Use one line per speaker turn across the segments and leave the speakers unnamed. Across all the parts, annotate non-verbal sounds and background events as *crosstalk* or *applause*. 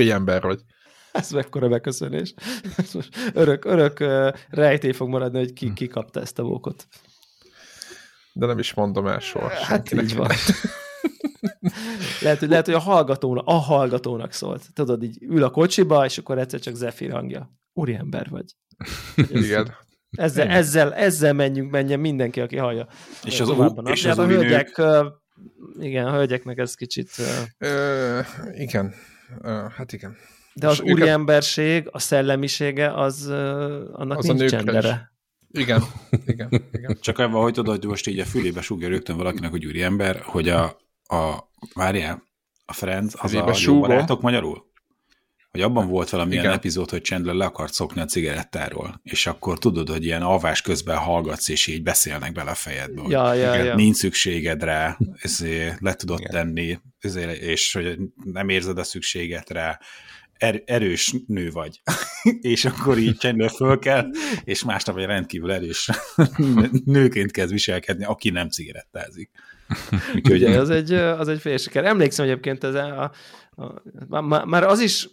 úriember vagy.
Ez mekkora beköszönés. örök, örök rejtély fog maradni, hogy ki, ki kapta ezt a bókot.
De nem is mondom el soha.
Hát így van. lehet, hogy, lehet, hogy a hallgatónak, a hallgatónak szólt. Tudod, így ül a kocsiba, és akkor egyszer csak Zephyr hangja. Úriember vagy. *laughs*
Igen.
Ezzel, ezzel, ezzel menjünk, menjen mindenki, aki hallja.
És az, u- és az
a hölgyek, nők... igen, a hölgyeknek ez kicsit...
Ö, igen, hát igen.
De az úriemberség, a szellemisége, az annak az nincs csendere.
Igen, igen, igen.
Csak ebben, hogy tudod, hogy most így a fülébe sugja rögtön valakinek, hogy úriember, hogy a, a várjál, a Friends, az Fülébe a jó barátok magyarul? Hogy abban volt valamilyen Igen. epizód, hogy Chandler le akart szokni a cigarettáról, és akkor tudod, hogy ilyen alvás közben hallgatsz, és így beszélnek bele a fejedbe, hogy
ja, ja, ja.
nincs szükséged rá, ezért le tudod Igen. tenni, ezért, és hogy nem érzed a szükséget rá, er, erős nő vagy. *laughs* és akkor így Chandler föl kell, és másnap egy rendkívül erős *laughs* nőként kezd viselkedni, aki nem cigarettázik.
Úgyhogy az egy, az egy fél siker. Emlékszem egyébként ez a, a, a, már az is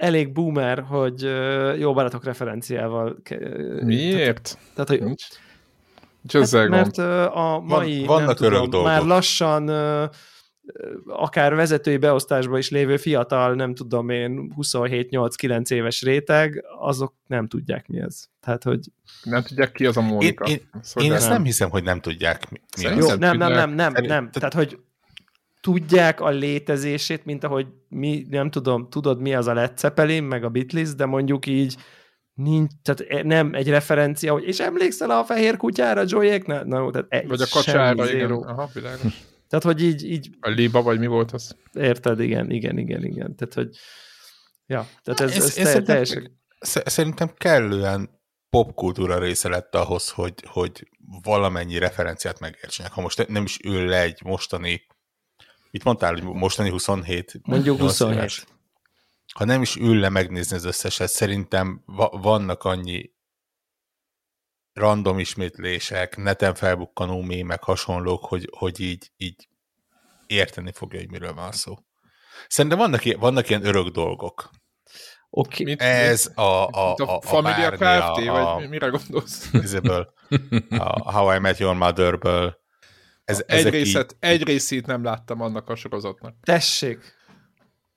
elég boomer, hogy jó barátok referenciával.
Miért?
Tehát, hogy Nincs. Hát, mert a mai, Van, vannak nem tudom, dolgok. már lassan akár vezetői beosztásban is lévő fiatal, nem tudom én, 27-8-9 éves réteg, azok nem tudják mi ez. Tehát, hogy...
Nem tudják ki az a Mónika.
Én, én, szóval én ezt nem hiszem, hogy nem tudják mi, mi
Jó, nem, nem, nem, nem, nem. Tehát, hogy tudják a létezését, mint ahogy mi, nem tudom, tudod mi az a Led Zeppelin, meg a Beatles, de mondjuk így nincs, tehát nem egy referencia, hogy és emlékszel a fehér kutyára, Joyek? Na, na, tehát egy,
vagy a kacsára, igen. Aha, világos.
Tehát, hogy így, így...
A liba, vagy mi volt az?
Érted, igen, igen, igen, igen. Tehát, hogy ja, tehát ez, ez, ez, teljesen...
Szerintem kellően popkultúra része lett ahhoz, hogy, hogy valamennyi referenciát megértsenek. Ha most nem is ül le egy mostani Mit mondtál, hogy mostani 27?
Mondjuk 27. Éves.
Ha nem is ül le megnézni az összeset, szerintem va- vannak annyi random ismétlések, neten felbukkanó mémek, hasonlók, hogy, hogy így, így érteni fogja, hogy miről van szó. Szerintem vannak, vannak ilyen örök dolgok.
Okay. Mit,
Ez mit, a, a, a,
a Familia Kft. A, vagy mire gondolsz?
a How I Met Your Mother-ből,
ez, egy, részet, így... egy részét nem láttam annak a sorozatnak.
Tessék!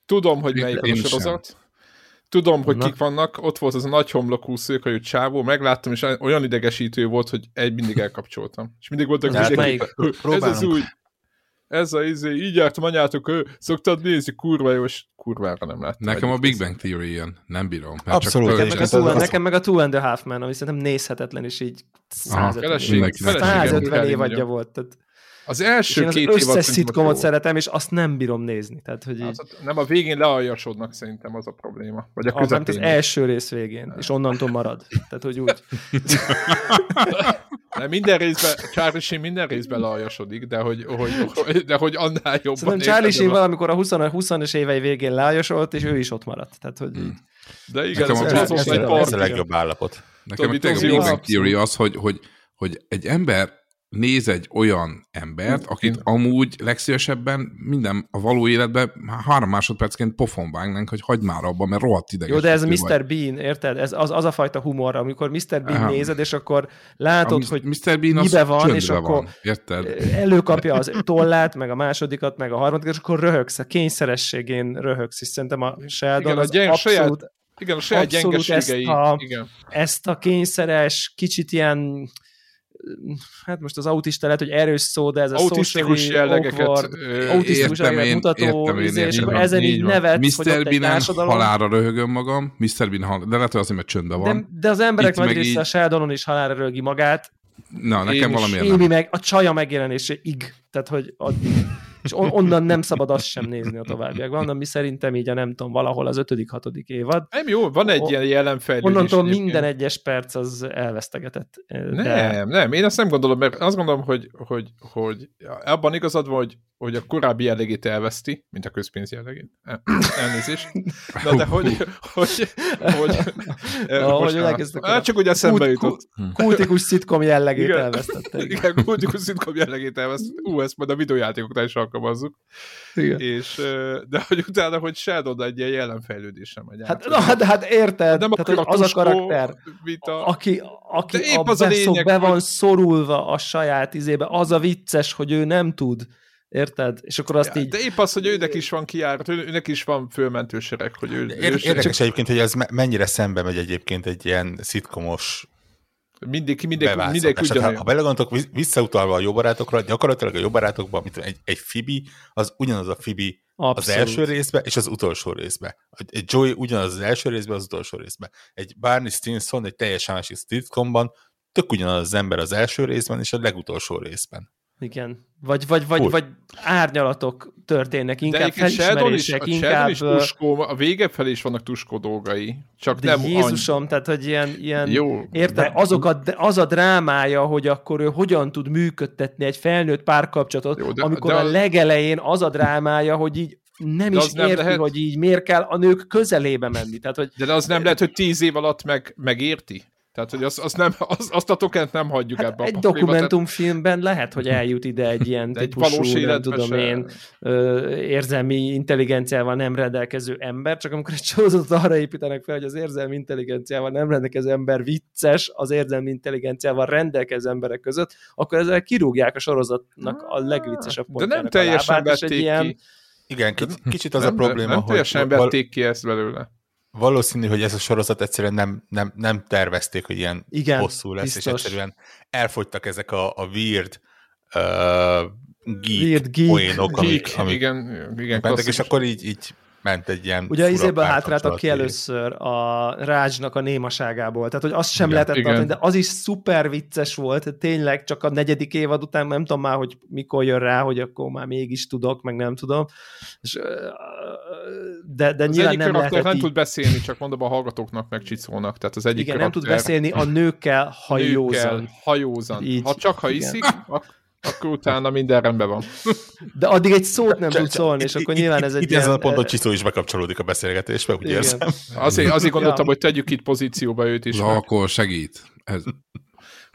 Tudom, hogy melyik a sorozat. Sem. Tudom, hogy Na. kik vannak. Ott volt az a nagy homlokú szőkajú csávó, megláttam, és olyan idegesítő volt, hogy egy mindig elkapcsoltam. És mindig voltak
hát melyik?
Ez az új, ez a izé, így jártam anyátok, ő, szoktad nézni, kurva jó, és kurvára nem láttam.
Nekem a Big Bang Theory ilyen, nem bírom.
Abszolút.
Nekem meg, a two, nekem meg a Two and a Half Man, ami szerintem nézhetetlen, és így 150, 150 évadja volt. Tehát
az első
két az összes szitkomot szeretem, és azt nem bírom nézni. Tehát, hogy így...
az, nem a végén lealjasodnak szerintem az a probléma. Vagy a
közepén. Az, az első rész végén, és onnantól marad. Tehát, hogy úgy. *laughs*
nem, minden részben, Charlie Sheen minden részben lealjasodik, de hogy, hogy, de hogy annál jobban.
Szerintem Charlie Sheen valamikor a 20 20 évei végén lealjasolt, és ő is ott maradt. Tehát, hogy így.
De igen, ez, ez,
ez, ez, ez a legjobb állapot.
Nekem itt a Big Bang Theory az, hogy, hogy, hogy egy ember néz egy olyan embert, akit amúgy legszívesebben minden a való életben három másodpercként pofon vágnánk, hogy hagyd már abba, mert rohadt ideges.
Jó, de ez Mr. Vagy. Bean, érted? Ez az, az a fajta humor, amikor Mr. Bean Aha. nézed, és akkor látod, a hogy Mr. Bean mibe van, és akkor van,
érted? *laughs*
előkapja az tollát, meg a másodikat, meg a harmadikat, és akkor röhögsz, a kényszerességén röhögsz, és szerintem a Sheldon igen, az a abszolút, saját,
igen, a saját gyengeségei. Ezt a, igen.
ezt a kényszeres, kicsit ilyen hát most az autista lehet, hogy erős szó, de ez a
autisztikus jellegeket awkward,
autisztikus jellegeket mutató, értem én, izé, és akkor ezen így nevet,
Mr. Bean halára röhögöm magam, Mr. Bean hal... de lehet, hogy azért, mert csöndben van.
De, de az emberek nagy része így... a Sheldonon is halára röhögi magát.
Na, nekem valami nem.
meg a csaja megjelenése ig. Tehát, hogy a, és on, onnan nem szabad azt sem nézni a továbbiakban, onnan mi szerintem így a nem tudom, valahol az ötödik, hatodik évad.
Nem jó, van egy o, ilyen jelenfejlődés.
Onnantól minden egyes perc az elvesztegetett.
De... Nem, nem, én azt nem gondolom, mert azt gondolom, hogy, hogy, hogy abban igazad van, hogy, hogy a korábbi jellegét elveszti, mint a közpénz jellegét. Elnézést. Na de hogy... hogy, hogy,
hogy
hát csak ugye eszembe jutott.
Kultikus szitkom jellegét elvesztette.
Igen, kultikus szitkom jellegét elvesztette. Ú, ezt majd a videójátékoknál is alkalmazzuk. Igen. És, de hogy utána, hogy Sheldon egy ilyen jelenfejlődésre megy
Hát, na, hát, hát érted, nem tehát, hogy az a karakter, a, aki, aki a, az a lényeg, be van hogy... szorulva a saját izébe, az a vicces, hogy ő nem tud Érted? És akkor azt ja, így...
De épp az, hogy őnek is van kiárat, őnek is van fölmentősereg, hogy ő...
Ér, érdekes csak... egyébként, hogy ez mennyire szembe megy egyébként egy ilyen szitkomos
mindig, mindig, mindig
ugyanolyan. Hát, ha belegondoltok, visszautalva a jó barátokra, gyakorlatilag a jó barátokban mint egy, egy Fibi, az ugyanaz a Fibi Abszolút. az első részbe és az utolsó részbe. Egy Joey ugyanaz az első részbe, az utolsó részbe. Egy Barney Stinson egy teljesen másik sitcomban tök ugyanaz az ember az első részben és a legutolsó részben.
Igen. Vagy, vagy, vagy, vagy árnyalatok történnek, inkább de felismerések,
is,
inkább...
Is tuskó, a vége felé is vannak tuskó dolgai. Csak
de
nem
Jézusom, annyi. tehát, hogy ilyen, ilyen Jó, érted, de... azok a, az a drámája, hogy akkor ő hogyan tud működtetni egy felnőtt párkapcsolatot, Jó, de, amikor de a legelején az a drámája, hogy így nem de is érti, nem lehet... hogy így miért kell a nők közelébe menni. Tehát, hogy...
De az nem lehet, hogy tíz év alatt meg, megérti? Tehát, hogy azt, azt, nem, azt, azt a tokent nem hagyjuk hát ebbe
egy a dokumentumfilmben tehát... lehet, hogy eljut ide egy ilyen De típusú, egy nem tudom se... én, ö, érzelmi intelligenciával nem rendelkező ember, csak amikor egy sorozatot arra építenek fel, hogy az érzelmi intelligenciával nem rendelkező ember vicces az érzelmi intelligenciával rendelkező emberek között, akkor ezzel kirúgják a sorozatnak a legviccesebb
pontjának De nem teljesen vették ki. Ilyen...
Igen, kicsit az nem, a probléma,
nem, nem hogy... teljesen vették ki ezt belőle
valószínű, hogy ez a sorozat egyszerűen nem, nem, nem tervezték, hogy ilyen Igen, hosszú lesz, biztos. és egyszerűen elfogytak ezek a, a weird uh, geek, weird geek poénok, amik, geek, amik
igen, igen,
mentek, és akkor így, így ment egy ilyen
Ugye izéből hátráltak ki először a Rácsnak a némaságából, tehát hogy azt sem igen, lehetett igen. tartani, de az is szuper vicces volt, tényleg csak a negyedik évad után nem tudom már, hogy mikor jön rá, hogy akkor már mégis tudok, meg nem tudom. És, de, de
az nyilván nem lehet nem így... tud beszélni, csak mondom a hallgatóknak meg csicónak, tehát az egyik
Igen, karakter... nem tud beszélni, a nőkkel hajózan. Nőkkel
hajózan. Így, ha csak ha iszik, akkor *laughs* akkor utána minden rendben van.
De addig egy szót nem tud szólni, és akkor nyilván ez egy
Itt ilyen... ezen a ponton Csiszó is bekapcsolódik a beszélgetésbe, úgy érzem.
Azért, azért gondoltam, hogy tegyük itt pozícióba őt is.
Na, akkor segít. Ez...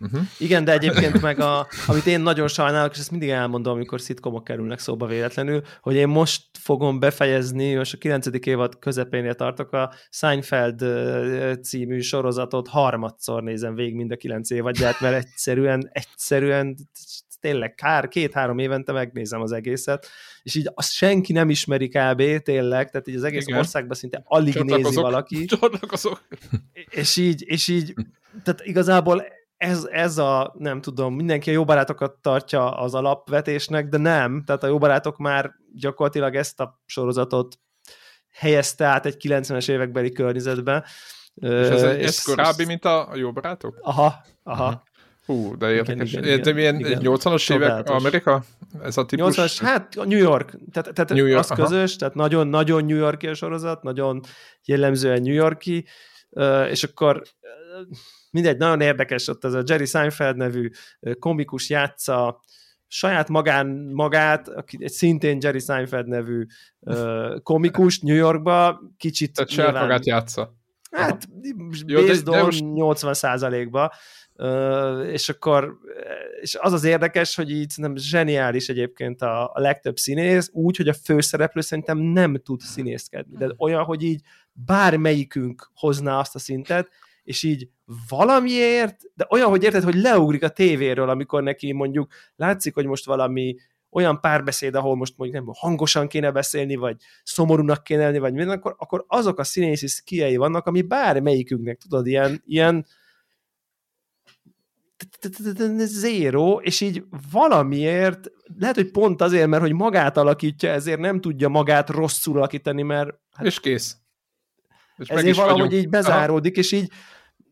Uh-huh. Igen, de egyébként meg a, amit én nagyon sajnálok, és ezt mindig elmondom, amikor szitkomok kerülnek szóba véletlenül, hogy én most fogom befejezni, most a 9. évad közepénél tartok, a Seinfeld című sorozatot harmadszor nézem végig mind a 9 évadját, mert egyszerűen, egyszerűen tényleg kár, két-három évente megnézem az egészet, és így azt senki nem ismeri kb. tényleg, tehát így az egész Igen. országban szinte alig nézi valaki. *laughs*
Csatlakozok.
És így, és így, tehát igazából ez, ez a, nem tudom, mindenki a jó barátokat tartja az alapvetésnek, de nem, tehát a jó barátok már gyakorlatilag ezt a sorozatot helyezte át egy 90-es évekbeli környezetbe.
És ez, és ez korábbi, mint a jó barátok?
Aha, aha.
Hú, de érdekes. Igen, igen, de ilyen igen. 80-as évek Amerika? Ez a típus?
80-as, hát New York. Tehát, tehát New York, az aha. közös, tehát nagyon-nagyon New Yorki a sorozat, nagyon jellemzően New Yorki, és akkor mindegy, nagyon érdekes, ott az a Jerry Seinfeld nevű komikus játsza saját magán magát, aki egy szintén Jerry Seinfeld nevű komikus New Yorkba, kicsit
Tehát saját magát játsza.
Hát, Jó, de, de most... 80 ba és akkor és az az érdekes, hogy így nem zseniális egyébként a, a legtöbb színész, úgy, hogy a főszereplő szerintem nem tud színészkedni, de olyan, hogy így bármelyikünk hozná azt a szintet, és így valamiért, de olyan, hogy érted, hogy leugrik a tévéről, amikor neki mondjuk látszik, hogy most valami olyan párbeszéd, ahol most mondjuk nem hangosan kéne beszélni, vagy szomorúnak kéne lenni, vagy minden, akkor, akkor azok a színészi szkiei vannak, ami bármelyikünknek, tudod, ilyen, ilyen zéro, és így valamiért, lehet, hogy pont azért, mert hogy magát alakítja, ezért nem tudja magát rosszul alakítani, mert...
Hát és kész.
És ezért valahogy vagyunk. így bezáródik, Aha. és így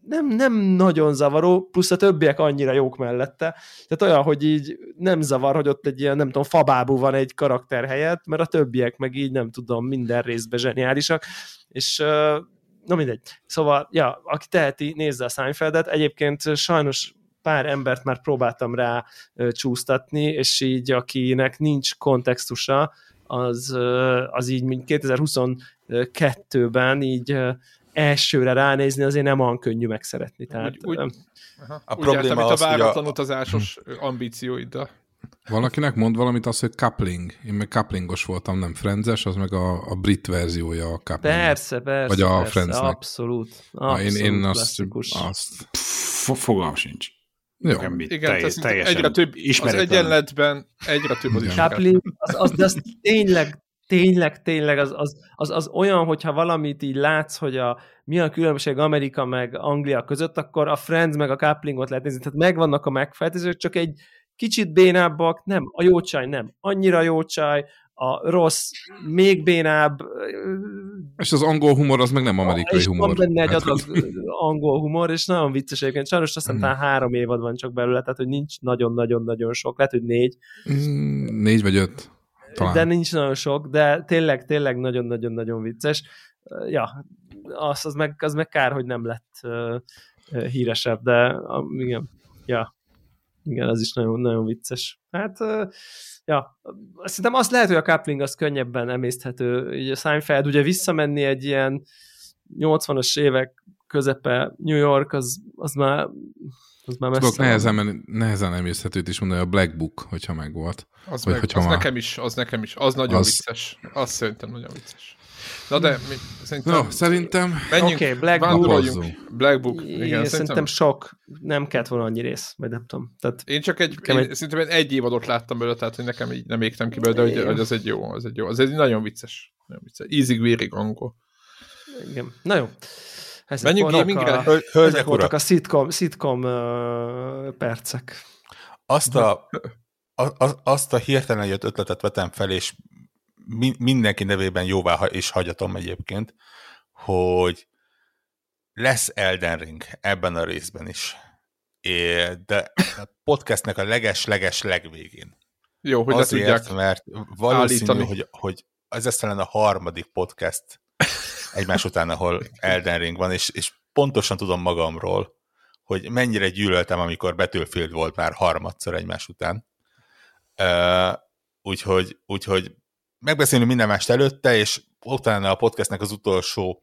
nem, nem nagyon zavaró, plusz a többiek annyira jók mellette. Tehát olyan, hogy így nem zavar, hogy ott egy ilyen, nem tudom, fabábú van egy karakter helyett, mert a többiek meg így nem tudom, minden részben zseniálisak, és na mindegy. Szóval, ja, aki teheti, nézze a Seinfeldet. Egyébként sajnos pár embert már próbáltam rá csúsztatni, és így akinek nincs kontextusa, az, az így mint 2022-ben így elsőre ránézni azért nem olyan könnyű megszeretni. Tehát,
úgy, úgy, aha, a úgy probléma az, a váratlan a... utazásos ambícióiddal.
Valakinek mond valamit az, hogy coupling. Én meg couplingos voltam, nem Friendses, az meg a, a brit verziója a coupling.
Persze, persze.
Vagy a
persze,
Friendsnek.
Abszolút. abszolút
én, én azt, azt...
Fogalm sincs.
Jó. Igen, teljes, egyre több, az egyenletben egyre több az is.
Coupling, az, az, de az tényleg, tényleg, tényleg az, az, az, az olyan, hogyha valamit így látsz, hogy a, mi a különbség Amerika meg Anglia között, akkor a Friends meg a couplingot lehet nézni. Tehát megvannak a megfelelőzők, csak egy kicsit bénábbak, nem, a jó csaj nem, annyira jó csaj, a rossz még bénább.
És az angol humor az meg nem amerikai
és
humor.
Van benne egy adag angol humor, és nagyon vicces egyébként. Sajnos azt hiszem, mm. három évad van csak belőle, tehát hogy nincs nagyon-nagyon-nagyon sok, lehet, hogy négy.
Mm, négy vagy öt.
Talán. De nincs nagyon sok, de tényleg, tényleg nagyon-nagyon-nagyon vicces. Ja, az, az, meg, az meg kár, hogy nem lett uh, híresebb, de uh, igen, ja, igen, az is nagyon, nagyon vicces. Hát, uh, ja, szerintem azt lehet, hogy a coupling az könnyebben emészthető. Ugye a Seinfeld ugye visszamenni egy ilyen 80-as évek közepe New York, az, az már az már
Tudok nehezen, nehezen emészhetőt is mondani, a Black Book, hogyha megvolt.
Az, meg, hogyha az már... nekem is, az nekem is, az nagyon az... vicces. Az szerintem nagyon vicces. Na de mi, szerintem...
No, szerintem...
Menjünk, okay, Black Book. Black Book.
Igen, Igen szerintem, szerintem sok, nem kellett volna annyi rész, vagy nem tudom. Tehát
én csak egy, én, egy... szerintem egy évadot láttam belőle, tehát hogy nekem így nem égtem ki belőle, de hogy, hogy, az egy jó, az egy jó, az egy nagyon vicces. Nagyon vicces. Easy vérig angol.
Igen. Na jó.
Ezek Menjünk gamingre?
A, Hölgyek, ezek voltak a szitkom, szitkom uh, percek.
Azt a, a, azt a hirtelen jött ötletet vetem fel, és mindenki nevében jóvá is hagyatom egyébként, hogy lesz Elden Ring ebben a részben is. É, de a podcastnek a leges-leges legvégén.
Jó, hogy Azért,
tudják mert valószínű, hogy, hogy ez lesz talán a harmadik podcast egymás után, ahol Elden Ring van, és, és pontosan tudom magamról, hogy mennyire gyűlöltem, amikor Battlefield volt már harmadszor egymás után. Úgyhogy, úgyhogy megbeszélünk minden mást előtte, és utána a podcastnek az utolsó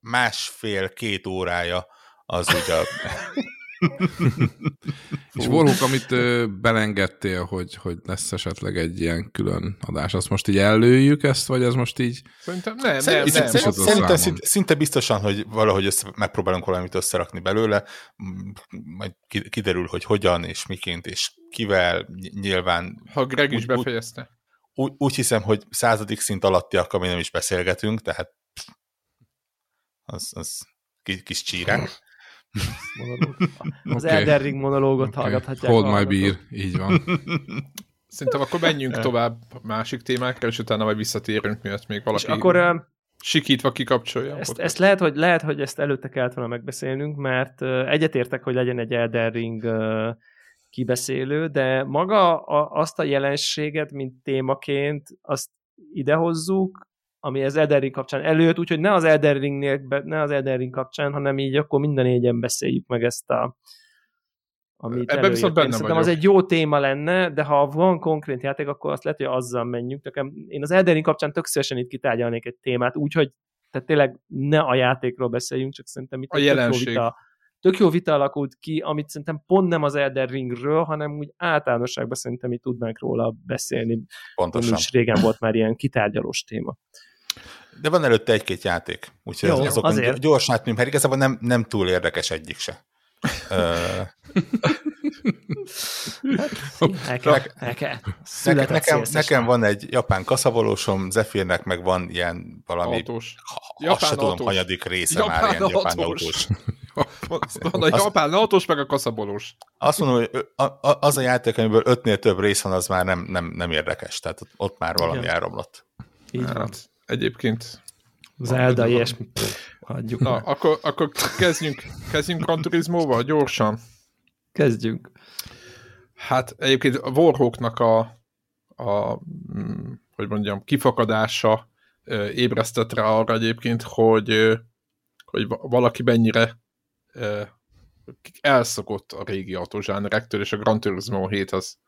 másfél-két órája az ugye a... *laughs*
És Warhawk, amit ö, belengedtél, hogy, hogy lesz esetleg egy ilyen külön adás, azt most így előjük ezt, vagy ez most így...
Szerintem nem, nem, nem.
nem. Szerintem szinte, szinte biztosan, hogy valahogy össze, megpróbálunk valamit összerakni belőle, majd kiderül, hogy hogyan, és miként, és kivel, nyilván...
Ha Greg is befejezte
úgy, úgy hiszem, hogy századik szint alattiak, ami nem is beszélgetünk, tehát az, az kis csírák.
Az okay. Elden Ring monológot okay. hallgathatják.
Hold my beer, így van. *laughs*
Szerintem akkor menjünk tovább másik témákra, és utána majd visszatérünk, miatt még valaki és
akkor,
sikítva kikapcsolja.
Ezt, ezt lehet, hogy, lehet, hogy ezt előtte kellett volna megbeszélnünk, mert egyetértek, hogy legyen egy Elden Ring kibeszélő, de maga a, azt a jelenséget, mint témaként, azt idehozzuk, ami az Elden kapcsán előtt, úgyhogy ne az Elden ne az Elden kapcsán, hanem így akkor minden négyen beszéljük meg ezt a amit
Ebben viszont benne
Szerintem vagyok. az egy jó téma lenne, de ha van konkrét játék, akkor azt lehet, hogy azzal menjünk. Nekem, én az Elden kapcsán tök szívesen itt kitárgyalnék egy témát, úgyhogy tehát tényleg ne a játékról beszéljünk, csak szerintem itt
a jelenség. Vita,
tök jó vita alakult ki, amit szerintem pont nem az Elden Ringről, hanem úgy általánosságban szerintem itt tudnánk róla beszélni.
Pontosan.
És régen volt már ilyen kitárgyalós téma.
De van előtte egy-két játék, úgyhogy jó, azokon azért. gyorsan átműm, mert igazából nem, nem túl érdekes egyik se. nekem, nekem van egy japán kaszabolósom, Zephyrnek meg van ilyen valami,
autós.
Ha, azt se tudom, hanyadik része japán már ilyen autós. japán autós. *laughs*
van a japán autós, meg a kaszabolós.
Azt mondom, hogy az a játék, amiből ötnél több rész van, az már nem, nem, nem érdekes, tehát ott már valami Igen. elromlott.
Így hát, van. Egyébként
Zelda, ilyesmi. Hagyjuk.
Na, akkor, akkor kezdjünk, kezdjünk Gran gyorsan.
Kezdjünk.
Hát egyébként a Warhawknak a, a mm, hogy mondjam, kifakadása ébresztett rá arra egyébként, hogy, hogy valaki mennyire elszokott a régi autózsánerektől, és a Gran Turismo 7 az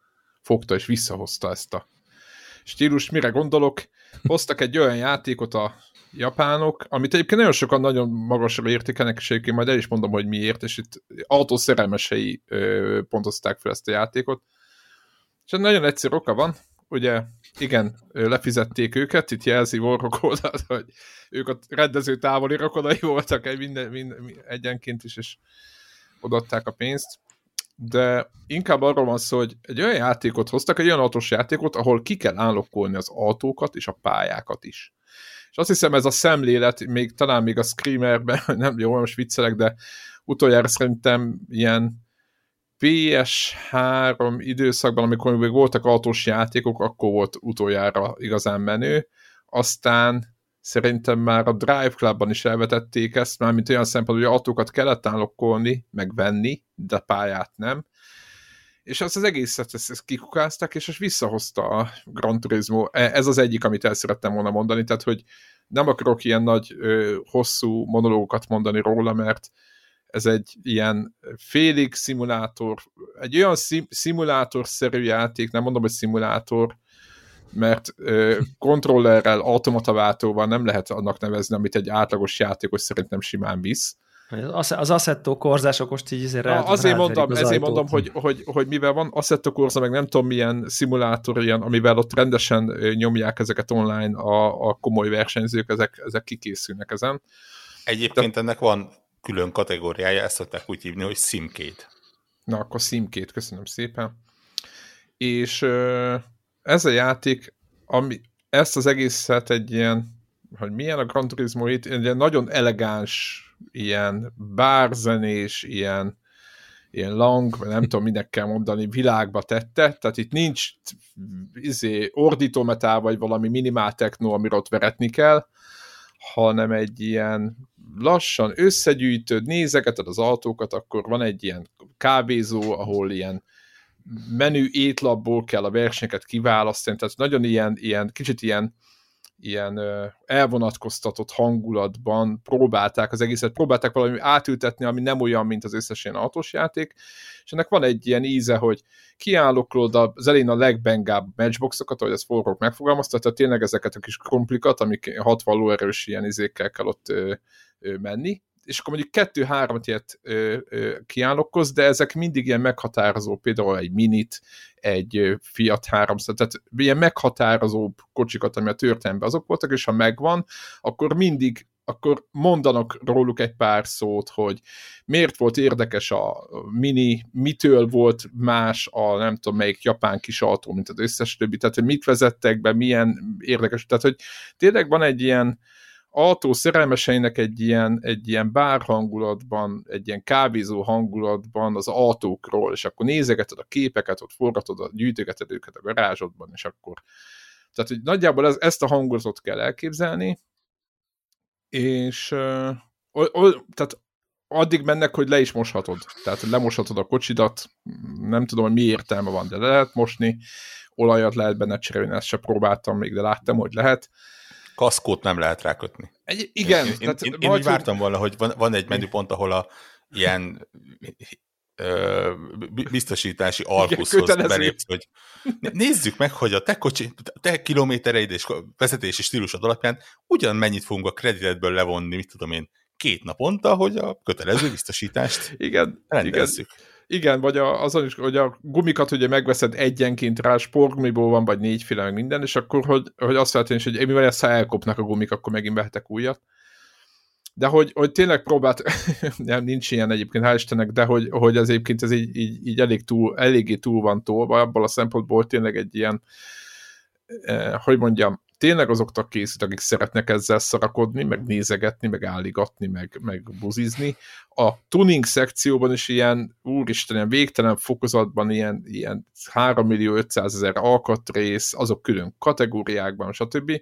fogta és visszahozta ezt a stílus. Mire gondolok? Hoztak egy olyan játékot a japánok, amit egyébként nagyon sokan nagyon magasra értékelnek, és egyébként majd el is mondom, hogy miért, és itt autószerelmesei pontozták fel ezt a játékot. És nagyon egyszerű oka van, ugye igen, lefizették őket, itt jelzi Warrock oldalt, hogy ők a rendező távoli rokonai voltak egy minden, minden, egyenként is, és odaadták a pénzt. De inkább arról van szó, hogy egy olyan játékot hoztak, egy olyan autós játékot, ahol ki kell állokkolni az autókat és a pályákat is. És azt hiszem ez a szemlélet, még talán még a Screamerben, *laughs* nem jó, most viccelek, de utoljára szerintem ilyen PS3 időszakban, amikor még voltak autós játékok, akkor volt utoljára igazán menő. Aztán szerintem már a Drive Clubban is elvetették ezt, már mint olyan szempont, hogy autókat kellett állokkolni, meg venni, de pályát nem. És azt az egészet ezt, ezt kikukázták, és most visszahozta a Gran Turismo. E, ez az egyik, amit el szerettem volna mondani, tehát hogy nem akarok ilyen nagy, hosszú monológokat mondani róla, mert ez egy ilyen félig szimulátor, egy olyan szim, szimulátorszerű játék, nem mondom, hogy szimulátor, mert ö, kontrollerrel, automataváltóval nem lehet annak nevezni, amit egy átlagos játékos szerintem simán visz.
Az, az Assetto korzások most így azért
rá, Azért mondom, ezért ajtót. mondom, hogy, hogy, hogy mivel van Assetto korza, meg nem tudom milyen szimulátor ilyen, amivel ott rendesen nyomják ezeket online a, a komoly versenyzők, ezek, ezek kikészülnek ezen.
Egyébként De, ennek van külön kategóriája, ezt szokták úgy hívni, hogy szimkét.
Na, akkor szimkét, köszönöm szépen. És ez a játék, ami ezt az egészet egy ilyen, hogy milyen a Gran Turismo itt, egy ilyen nagyon elegáns, ilyen bárzenés, ilyen, ilyen lang, nem tudom, minek kell mondani, világba tette, tehát itt nincs izé, ordítómetál, vagy valami minimál techno, amiről ott veretni kell, hanem egy ilyen lassan összegyűjtöd, nézegeted az autókat, akkor van egy ilyen kávézó, ahol ilyen menü étlapból kell a versenyeket kiválasztani, tehát nagyon ilyen, ilyen kicsit ilyen, ilyen elvonatkoztatott hangulatban próbálták az egészet, próbálták valami átültetni, ami nem olyan, mint az összes ilyen autós játék, és ennek van egy ilyen íze, hogy kiálloklod az elén a legbengább matchboxokat, ahogy ezt forró megfogalmazta, tehát tényleg ezeket a kis komplikat, amik 60 lóerős ilyen izékkel kell ott ö, ö, menni, és akkor mondjuk kettő-három ilyet kiállokkoz, de ezek mindig ilyen meghatározó, például egy minit, egy Fiat 300, tehát ilyen meghatározó kocsikat, ami a történelemben azok voltak, és ha megvan, akkor mindig akkor mondanak róluk egy pár szót, hogy miért volt érdekes a Mini, mitől volt más a nem tudom melyik japán kis autó, mint az összes többi, tehát hogy mit vezettek be, milyen érdekes, tehát hogy tényleg van egy ilyen autó szerelmeseinek egy ilyen, egy ilyen bár hangulatban, egy ilyen kávézó hangulatban az autókról, és akkor nézegeted a képeket, ott forgatod, gyűjtögeted őket a garázsodban, és akkor tehát, hogy nagyjából ez, ezt a hangulatot kell elképzelni, és ö, ö, tehát addig mennek, hogy le is moshatod. Tehát lemoshatod a kocsidat, nem tudom, hogy mi értelme van, de le lehet mosni, olajat lehet benne cserélni, ezt sem próbáltam még, de láttam, hogy lehet
kaszkót nem lehet rákötni.
Egy, igen.
Én, tehát én, én, én vártam volna, hogy van, van egy menüpont, ahol a ilyen ö, biztosítási alkuszhoz belépsz, hogy nézzük meg, hogy a te, kocsi, te kilométereid és vezetési stílusod alapján ugyan mennyit fogunk a kreditedből levonni, mit tudom én, két naponta, hogy a kötelező biztosítást
igen,
rendezzük.
Igen. Igen, vagy a, azon is, hogy a gumikat ugye megveszed egyenként rá, sportgumiból van, vagy négyféle, meg minden, és akkor, hogy, hogy azt feltétlenül, hogy mivel ezt elkopnak a gumik, akkor megint vehetek újat. De hogy, hogy tényleg próbált, *laughs* nem, nincs ilyen egyébként, hál' Istennek, de hogy, hogy az egyébként ez így, így, így elég túl, eléggé túl van tolva, abból a szempontból tényleg egy ilyen, eh, hogy mondjam, tényleg azoknak készít, akik szeretnek ezzel szarakodni, meg nézegetni, meg álligatni, meg, meg buzizni. A tuning szekcióban is ilyen, úristen, ilyen végtelen fokozatban ilyen, ilyen 3 millió 500 ezer alkatrész, azok külön kategóriákban, stb.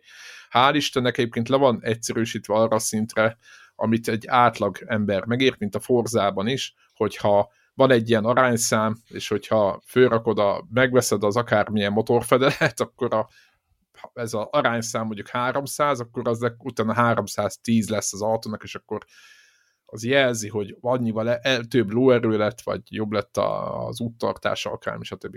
Hál' Istennek egyébként le van egyszerűsítve arra szintre, amit egy átlag ember megért, mint a Forzában is, hogyha van egy ilyen arányszám, és hogyha fölrakod a, megveszed az akármilyen motorfedelet, *laughs* akkor a ez az arányszám mondjuk 300, akkor az utána 310 lesz az autónak, és akkor az jelzi, hogy annyival el, több lóerő lett, vagy jobb lett az úttartása, akár, stb.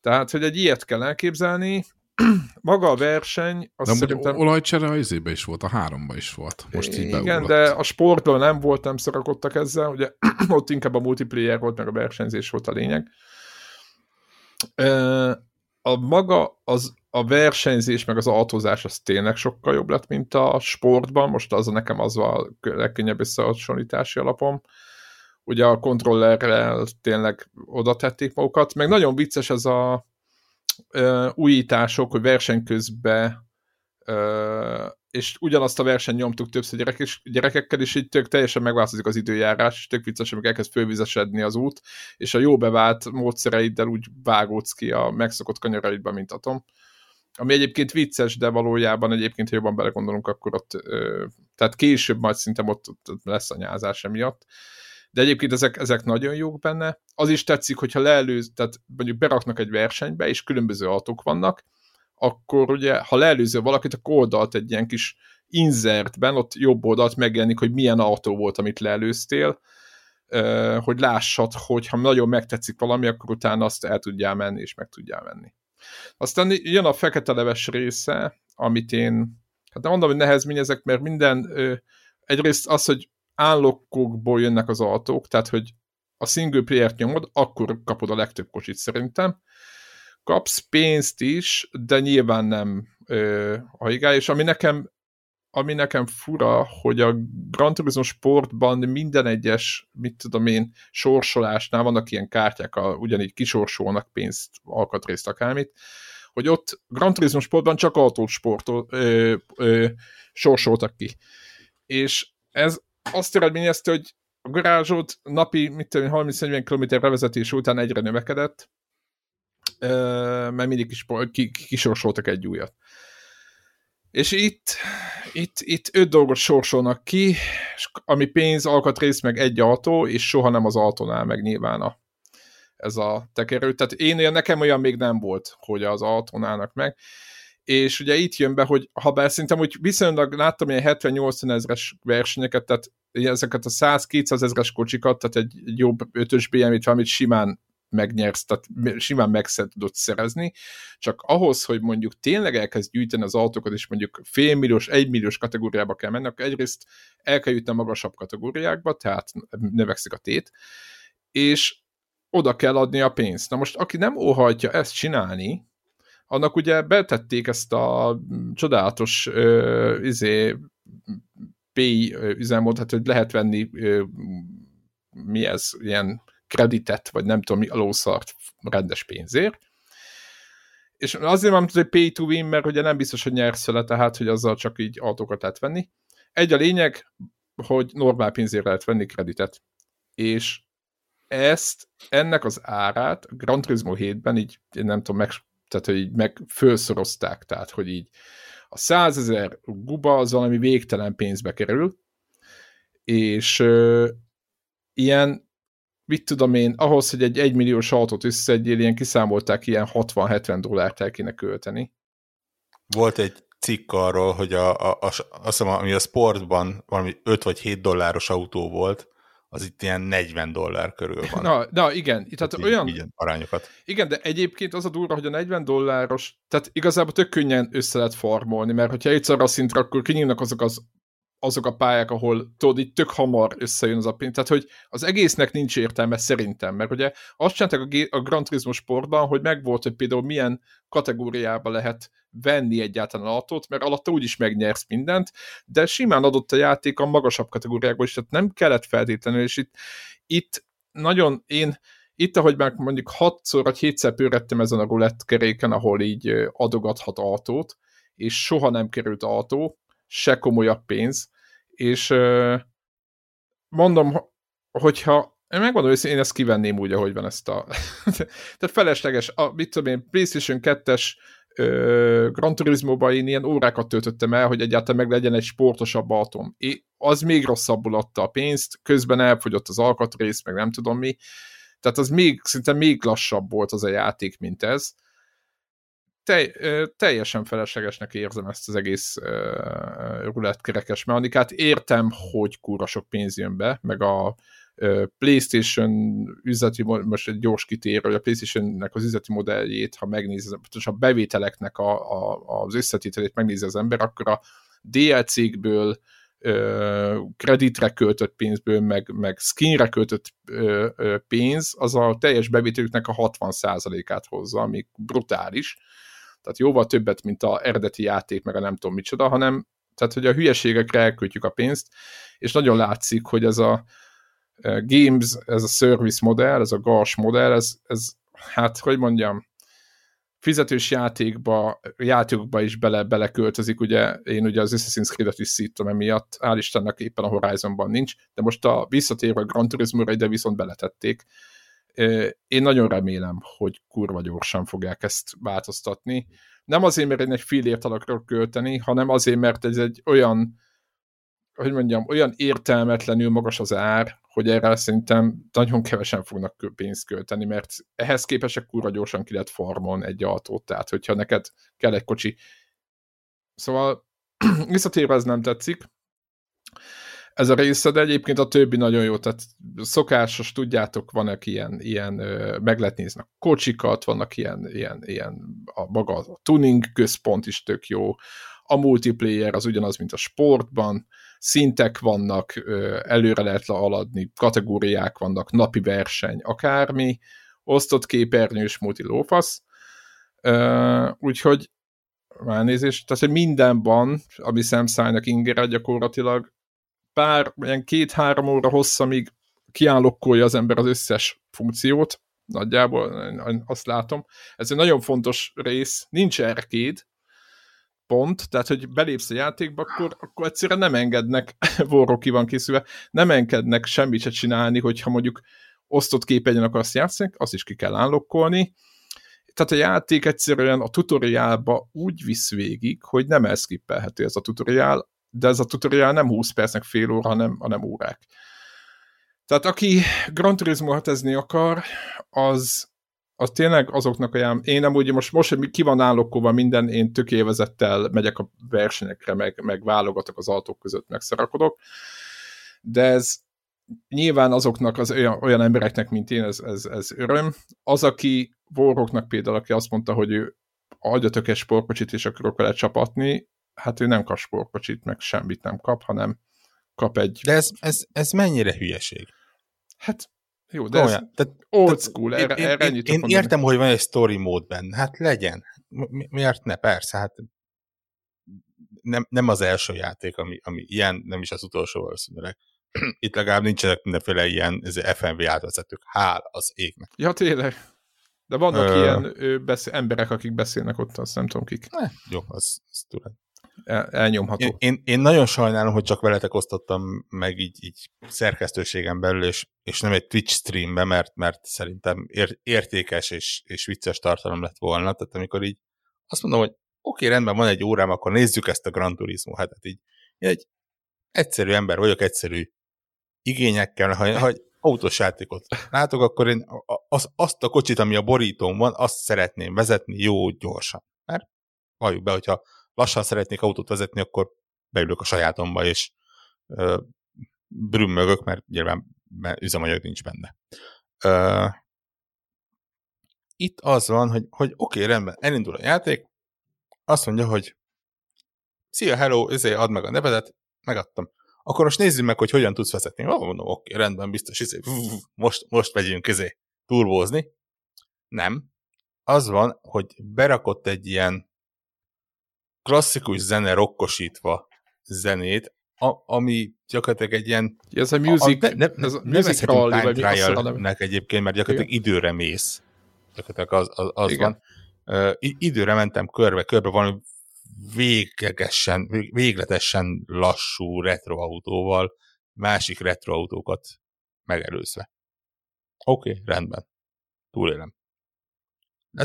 Tehát, hogy egy ilyet kell elképzelni, *clears throat* maga a verseny,
azt de szerintem... olajcsere a izébe is volt, a háromba is volt. Most így
Igen, beugrott. de a sportban nem volt, nem szorakodtak ezzel, ugye *clears throat* ott inkább a multiplayer volt, meg a versenyzés volt a lényeg. A maga az a versenyzés meg az autózás az tényleg sokkal jobb lett, mint a sportban, most az a nekem az a legkönnyebb összehasonlítási alapom. Ugye a kontrollerrel tényleg oda tették magukat, meg nagyon vicces ez a ö, újítások, hogy verseny közben ö, és ugyanazt a versenyt nyomtuk többször gyerek és, gyerekekkel, és így tök teljesen megváltozik az időjárás, és tök vicces, amikor elkezd fölvizesedni az út, és a jó bevált módszereiddel úgy vágódsz ki a megszokott kanyaraidba, mint atom. Ami egyébként vicces, de valójában egyébként, ha jobban belegondolunk, akkor ott, ö, tehát később majd szinte ott, ott lesz a nyázás emiatt. De egyébként ezek, ezek nagyon jók benne. Az is tetszik, hogyha leelőz, tehát mondjuk beraknak egy versenybe, és különböző autók vannak, akkor ugye, ha leelőző valakit, akkor oldalt egy ilyen kis insertben, ott jobb oldalt megjelenik, hogy milyen autó volt, amit leelőztél, hogy lássad, hogy ha nagyon megtetszik valami, akkor utána azt el tudjál menni, és meg tudjál menni. Aztán jön a fekete leves része, amit én, hát nem mondom, hogy nehezményezek, mert minden, egyrészt az, hogy állokkokból jönnek az autók, tehát, hogy a single player-t nyomod, akkor kapod a legtöbb kocsit szerintem. Kapsz pénzt is, de nyilván nem ö, hajigál, és ami nekem ami nekem fura, hogy a Gran Turismo sportban minden egyes, mit tudom én, sorsolásnál vannak ilyen kártyák, a, ugyanígy kisorsolnak pénzt, alkatrészt, akármit, hogy ott Gran Turismo sportban csak autósportot ö, sorsoltak ki. És ez azt eredményezte, hogy a garázsod napi, mit tudom, 30-40 km vezetés után egyre növekedett, mert mindig is kisorsoltak egy újat. És itt, itt, itt öt dolgot sorsolnak ki, ami pénz, alkatrész, meg egy autó, és soha nem az autónál meg nyilván a, ez a tekerő. Tehát én olyan, nekem olyan még nem volt, hogy az autónálnak meg. És ugye itt jön be, hogy ha bár szerintem úgy viszonylag láttam ilyen 70-80 ezres versenyeket, tehát ezeket a 100-200 ezres kocsikat, tehát egy jobb ötös BMW-t valamit simán megnyersz, tehát simán meg tudod szerezni, csak ahhoz, hogy mondjuk tényleg elkezd gyűjteni az autókat, és mondjuk félmilliós, egymilliós kategóriába kell menni, akkor egyrészt el kell jutni a magasabb kategóriákba, tehát növekszik a tét, és oda kell adni a pénzt. Na most, aki nem óhajtja ezt csinálni, annak ugye betették ezt a csodálatos uh, izé, pay üzemmód, hát hogy lehet venni uh, mi ez, ilyen kreditet, vagy nem tudom mi, a lószart rendes pénzért. És azért van, hogy pay to win, mert ugye nem biztos, hogy nyersz vele, tehát, hogy azzal csak így autókat lehet venni. Egy a lényeg, hogy normál pénzért lehet venni kreditet. És ezt, ennek az árát Gran Turismo 7-ben így, nem tudom, meg, tehát, hogy így meg fölszorozták, tehát, hogy így a 100 ezer guba az valami végtelen pénzbe kerül, és ö, ilyen mit tudom én, ahhoz, hogy egy egymilliós autót összeegyél, ilyen kiszámolták, ilyen 60-70 dollárt el kéne költeni.
Volt egy cikk arról, hogy a, a, a, azt hiszem, ami a sportban valami 5 vagy 7 dolláros autó volt, az itt ilyen 40 dollár körül van.
Na, na igen, tehát így, olyan...
Így arányokat.
Igen, de egyébként az a durva, hogy a 40 dolláros, tehát igazából tök könnyen össze lehet farmolni, mert hogyha egyszer a szintre, akkor kinyílnak azok az azok a pályák, ahol tudod, itt tök hamar összejön az a pénz. Tehát, hogy az egésznek nincs értelme szerintem, mert ugye azt csinálták a, a Grand Turismo sportban, hogy megvolt, hogy például milyen kategóriába lehet venni egyáltalán autót, mert alatta úgyis megnyersz mindent, de simán adott a játék a magasabb kategóriákban is, tehát nem kellett feltétlenül, és itt, itt nagyon én, itt, ahogy már mondjuk hatszor vagy hétszer pőrettem ezen a roulette keréken, ahol így adogathat autót, és soha nem került autó, se komolyabb pénz, és mondom, hogyha én megmondom, hogy én ezt kivenném úgy, ahogy van ezt a... *laughs* Tehát felesleges, a, mit tudom én, PlayStation 2-es Gran Turismo-ban én ilyen órákat töltöttem el, hogy egyáltalán meg legyen egy sportosabb atom. É, az még rosszabbul adta a pénzt, közben elfogyott az alkatrész, meg nem tudom mi. Tehát az még, szinte még lassabb volt az a játék, mint ez tej, teljesen feleslegesnek érzem ezt az egész uh, rulettkerekes mechanikát. Értem, hogy kúra sok pénz jön be, meg a PlayStation üzleti, most egy gyors kitér, hogy a PlayStation-nek az üzleti modelljét, ha megnézi, a bevételeknek a, a, az összetételét megnézi az ember, akkor a DLC-kből kreditre költött pénzből, meg, meg skinre költött pénz, az a teljes bevételüknek a 60%-át hozza, ami brutális. Tehát jóval többet, mint a eredeti játék, meg a nem tudom micsoda, hanem tehát, hogy a hülyeségekre elköltjük a pénzt, és nagyon látszik, hogy ez a games, ez a service modell, ez a GAS modell, ez, ez hát, hogy mondjam, fizetős játékba, játékokba is bele, beleköltözik, ugye én ugye az Assassin's Creed-et is szítom emiatt, hál' Istennek éppen a Horizonban nincs, de most a visszatérve a Gran Turismo-ra ide viszont beletették. Én nagyon remélem, hogy kurva gyorsan fogják ezt változtatni. Nem azért, mert én egy fillért akarok költeni, hanem azért, mert ez egy olyan hogy mondjam, olyan értelmetlenül magas az ár, hogy erre szerintem nagyon kevesen fognak pénzt költeni, mert ehhez képesek kurva gyorsan ki lehet farmon egy autót, tehát hogyha neked kell egy kocsi. Szóval *clears throat* visszatérve ez nem tetszik, ez a része, de egyébként a többi nagyon jó, tehát szokásos, tudjátok, vannak ilyen, ilyen meg lehet nézni a kocsikat, vannak ilyen, ilyen, ilyen a maga a tuning központ is tök jó, a multiplayer az ugyanaz, mint a sportban, szintek vannak, előre lehet aladni, kategóriák vannak, napi verseny, akármi, osztott képernyős multi lófasz, úgyhogy már nézés, tehát hogy mindenben, ami szemszájnak ingere gyakorlatilag, pár, ilyen két-három óra hossza, amíg kiállokkolja az ember az összes funkciót, nagyjából azt látom. Ez egy nagyon fontos rész, nincs erkéd, pont, tehát hogy belépsz a játékba, akkor, akkor egyszerűen nem engednek, *laughs* vorró ki van készülve, nem engednek semmit se csinálni, hogyha mondjuk osztott képernyőn akarsz játszani, azt is ki kell állokkolni. Tehát a játék egyszerűen a tutoriálba úgy visz végig, hogy nem elszkippelhető ez a tutoriál, de ez a tutoriál nem 20 percnek fél óra, hanem, hanem órák. Tehát aki Gran Turismo 6 akar, az, az tényleg azoknak olyan, én nem ugye most, most ki van állokkolva minden, én tök élvezettel megyek a versenyekre, meg, meg válogatok az autók között, megszarakodok, de ez nyilván azoknak az olyan, olyan embereknek, mint én, ez, ez, ez öröm. Az, aki Voroknak például, aki azt mondta, hogy ő adjatok egy sportkocsit, és akarok vele csapatni, hát ő nem kap sportkocsit, meg semmit nem kap, hanem kap egy...
De ez, ez, ez mennyire hülyeség?
Hát jó, de Olyan, ez tehát, old school, erre,
én,
erre
én, én értem, hogy van egy story mód benne, hát legyen. Mi, miért ne? Persze, hát nem, nem az első játék, ami, ami ilyen, nem is az utolsó valószínűleg. *clears throat* Itt legalább nincsenek mindenféle ilyen FMV átvezetők. Hál az égnek.
Ja, tényleg. De vannak Ö... ilyen ő, beszél, emberek, akik beszélnek ott, azt nem tudom kik.
Ne, jó, az, az tudom
elnyomható.
Én, én, nagyon sajnálom, hogy csak veletek osztottam meg így, így szerkesztőségen belül, és, és nem egy Twitch streambe, mert, mert szerintem ér, értékes és, és vicces tartalom lett volna. Tehát amikor így azt mondom, hogy oké, okay, rendben, van egy órám, akkor nézzük ezt a Gran Turismo. Hát, hát így én egy egyszerű ember vagyok, egyszerű igényekkel, ha, ha autós játékot látok, akkor én az, azt a kocsit, ami a borítón van, azt szeretném vezetni jó gyorsan. Mert valljuk be, hogyha lassan szeretnék autót vezetni, akkor beülök a sajátomba, és ö, brümmögök, mert nyilván mert üzemanyag nincs benne. Ö, itt az van, hogy, hogy oké, okay, rendben, elindul a játék, azt mondja, hogy szia, hello, ezért add meg a nevedet, megadtam. Akkor most nézzük meg, hogy hogyan tudsz vezetni. Oh, mondom, oké, okay, rendben, biztos, izé, most, most megyünk izé, turbózni. Nem. Az van, hogy berakott egy ilyen klasszikus zene rokkosítva zenét, a, ami gyakorlatilag egy ilyen...
Ez a music, a, ne, ne,
ez a music rally, vagy trial egyébként, mert gyakorlatilag Igen. időre mész. Gyakorlatilag az, az, az van. Uh, időre mentem körbe, körbe van véglegesen, végletesen lassú retroautóval, másik retroautókat megelőzve. Oké, okay, rendben. Túlélem.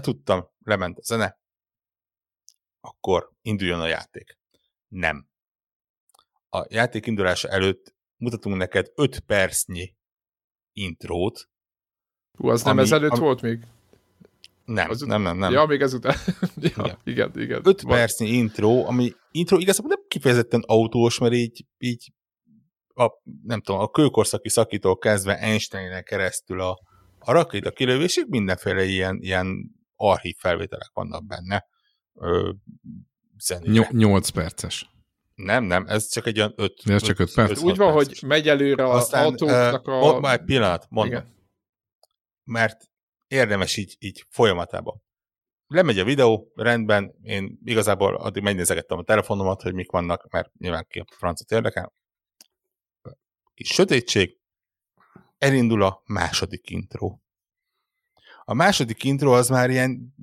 tudtam, lement a zene, akkor induljon a játék. Nem. A játék indulása előtt mutatunk neked 5 percnyi intrót.
Hú, az ami, nem ezelőtt ami, volt még?
Nem, az nem, nem, nem.
Ja, még ezután. *laughs* ja, igen, igen. igen.
Öt Van. percnyi intro, ami intro igazából nem kifejezetten autós, mert így, így a, nem tudom, a kőkorszaki szakítól kezdve Einsteinen keresztül a, a rakéta kilövésig mindenféle ilyen, ilyen archív felvételek vannak benne. Ö,
Ny- 8 perces.
Nem, nem, ez csak egy olyan 5
Ez csak 5 perc.
Úgy van, hogy megy előre az Aztán, autóknak a...
Ott már egy pillanat, mondom. Igen. Mert érdemes így, így folyamatában. Lemegy a videó, rendben, én igazából addig megnézegettem a telefonomat, hogy mik vannak, mert nyilván ki a francot érdekel. Kis sötétség, elindul a második intro. A második intro az már ilyen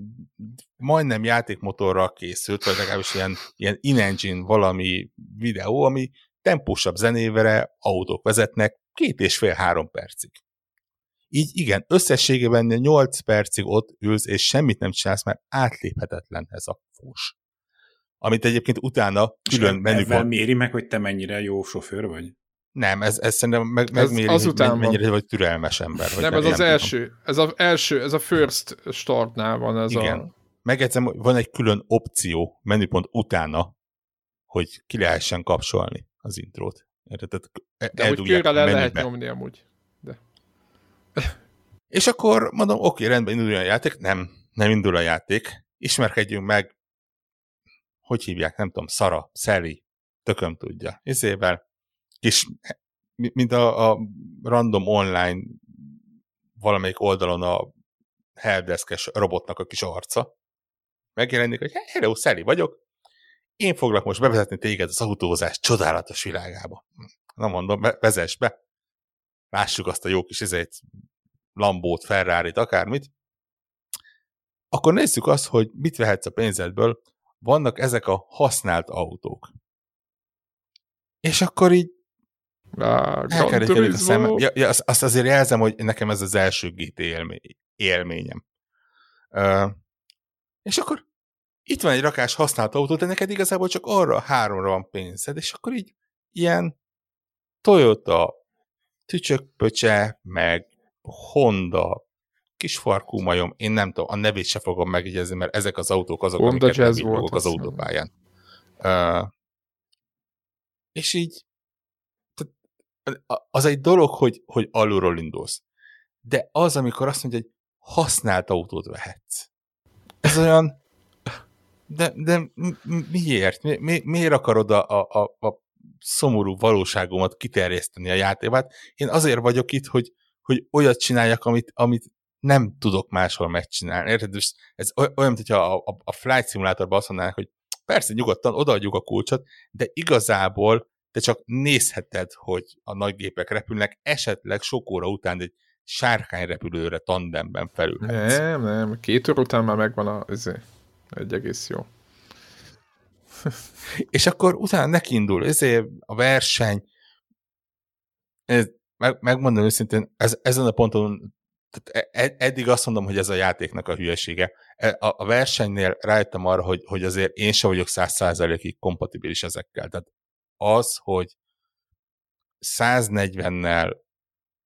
majdnem játékmotorral készült, vagy legalábbis ilyen, ilyen in-engine valami videó, ami tempósabb zenévere autók vezetnek két és fél-három percig. Így igen, összességében 8 percig ott ülsz, és semmit nem csinálsz, mert átléphetetlen ez a fós. Amit egyébként utána külön menü
méri meg, hogy te mennyire jó sofőr vagy?
Nem, ez, ez szerintem meg, megméri, ez azután hogy mennyire vagy türelmes ember.
Vagy nem, ez az első. Ez az első, ez a first startnál van ez Igen. a...
Megegyzem, van egy külön opció menüpont utána, hogy ki lehessen kapcsolni az intrót.
Tehát De hogy kőre le lehet nyomni amúgy. De. *laughs*
És akkor mondom, oké, rendben indul a játék. Nem, nem indul a játék. Ismerkedjünk meg, hogy hívják, nem tudom, Szara, Szeli, tököm tudja. Izével kis, mint a, a random online valamelyik oldalon a helpdeskes robotnak a kis arca, megjelenik, hogy hello, Szeli vagyok, én foglak most bevezetni téged az autózás csodálatos világába. Na mondom, vezess be, lássuk azt a jó kis ezért Lambót, Ferrari-t, akármit, akkor nézzük azt, hogy mit vehetsz a pénzedből, vannak ezek a használt autók. És akkor így a Ja, ja, azt, azt azért jelzem, hogy nekem ez az első GT élmény, élményem. Uh, és akkor itt van egy rakás használt autó, de neked igazából csak arra háromra van pénzed, és akkor így ilyen Toyota, tücsökpöcse, meg Honda, kis farkú majom, én nem tudom, a nevét se fogom megigyezni, mert ezek az autók azok, Honda amiket nem az autópályán. Uh, és így az egy dolog, hogy, hogy alulról indulsz. De az, amikor azt mondja, hogy használt autót vehetsz. Ez olyan... De, de miért? Mi, mi, miért akarod a, a, a szomorú valóságomat kiterjeszteni a játékát? Én azért vagyok itt, hogy, hogy olyat csináljak, amit, amit nem tudok máshol megcsinálni. Érted? Ez olyan, mint hogyha a, a, a Flight Simulatorban azt mondanák, hogy persze nyugodtan odaadjuk a kulcsot, de igazából te csak nézheted, hogy a nagy gépek repülnek, esetleg sok óra után egy sárkányrepülőre tandemben felülhetsz.
Nem, nem, két óra után már megvan a, ez egy egész jó. *laughs*
és akkor utána nekindul ezért a verseny, ez, meg, megmondom őszintén, ez, ezen a ponton tehát e, e, eddig azt mondom, hogy ez a játéknak a hülyesége. E, a, a versenynél rájöttem arra, hogy, hogy azért én sem vagyok száz százalékig kompatibilis ezekkel. Tehát az, hogy 140-nel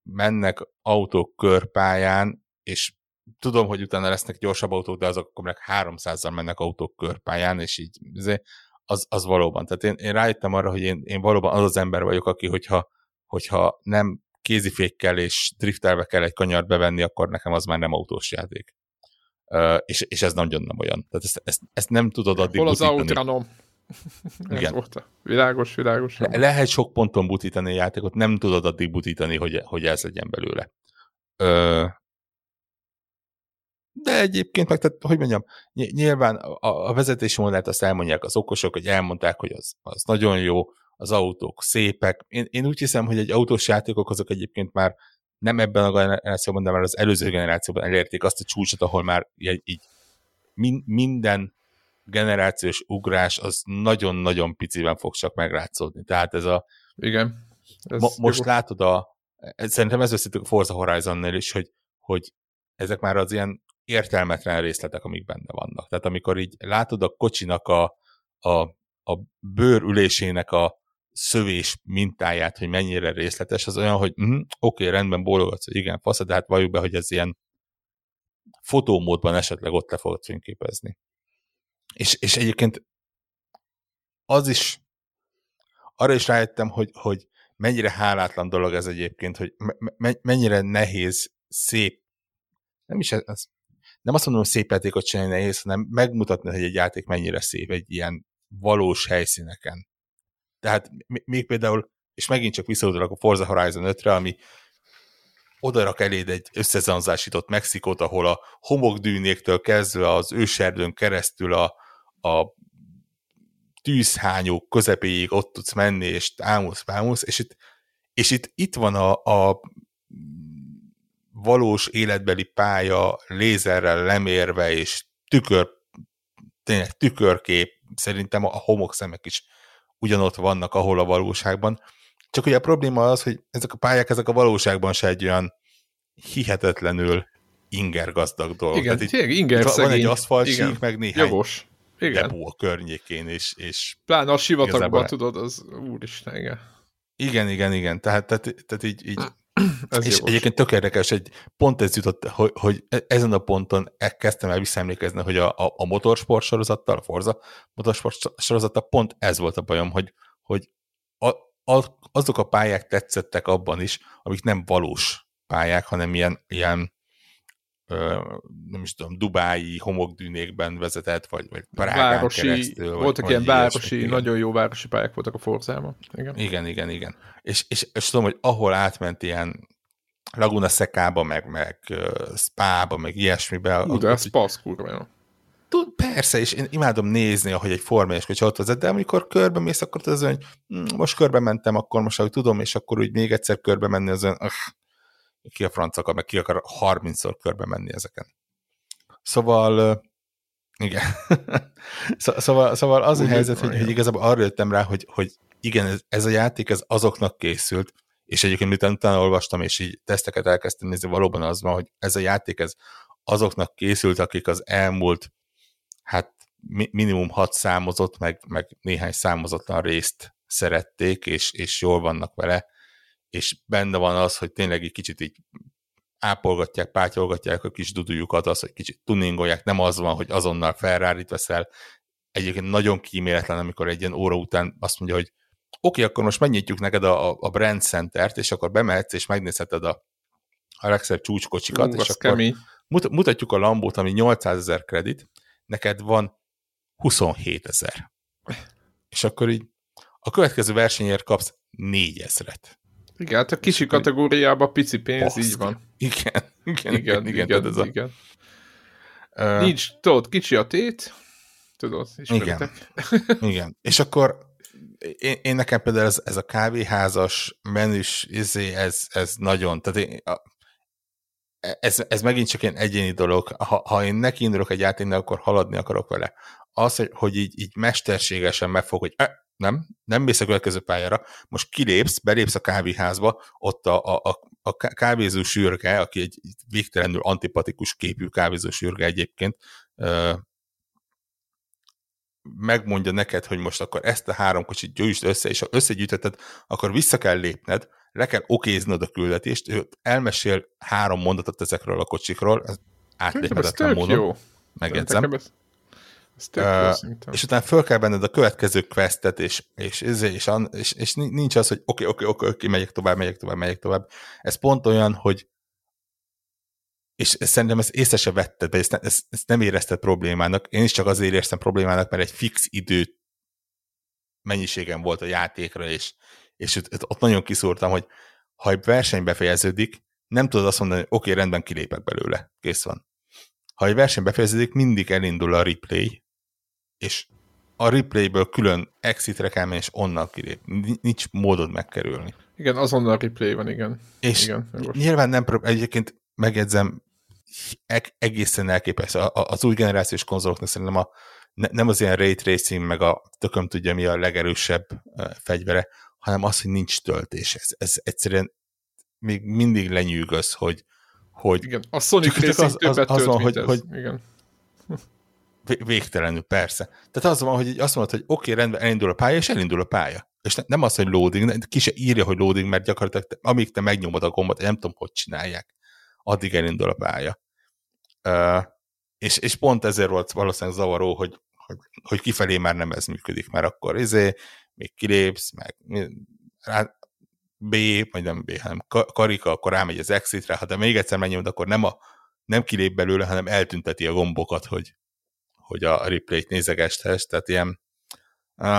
mennek autók körpályán, és tudom, hogy utána lesznek gyorsabb autók, de azok akkor meg 300-zal mennek autók körpályán, és így az, az valóban. Tehát én, én rájöttem arra, hogy én, én valóban az az ember vagyok, aki, hogyha, hogyha nem kézifékkel és driftelve kell egy kanyart bevenni, akkor nekem az már nem autós játék. Uh, és, és ez nagyon nem olyan. Tehát ezt, ezt, ezt nem tudod addig
Hol az outranom? *laughs* Igen. Volt világos, világos.
Le- lehet sok ponton butítani a játékot, nem tudod addig butítani, hogy, hogy ez legyen belőle. Ö, de egyébként meg, tehát, hogy mondjam, nyilván a, a vezetési modellt azt elmondják az okosok, hogy elmondták, hogy az, az nagyon jó, az autók szépek. Én, én úgy hiszem, hogy egy autós játékok azok egyébként már nem ebben a generációban, de már az előző generációban elérték azt a csúcsot, ahol már így, így min, minden generációs ugrás az nagyon-nagyon piciben fog csak megrátszódni. Tehát ez a...
Igen.
Ez mo- most jó. látod a... Szerintem ez összetük a Forza Horizon-nél is, hogy, hogy ezek már az ilyen értelmetlen részletek, amik benne vannak. Tehát amikor így látod a kocsinak a, a, a bőrülésének a szövés mintáját, hogy mennyire részletes, az olyan, hogy mm, oké, okay, rendben bólogatsz, hogy igen, fasz, de hát valljuk be, hogy ez ilyen fotómódban esetleg ott le fogod fényképezni. És, és egyébként az is, arra is rájöttem, hogy, hogy mennyire hálátlan dolog ez egyébként, hogy me, mennyire nehéz, szép, nem is ez, nem azt mondom, hogy szép játékot csinálni nehéz, hanem megmutatni, hogy egy játék mennyire szép egy ilyen valós helyszíneken. Tehát még például, és megint csak visszaudolok a Forza Horizon 5-re, ami odarak eléd egy összezanzásított Mexikót, ahol a homokdűnéktől kezdve az őserdőn keresztül a, a tűzhányók közepéig ott tudsz menni, és ámulsz, ámulsz, és itt, és itt, itt van a, a valós életbeli pálya lézerrel lemérve, és tükör, tényleg tükörkép, szerintem a homokszemek is ugyanott vannak, ahol a valóságban. Csak ugye a probléma az, hogy ezek a pályák, ezek a valóságban se egy olyan hihetetlenül inger gazdag dolog.
Igen, Tehát tényleg inger
van egy aszfaltsík, meg néhány
Jogos. Igen.
depó a környékén, és, és
Pláne a sivatagban, tudod, az úristen, igen.
Igen, igen, igen. Tehát, tehát, tehát így, így *clears throat* ez és jogos. egyébként tök érdekes, hogy pont ez jutott, hogy, hogy e- ezen a ponton e- kezdtem el visszaemlékezni, hogy a, a, a motorsport sorozattal, a Forza motorsport sorozattal pont ez volt a bajom, hogy, hogy a, a, azok a pályák tetszettek abban is, amik nem valós pályák, hanem ilyen, ilyen nem is tudom, dubái homokdűnékben vezetett, vagy, vagy Prágán városi, keresztül.
Voltak vagy, ilyen városi, ilyesmi, nagyon jó városi pályák voltak a Forzában.
Igen, igen, igen. igen. És, és, és tudom, hogy ahol átment ilyen Laguna Szekába, meg, meg uh, Spába, meg ilyesmibe.
Ú, de ez Spa kurva jó.
Tud, persze, és én imádom nézni, ahogy egy formányos kocsi ott vezet, de amikor körbe mész, akkor az hogy hm, most körbe mentem, akkor most ahogy tudom, és akkor úgy még egyszer körbe menni, az öh, ki a franc akar, meg ki akar 30-szor körbe menni ezeken. Szóval, igen. *laughs* szóval, szóval az Úgy a helyzet, hogy, hogy igazából arra jöttem rá, hogy, hogy igen, ez, ez a játék ez azoknak készült, és egyébként miután utána olvastam, és így teszteket elkezdtem nézni, valóban az van, hogy ez a játék ez azoknak készült, akik az elmúlt hát minimum hat számozott, meg, meg néhány számozatlan részt szerették, és, és jól vannak vele, és benne van az, hogy tényleg egy kicsit így ápolgatják, pátyolgatják a kis dudujukat, az, hogy kicsit tuningolják, nem az van, hogy azonnal ferrari veszel. Egyébként nagyon kíméletlen, amikor egy ilyen óra után azt mondja, hogy oké, okay, akkor most megnyitjuk neked a, a Brand Center-t, és akkor bemehetsz, és megnézheted a, a legszebb csúcskocsikat, Ú, és akkor kemény. mutatjuk a Lambót, ami 800 ezer kredit, neked van 27 ezer. És akkor így a következő versenyért kapsz 4 ezeret.
Igen, hát a kisi kategóriában pici pénz, Baszki. így van. *laughs*
Igen, igen, igen, igen. igen, igen, igen.
Uh, Nincs, tudod, kicsi a tét, tudod, ismeritek.
Igen, igen. és akkor én, én nekem például ez, ez a kávéházas menüs, izé, ez, ez nagyon, tehát én, a, ez, ez megint csak egy egyéni dolog. Ha, ha én neki indulok egy játéknak, akkor haladni akarok vele. Az, hogy, hogy így, így mesterségesen megfog, hogy nem, nem mész a következő pályára, most kilépsz, belépsz a kávéházba, ott a, a, a, a kávézó sürge, aki egy végtelenül antipatikus képű kávézó sürge egyébként, megmondja neked, hogy most akkor ezt a három kocsit gyűjtsd össze, és ha összegyűjtötted, akkor vissza kell lépned, le kell okéznod a küldetést, ő elmesél három mondatot ezekről a kocsikról, ez átléphetetlen módon. Jó. Megjegyzem. Ez, Uh, és utána föl kell benned a következő questet, és, és, és, és, és, és nincs az, hogy oké, okay, oké, okay, oké, okay, megyek tovább, megyek tovább, megyek tovább. Ez pont olyan, hogy és szerintem ezt észre se vetted be, ezt, ezt, ezt nem érezted problémának. Én is csak azért éreztem problémának, mert egy fix idő mennyiségem volt a játékra, és, és ott, ott nagyon kiszúrtam, hogy ha egy verseny befejeződik, nem tudod azt mondani, hogy oké, okay, rendben kilépek belőle, kész van. Ha egy verseny befejeződik, mindig elindul a replay, és a replayből külön exitre kell menni, és onnan kilép. Nincs módod megkerülni.
Igen, azonnal a replay van, igen.
És
igen,
nyilván nem, egyébként megjegyzem, egészen elképesztő. Az új generációs konzoloknak szerintem a, nem az ilyen ray tracing, meg a tököm tudja mi a legerősebb fegyvere, hanem az, hogy nincs töltés. Ez, ez egyszerűen még mindig lenyűgöz, hogy, hogy
igen, a Sonic Racing az, az, az, az van, hogy, hogy
igen végtelenül, persze. Tehát az van, hogy azt mondod, hogy oké, rendben, elindul a pálya, és elindul a pálya. És ne, nem az, hogy loading, ki se írja, hogy loading, mert gyakorlatilag te, amíg te megnyomod a gombot, nem tudom, hogy csinálják, addig elindul a pálya. Uh, és, és pont ezért volt valószínűleg zavaró, hogy, hogy, hogy kifelé már nem ez működik, mert akkor izé, még kilépsz, meg B, vagy nem B, hanem karika, akkor rámegy az exitre, ha de még egyszer megnyomod, akkor nem, a, nem kilép belőle, hanem eltünteti a gombokat, hogy, hogy a replay-t nézegesthes, tehát ilyen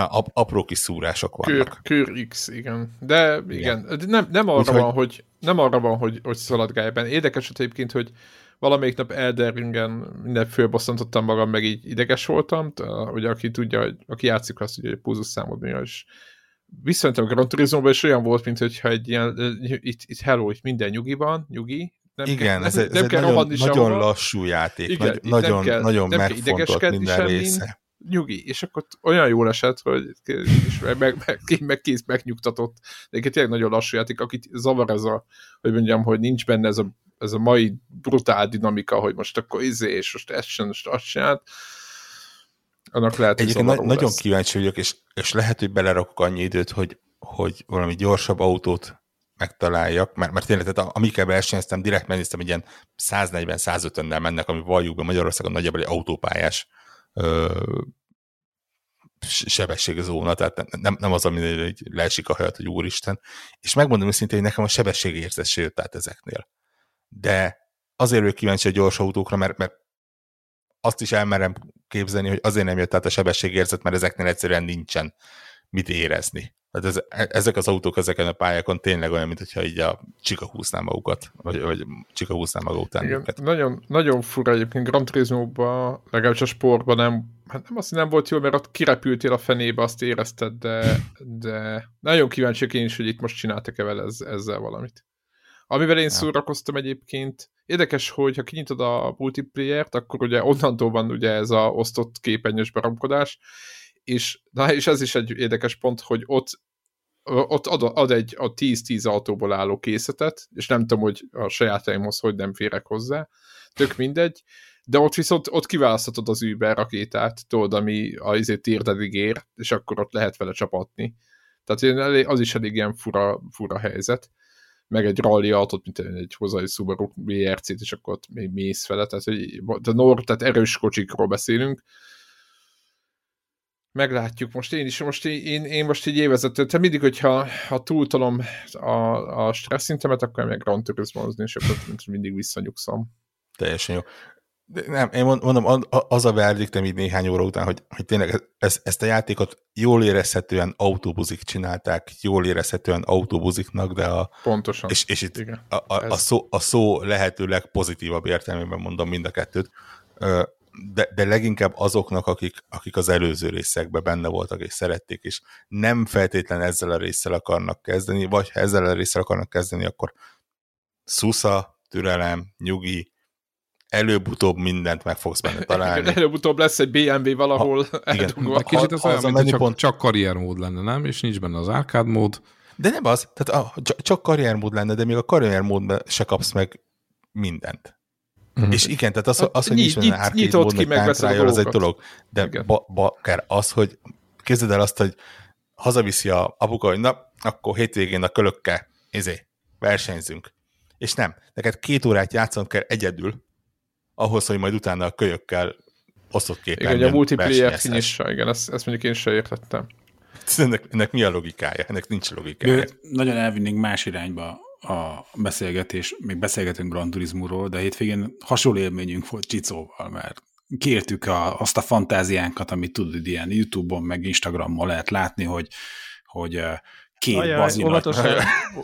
ap apró kis szúrások vannak.
Kör, kör X, igen. De igen, igen. Nem, nem arra Úgy, van, hogy, nem arra van, hogy, hogy szaladgálj benne. Érdekes egyébként, hogy valamelyik nap Elder Ringen minden fölbosszantottam magam, meg így ideges voltam, ugye aki tudja, hogy aki játszik azt, hogy a pulzus számod mi, és visszamentem a Gran turismo és olyan volt, mint hogyha egy ilyen, itt, itt hello, itt minden nyugiban, nyugi,
nem Igen, kell, ez, nem, ez nem egy kell nagyon, nagyon lassú játék, Igen, nagy, nagyon, kell, nagyon nem megfontolt minden része.
Nyugi, és akkor olyan jól esett, hogy és meg, meg, meg, meg kész megnyugtatott. De tényleg nagyon lassú játék, akit zavar ez a, hogy mondjam, hogy nincs benne ez a, ez a mai brutál dinamika, hogy most akkor izé, és most ezt sem, most azt sem annak lehet,
Egyébként na- nagyon lesz. kíváncsi vagyok, és, és lehet, hogy belerakok annyi időt, hogy, hogy valami gyorsabb autót megtaláljak, mert, mert tényleg, tehát amikkel versenyeztem, direkt megnéztem, hogy ilyen 140-150-nel mennek, ami valljuk be Magyarországon nagyjából egy autópályás ö, sebességzóna, tehát nem, nem az, ami hogy leesik a hajat, hogy úristen. És megmondom őszintén, hogy nekem a sebességérzet se jött át ezeknél. De azért vagyok kíváncsi a gyors autókra, mert, mert azt is elmerem képzelni, hogy azért nem jött át a sebességérzet, mert ezeknél egyszerűen nincsen mit érezni. Tehát ez, ezek az autók ezeken a pályákon tényleg olyan, mintha így a csika húzná magukat, vagy, vagy csika húzná maga után
Igen, őket. Nagyon, nagyon fura egyébként Gran Turismo-ban, legalábbis a sportban nem, hát nem azt, nem volt jó, mert ott kirepültél a fenébe, azt érezted, de, de nagyon kíváncsi én is, hogy itt most csináltak-e vele ez, ezzel valamit. Amivel én szórakoztam egyébként, érdekes, hogy ha kinyitod a multiplayer-t, akkor ugye onnantól van ugye ez a osztott képenyős beramkodás, és, na, és ez is egy érdekes pont, hogy ott ott ad, ad egy a 10-10 autóból álló készletet, és nem tudom, hogy a sajátaimhoz hogy nem férek hozzá, tök mindegy, de ott viszont ott kiválaszthatod az Uber rakétát, tudod, ami az izé térdedig ér, és akkor ott lehet vele csapatni. Tehát az is elég ilyen fura, fura helyzet meg egy rally autót, mint egy hozai Subaru BRC-t, és akkor ott még mész vele, tehát, hogy, de nor, tehát erős kocsikról beszélünk. Meglátjuk, most én is, most én, én most így évezető, tehát mindig, hogyha ha túltolom a, a stressz szintemet, akkor meg Grand turismo és akkor mindig visszanyugszom.
Teljesen jó. De nem, én mondom, az a verdiktem így néhány óra után, hogy, hogy tényleg ez, ezt a játékot jól érezhetően autóbuzik csinálták, jól érezhetően autóbuziknak, de a...
Pontosan.
És, és itt Igen, a, a, a, szó, a szó lehetőleg pozitívabb értelmében mondom mind a kettőt, de, de leginkább azoknak, akik, akik az előző részekben benne voltak és szerették, és nem feltétlen ezzel a résszel akarnak kezdeni, vagy ha ezzel a résszel akarnak kezdeni, akkor szusza, türelem, nyugi, előbb-utóbb mindent meg fogsz benne *laughs* találni.
előbb-utóbb lesz egy BMW valahol
ha, igen. Ha, Kicsit az olyan, mint csak, pont... csak karriermód lenne, nem? És nincs benne az arcade mód.
De nem az, tehát a, csak karriermód lenne, de még a karriermódban se kapsz meg mindent. Mm-hmm. És igen, tehát az, az hogy nincs benne arcade mód, meg az egy dolog. De ba, ba, az, hogy kezded el azt, hogy hazaviszi a apuka, hogy na, akkor hétvégén a kölökkel, izé, versenyzünk. És nem, neked két órát játszanod kell egyedül, ahhoz, hogy majd utána a kölyökkel osztott képen
Igen, a multiplayer kinyissa, igen, ezt, ezt mondjuk én sem értettem. *laughs*
Ennek, ennek mi a logikája? Ennek nincs logikája. Ő,
nagyon elvinnénk más irányba a beszélgetés, még beszélgetünk Grand Turismo-ról, de hétvégén hasonló élményünk volt Csicóval, mert kértük a, azt a fantáziánkat, amit tudod, ilyen YouTube-on, meg Instagramon lehet látni, hogy, hogy két Ajaj, bazinak. *laughs*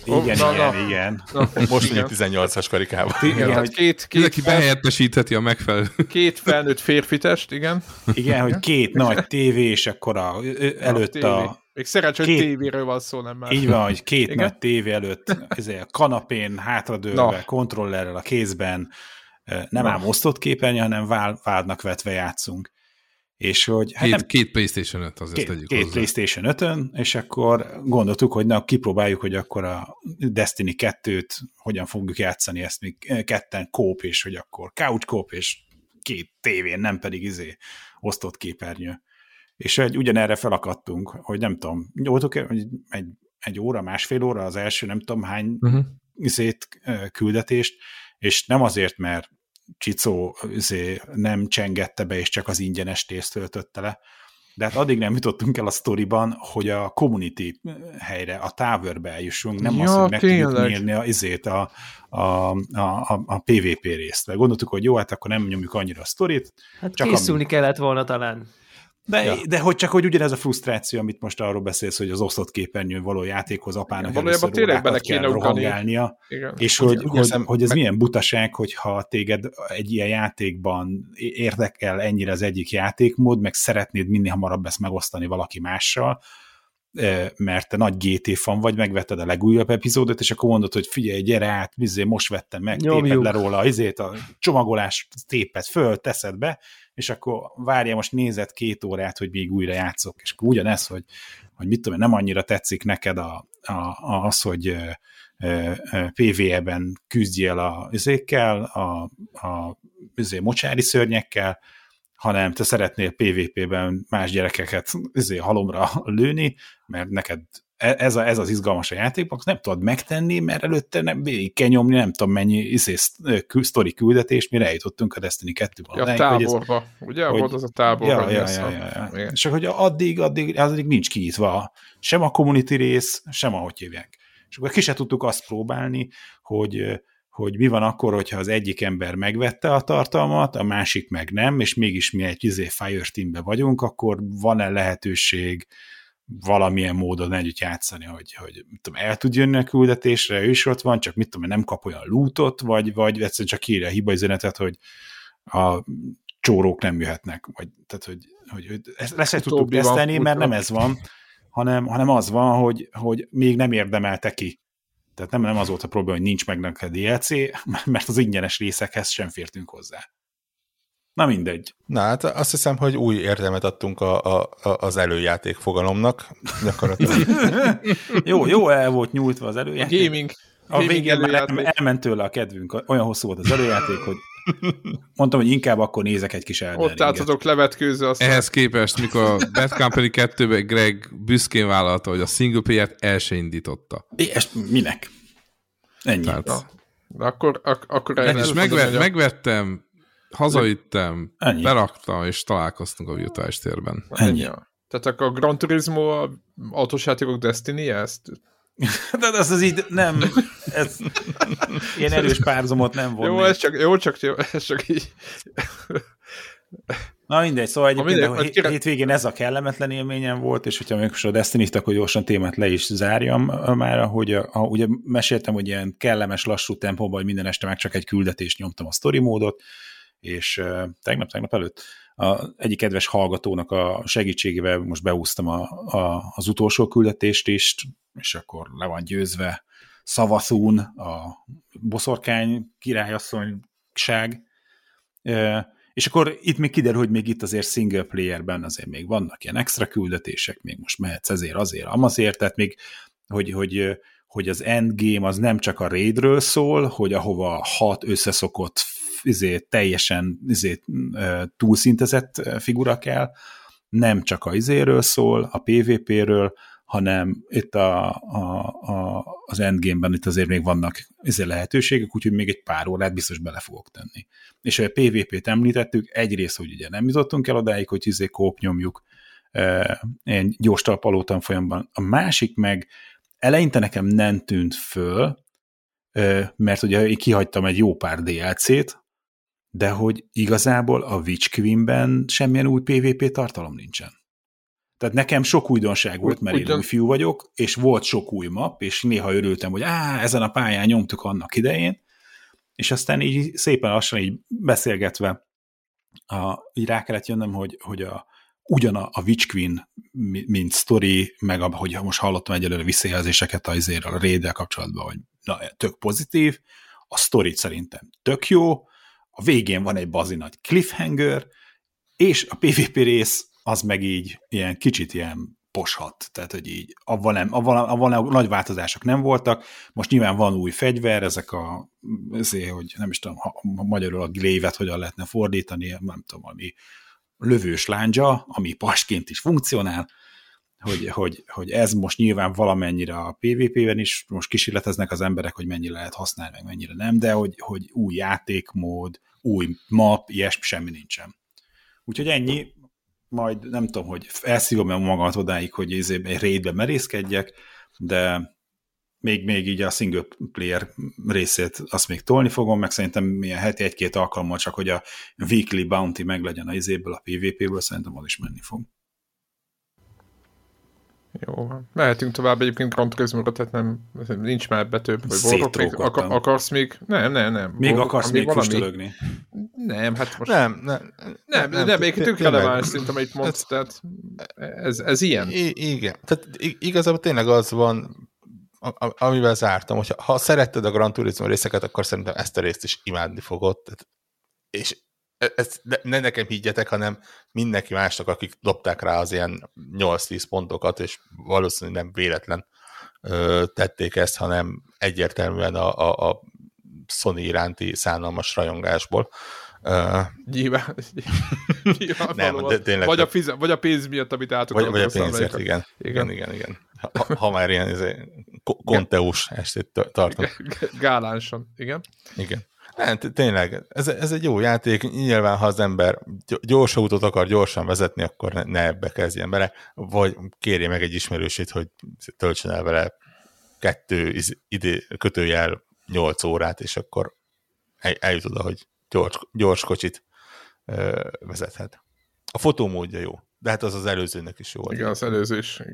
igen, na, igen, na. igen.
Na, most mondjuk 18-as karikában.
Igen, igen hogy két, két Ezeki behelyettesítheti a megfelelő.
Két felnőtt férfitest, igen.
Igen, hogy két nagy *laughs* tévé, és akkor a, előtt a...
Még szerencsé, hogy tévéről van szó, nem már.
Így van, hogy két igen? nagy tévé előtt ezért a kanapén, hátradőlve, kontrollerrel a kézben, nem ám osztott képernyő, hanem vádnak vetve játszunk. És hogy,
hát két, nem, két PlayStation 5, azért
két, tegyük Két hozzá. PlayStation 5-ön, és akkor gondoltuk, hogy na, kipróbáljuk, hogy akkor a Destiny 2-t hogyan fogjuk játszani, ezt még ketten kóp, és hogy akkor couch kóp, és két tévén, nem pedig izé osztott képernyő. És egy, ugyanerre felakadtunk, hogy nem tudom, voltunk egy, egy, óra, másfél óra az első, nem tudom hány uh-huh. izét, küldetést, és nem azért, mert Csicó izé, nem csengette be, és csak az ingyenes tészt töltötte le. De hát addig nem jutottunk el a sztoriban, hogy a community helyre, a towerbe eljussunk, nem ja, az, hogy meg tudjuk nyírni a, izét, a, a, a, a, PvP részt. Mert gondoltuk, hogy jó, hát akkor nem nyomjuk annyira a sztorit.
Hát csak készülni ami... kellett volna talán.
De, ja. de hogy csak hogy ugyanez a frusztráció, amit most arról beszélsz, hogy az osztott képernyőn való játékhoz apának
Igen, először tényleg bele kéne
rohangálnia, és hogy, hogy, hogy, hogy ez meg... milyen butaság, hogyha téged egy ilyen játékban érdekel ennyire az egyik játékmód, meg szeretnéd minél hamarabb ezt megosztani valaki mással, mert te nagy GT fan vagy, megvetted a legújabb epizódot, és akkor mondod, hogy figyelj, gyere át, vizé, most vettem meg, Nyomjuk. téped le róla izét, a csomagolás téped föl, teszed be, és akkor várja, most nézed két órát, hogy még újra játszok, és akkor ugyanez, hogy, hogy mit tudom, nem annyira tetszik neked a, a, a, az, hogy PvE-ben küzdjél a üzékkel, a, a üzé, mocsári szörnyekkel, hanem te szeretnél PvP-ben más gyerekeket üzé, halomra lőni, mert neked E, ez, a, ez az izgalmas a játékban, nem tudod megtenni, mert előtte nem, végig kell nyomni, nem tudom mennyi izé, sztori küldetés, mire eljutottunk a Destiny 2-ben.
Ja, táborba, hogy ez, ugye? Hogy, volt az a táborban.
Ja, ja, ja, ja, ja. És hogy addig, addig, addig nincs kinyitva sem a community rész, sem ahogy hívják. És akkor ki se tudtuk azt próbálni, hogy, hogy mi van akkor, hogyha az egyik ember megvette a tartalmat, a másik meg nem, és mégis mi egy izé Fire Teambe vagyunk, akkor van-e lehetőség valamilyen módon együtt játszani, hogy, hogy tudom, el tud jönni a küldetésre, ő is ott van, csak mit tudom, nem kap olyan lootot, vagy, vagy egyszerűen csak írja a hibaüzenetet, hogy a csórók nem jöhetnek, vagy tehát, hogy, hogy, hogy ezt lesz, tudtuk tesztelni, mert nem ez van, hanem, hanem az van, hogy, hogy még nem érdemelte ki. Tehát nem, nem az volt a probléma, hogy nincs meg neked DLC, *laughs* mert az ingyenes részekhez sem fértünk hozzá. Na mindegy.
Na hát azt hiszem, hogy új értelmet adtunk a, a, a, az előjáték fogalomnak. *laughs*
jó, jó el volt nyújtva az előjáték.
A gaming.
A végén már elment tőle a kedvünk. Olyan hosszú volt az előjáték, hogy mondtam, hogy inkább akkor nézek egy kis Elden
Ott álltatok levetkőző
aztán. Ehhez képest, mikor a *laughs* Bad Company 2-ben Greg büszkén vállalta, hogy a single player-t el se indította.
És minek? Ennyi. Tehát,
de akkor, ak- akkor
és megver, megvettem Hazavittem, Ennyi. beraktam, és találkoztunk a virtuális térben.
Ennyi. Tehát akkor a Gran Turismo a autós játékok destiny ezt? *laughs*
De ez az így nem, ez ilyen erős párhuzamot nem volt.
Jó, ez csak, jó, csak, jó, ez csak így.
Na mindegy, szóval egyébként mindegy, hét, hétvégén ez a kellemetlen élményem volt, és hogyha még a Destiny-t, akkor gyorsan témát le is zárjam már, hogy a, a, ugye meséltem, hogy ilyen kellemes, lassú tempóban, hogy minden este meg csak egy küldetést nyomtam a story módot, és tegnap-tegnap előtt a egyik kedves hallgatónak a segítségével most beúztam a, a, az utolsó küldetést is, és akkor le van győzve Szavaszún, a boszorkány királyasszonyság, és akkor itt még kiderül, hogy még itt azért single playerben azért még vannak ilyen extra küldetések, még most mehetsz ezért, azért, amazért, tehát még, hogy, hogy, hogy az endgame az nem csak a raidről szól, hogy ahova hat összeszokott izé, teljesen izé, túlszintezett figura kell, nem csak a izéről szól, a PvP-ről, hanem itt a, a, a, az endgame-ben itt azért még vannak izé lehetőségek, úgyhogy még egy pár órát biztos bele fogok tenni. És a PvP-t említettük, egyrészt, hogy ugye nem jutottunk el odáig, hogy izé kóp nyomjuk, egy gyors talpalótan folyamban. A másik meg eleinte nekem nem tűnt föl, mert ugye én kihagytam egy jó pár DLC-t, de hogy igazából a Witch Queen-ben semmilyen új PvP tartalom nincsen. Tehát nekem sok újdonság volt, mert Ugyan... én új fiú vagyok, és volt sok új map, és néha örültem, hogy á, ezen a pályán nyomtuk annak idején, és aztán így szépen lassan így beszélgetve a, így rá kellett jönnöm, hogy, hogy a, ugyan a, a Witch Queen, mint story, meg a, hogy most hallottam egyelőre visszajelzéseket azért a raid kapcsolatban, hogy na, tök pozitív, a story szerintem tök jó, a végén van egy bazi nagy cliffhanger, és a PvP rész az meg így ilyen kicsit ilyen poshat, tehát hogy így avval, nem, avval, avval nem, nagy változások nem voltak, most nyilván van új fegyver, ezek a, ezért, hogy nem is tudom, ha, magyarul a glévet hogyan lehetne fordítani, nem tudom, ami lövős lándzsa, ami pasként is funkcionál, hogy, hogy, hogy ez most nyilván valamennyire a PvP-ben is, most kísérleteznek az emberek, hogy mennyi lehet használni, meg mennyire nem, de hogy, hogy új játékmód, új map, ilyesmi, semmi nincsen. Úgyhogy ennyi, majd nem tudom, hogy elszívom -e magamat odáig, hogy egy raidbe merészkedjek, de még, még így a single player részét azt még tolni fogom, meg szerintem milyen heti egy-két alkalommal csak, hogy a weekly bounty meglegyen a izéből, a PvP-ből, szerintem az is menni fog.
Jó, mehetünk tovább egyébként Grand turismo tehát nem, nincs már ebbe több, hogy Warhawk akar, akarsz még? Nem, nem, nem.
Még Warhawk, akarsz még füstölögni?
Nem, hát most...
Nem, nem.
Nem, nem, nem még tök releváns szint, amit mondsz, tehát ez, ez ilyen.
I- igen, tehát igazából tényleg az van, amivel zártam, hogy ha szeretted a Grand Turismo részeket, akkor szerintem ezt a részt is imádni fogod, tehát, és ezt ne nekem higgyetek, hanem mindenki másnak, akik dobták rá az ilyen 8-10 pontokat, és valószínűleg nem véletlen ö, tették ezt, hanem egyértelműen a, a, a Sony iránti szánalmas rajongásból.
Uh, nyilván, *laughs* nyilván nem, de tényleg, vagy, a fize, vagy a pénz miatt, amit átok.
Vagy, vagy a pénzért, igen. Igen, igen, igen. Ha, ha már ilyen izé, konteus estét tartunk.
Gálánsan, igen.
Igen. Nem, tényleg, ez, ez egy jó játék, nyilván ha az ember gyors autót akar gyorsan vezetni, akkor ne, ne ebbe kezdjen bele, vagy kérje meg egy ismerősét, hogy töltsön el vele kettő idő, kötőjel 8 órát, és akkor el, eljut oda, hogy gyors, gyors kocsit ö, vezethet. A fotómódja jó, de hát az az előzőnek is jó.
Igen, az előző is, igen.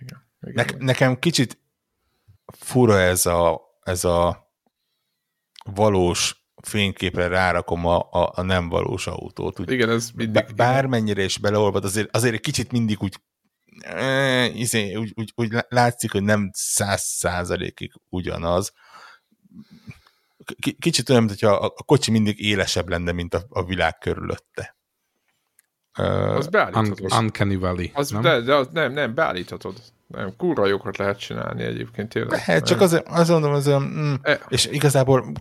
igen, igen,
ne,
igen.
Nekem kicsit fura ez a, ez a valós fényképre rárakom a, a, a nem valós autót.
Úgy, Igen, ez mindig...
Bármennyire is beleolvad, azért, azért egy kicsit mindig úgy, e, izé, úgy, úgy, úgy látszik, hogy nem száz százalékig ugyanaz. K kicsit olyan, mintha a, a kocsi mindig élesebb lenne, mint a, a világ körülötte.
Az beállíthatod.
Un Uncanny Valley,
az, nem? De, de az, nem, nem, beállíthatod. Nem, kurva jókat lehet csinálni egyébként tényleg.
Lehet, csak azért, azt mondom, az olyan, mm, e. és igazából,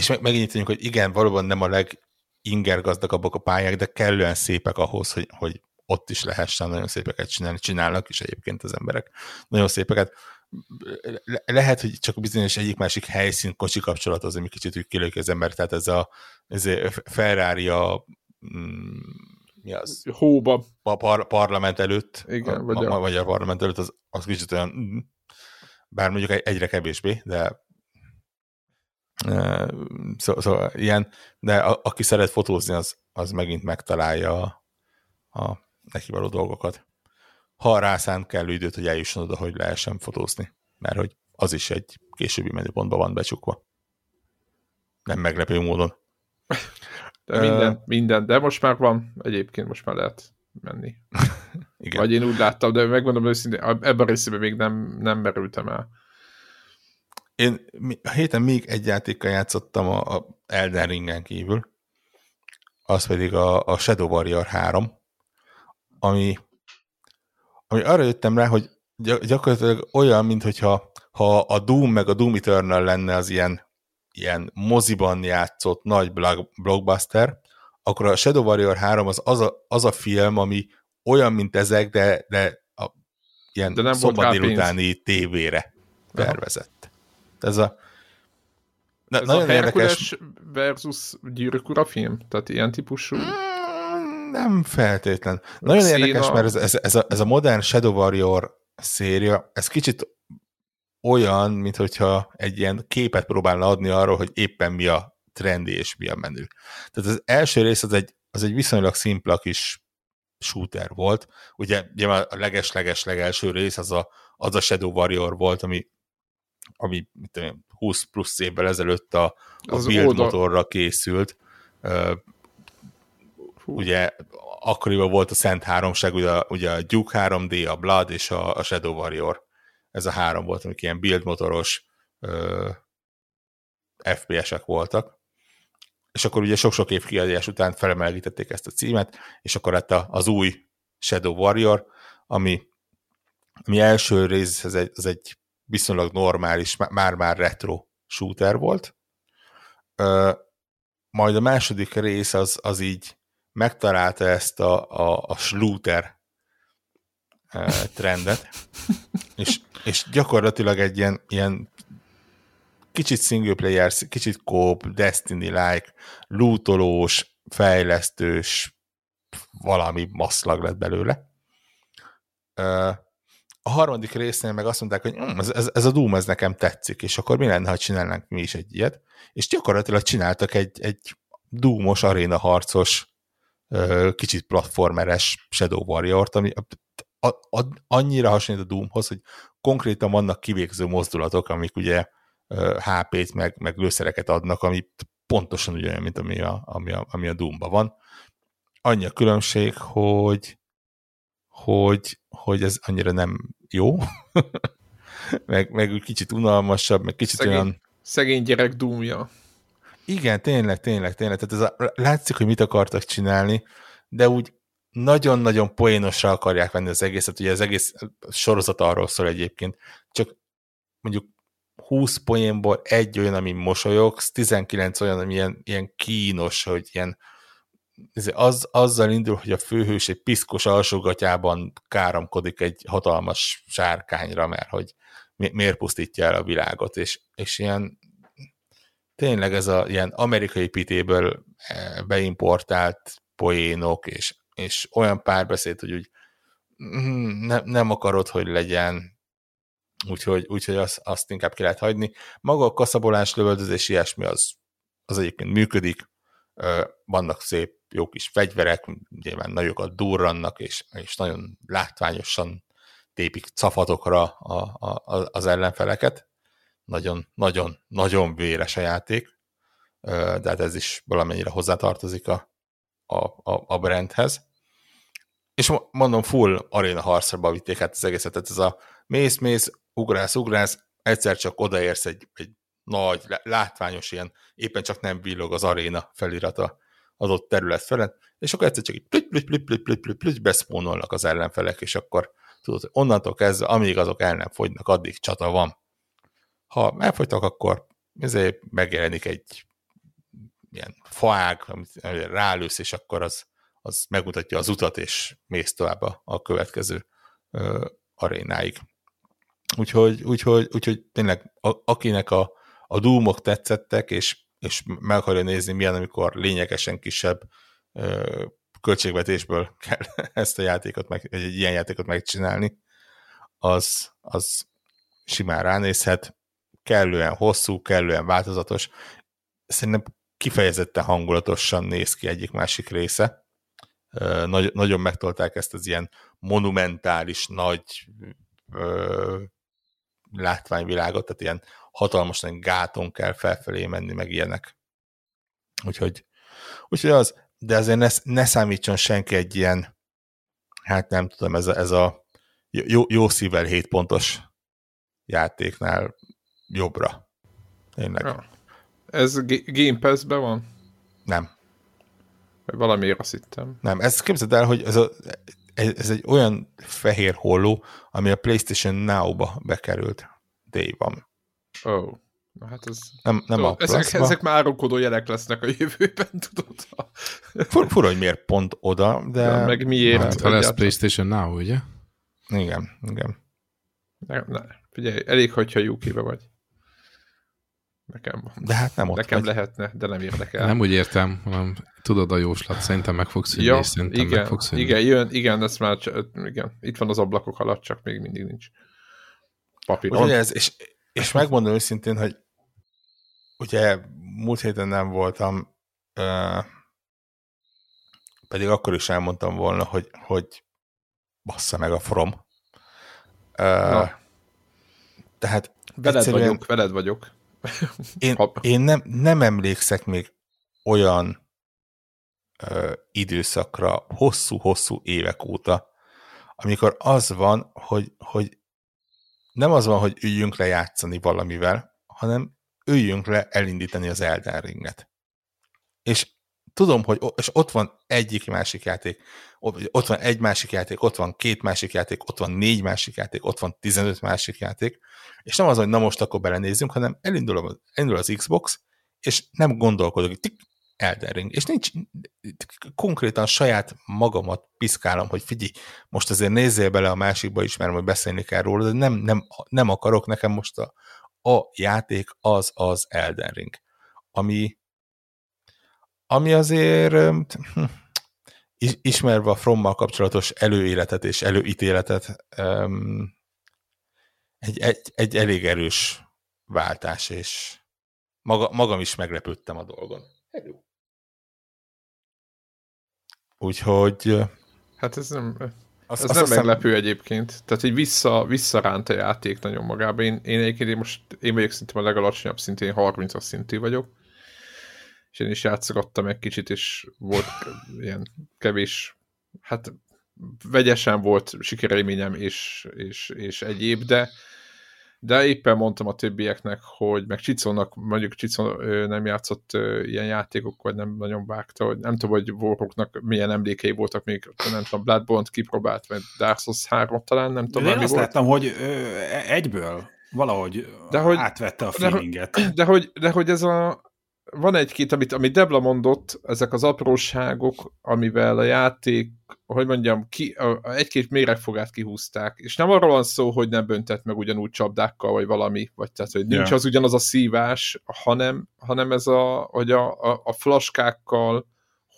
és meg, megint tudjuk, hogy igen, valóban nem a legingergazdagabbak a pályák, de kellően szépek ahhoz, hogy, hogy ott is lehessen nagyon szépeket csinálni. Csinálnak is egyébként az emberek nagyon szépeket. Le, lehet, hogy csak bizonyos egyik-másik helyszín kocsi kapcsolat az, ami kicsit úgy kilők az ember, tehát ez a, ez a Ferrari a mm, mi az?
Hóba.
A par, parlament előtt,
Igen,
a, vagy, a, a magyar parlament előtt, az, az kicsit olyan, mm, bár mondjuk egyre kevésbé, de Szóval szó, ilyen, de a, aki szeret fotózni, az, az megint megtalálja a, a neki való dolgokat. Ha rászánt kellő időt, hogy eljusson oda, hogy lehessen fotózni. Mert hogy az is egy későbbi menüpontban van becsukva. Nem meglepő módon.
De minden, minden, de most már van, egyébként most már lehet menni. *laughs* Igen. Vagy én úgy láttam, de megmondom őszintén, ebben a részében még nem, nem merültem el.
Én a héten még egy játékkal játszottam a, a Elden Ringen kívül, az pedig a, a Shadow Warrior 3, ami, ami arra jöttem rá, hogy gyakorlatilag olyan, mintha ha a Doom meg a Doom Eternal lenne az ilyen, ilyen moziban játszott nagy blockbuster, akkor a Shadow Warrior 3 az az a, az a film, ami olyan, mint ezek, de, de a, ilyen de nem szombat délutáni tévére tervezett. Ez a
Na, ez nagyon a érdekes versus gyűrűk ura film? Tehát ilyen típusú?
Mm, nem feltétlen. Nagyon Szína. érdekes, mert ez, ez, ez, a, ez a modern Shadow Warrior széria, ez kicsit olyan, mint hogyha egy ilyen képet próbálna adni arról, hogy éppen mi a trendi és mi a menő. Tehát az első rész az egy, az egy viszonylag szimpla kis shooter volt. Ugye, ugye a leges-leges legelső rész az a, az a Shadow Warrior volt, ami ami mit tudom, 20 plusz évvel ezelőtt a, a az build oda... motorra készült. Uh, ugye akkoriban volt a Szent Háromság, ugye, ugye a Duke 3D, a Blood és a, a Shadow Warrior. Ez a három volt, amik ilyen build motoros uh, FPS-ek voltak. És akkor ugye sok-sok év kiadás után felemelítették ezt a címet, és akkor lett az új Shadow Warrior, ami, ami első rész, ez egy, ez egy viszonylag normális, már-már retro shooter volt. Majd a második rész az, az így megtalálta ezt a, a, a slooter trendet, *laughs* és, és gyakorlatilag egy ilyen, ilyen kicsit single player, kicsit kóp, Destiny-like, lootolós, fejlesztős, valami maszlag lett belőle. A harmadik résznél meg azt mondták, hogy hm, ez, ez, ez a Doom, ez nekem tetszik, és akkor mi lenne, ha csinálnánk mi is egy ilyet, és gyakorlatilag csináltak egy, egy Doomos, aréna harcos, kicsit platformeres Shadow Warrior-t, ami a, a, annyira hasonlít a Doomhoz, hogy konkrétan vannak kivégző mozdulatok, amik ugye HP-t meg, meg lőszereket adnak, ami pontosan ugyanolyan, mint ami a, ami a, ami a Doomba van. Annyi a különbség, hogy hogy, hogy ez annyira nem jó, *laughs* meg, meg kicsit unalmasabb, meg kicsit
szegény,
olyan...
Szegény gyerek Doomja.
Igen, tényleg, tényleg, tényleg. Tehát ez a, látszik, hogy mit akartak csinálni, de úgy nagyon-nagyon poénosra akarják venni az egészet. Ugye az egész sorozat arról szól egyébként, csak mondjuk 20 poénból egy olyan, ami mosolyogsz, 19 olyan, ami ilyen, ilyen kínos, hogy ilyen az, azzal indul, hogy a főhős egy piszkos alsógatjában káromkodik egy hatalmas sárkányra, mert hogy mi, miért pusztítja el a világot, és, és ilyen tényleg ez a ilyen amerikai pitéből eh, beimportált poénok, és, és olyan párbeszéd, hogy úgy mm, ne, nem akarod, hogy legyen, úgyhogy, úgyhogy azt, azt inkább ki lehet hagyni. Maga a kaszabolás, lövöldözés, ilyesmi az, az egyébként működik, vannak szép jó kis fegyverek, nyilván nagyokat durrannak, és, és nagyon látványosan tépik cafatokra a, a, az ellenfeleket. Nagyon, nagyon, nagyon véres a játék, de hát ez is valamennyire hozzátartozik a, a, a, a brandhez. És mondom, full aréna harcra vitték hát az egészet, tehát ez a mész-mész, ugrász, ugrász, egyszer csak odaérsz egy, egy nagy, látványos ilyen, éppen csak nem villog az aréna felirata adott terület felett, és akkor egyszer csak így plüty, plüty, plüty, plüty, plüty, plüty, beszpónolnak az ellenfelek, és akkor tudod, hogy onnantól kezdve, amíg azok el nem fogynak, addig csata van. Ha elfogytak, akkor ezért megjelenik egy ilyen faág, amit rálősz, és akkor az, az megmutatja az utat, és mész tovább a, a következő ö, arénáig. Úgyhogy, úgyhogy, úgyhogy tényleg a, akinek a, a dúmok tetszettek, és és meg akarja nézni, milyen, amikor lényegesen kisebb ö, költségvetésből *laughs* kell ezt a játékot, meg, egy ilyen játékot megcsinálni, az, az simán ránézhet, kellően hosszú, kellően változatos. Szerintem kifejezetten hangulatosan néz ki egyik-másik része. Nagy, nagyon megtolták ezt az ilyen monumentális, nagy ö, látványvilágot, tehát ilyen hatalmas gáton kell felfelé menni, meg ilyenek. Úgyhogy, úgyhogy az, de azért ne, ne számítson senki egy ilyen, hát nem tudom, ez a, ez a jó, jó szívvel 7 pontos játéknál jobbra. Tényleg. Ja.
Ez Game Pass-ben van?
Nem.
Valamiért azt hittem.
Nem, ez képzeld el, hogy ez, a, ez egy olyan fehér holló, ami a PlayStation Now-ba bekerült. Day van.
Ó. Oh. Na hát ez...
Nem, nem a
ezek, ezek már árulkodó jelek lesznek a jövőben, *laughs* tudod?
Fur, fura, hogy miért pont oda, de... Ja,
meg miért? Hát,
ha lesz PlayStation Now, ugye?
Igen, igen.
Ne, ne, figyelj, elég, hogyha UK-be vagy. Nekem,
de hát nem ott
Nekem
vagy.
lehetne, de nem érdekel.
Nem úgy értem, hanem tudod a jóslat, szerintem meg fogsz jönni, ja, szerintem
igen,
meg fogsz jönni.
Igen, jön, igen, ezt már, igen, itt van az ablakok alatt, csak még mindig nincs
papíron. Ugye ez, és, és megmondom őszintén, hogy ugye múlt héten nem voltam, uh, pedig akkor is elmondtam volna, hogy, hogy bassza meg a From. Uh, tehát
veled egyszerűen, vagyok, veled vagyok.
Én, én nem, nem emlékszek még olyan uh, időszakra, hosszú-hosszú évek óta, amikor az van, hogy, hogy nem az van, hogy üljünk le játszani valamivel, hanem üljünk le elindítani az Elden Ringet. És tudom, hogy és ott van egyik másik játék, ott van egy másik játék, ott van két másik játék, ott van négy másik játék, ott van 15 másik játék, és nem az, hogy na most akkor belenézzünk, hanem elindul, elindul az Xbox, és nem gondolkodok, tik, Elden Ring. És nincs, konkrétan saját magamat piszkálom, hogy figyelj, most azért nézzél bele a másikba is, mert majd beszélni kell róla, de nem, nem, nem akarok nekem most a, a játék az az Elden Ring, ami, ami azért hm, ismerve a Frommal kapcsolatos előéletet és előítéletet egy, egy, egy elég erős váltás, és maga, magam is meglepődtem a dolgon. Hello. Úgyhogy...
Hát ez nem, az, ez az nem aztán... meglepő egyébként. Tehát, hogy vissza, visszaránt a játék nagyon magába. Én, én egyébként én most, én vagyok szerintem a legalacsonyabb szintén, 30-as szintű vagyok. És én is játszogattam egy kicsit, és volt ilyen kevés, hát vegyesen volt sikerélményem és, és, és egyéb, de de éppen mondtam a többieknek, hogy meg Csicónak, mondjuk Csicó nem játszott ilyen játékok, vagy nem nagyon vágta, hogy nem tudom, hogy Warhawknak milyen emlékei voltak még, nem tudom, Bloodborne-t kipróbált, vagy Dark Souls 3 talán, nem tudom,
de én azt volt. láttam, hogy ö, egyből valahogy de hogy, átvette a feelinget.
De, de, hogy, de hogy ez a van egy-két, amit, amit Debla mondott, ezek az apróságok, amivel a játék, hogy mondjam, ki, egy-két méregfogát kihúzták, és nem arról van szó, hogy nem böntett meg ugyanúgy csapdákkal, vagy valami, vagy tehát, hogy nincs yeah. az ugyanaz a szívás, hanem, hanem ez a, hogy a, a, a flaskákkal,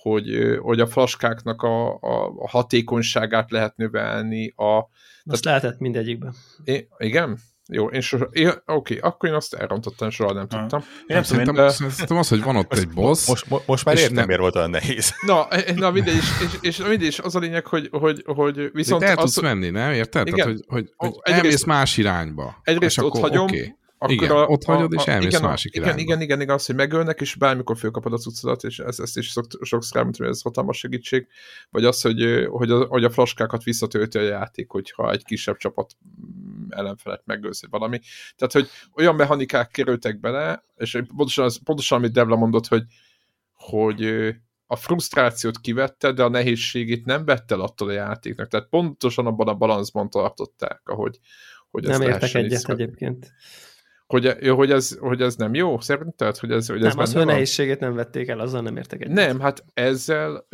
hogy, hogy a flaskáknak a, a, a hatékonyságát lehet növelni. A,
Most tehát, lehetett mindegyikben.
É, igen? Jó, én sosem, én, oké, akkor én azt elrontottam, soha nem tudtam.
Én nem szerintem, de... szerintem az, hogy van ott egy boss.
Most, most, most már értem, nem... miért volt olyan nehéz.
Na, e, na mindegy, és, és, és mindegy, és az a lényeg, hogy, hogy, hogy viszont...
De el tudsz menni, nem? Érted? Igen, Tehát, hogy, hogy, hogy elmész más irányba.
Egyrészt ott hagyom, okay.
Akkor igen, a, ott hagyod, a, és elmész igen, másik
igen, irányba. Igen, igen, igen, az, hogy megölnek, és bármikor fölkapod a cuccodat, és ezt, ezt is szok, sokszor elmondtam, hogy ez hatalmas segítség, vagy az, hogy, hogy, a, hogy a flaskákat visszatölti a játék, hogyha egy kisebb csapat ellenfelet megölsz, vagy valami. Tehát, hogy olyan mechanikák kerültek bele, és pontosan, az, pontosan amit Devla mondott, hogy, hogy a frusztrációt kivette, de a nehézségét nem vette el attól a játéknak. Tehát pontosan abban a balanszban tartották, ahogy, hogy
Nem értek egyet egyébként.
Hogy, hogy, ez, hogy ez nem jó, szerinted? Hogy ez, hogy
nem,
ez
az, hogy nehézségét nem vették el, azzal nem értek egyet.
Nem, hát ezzel,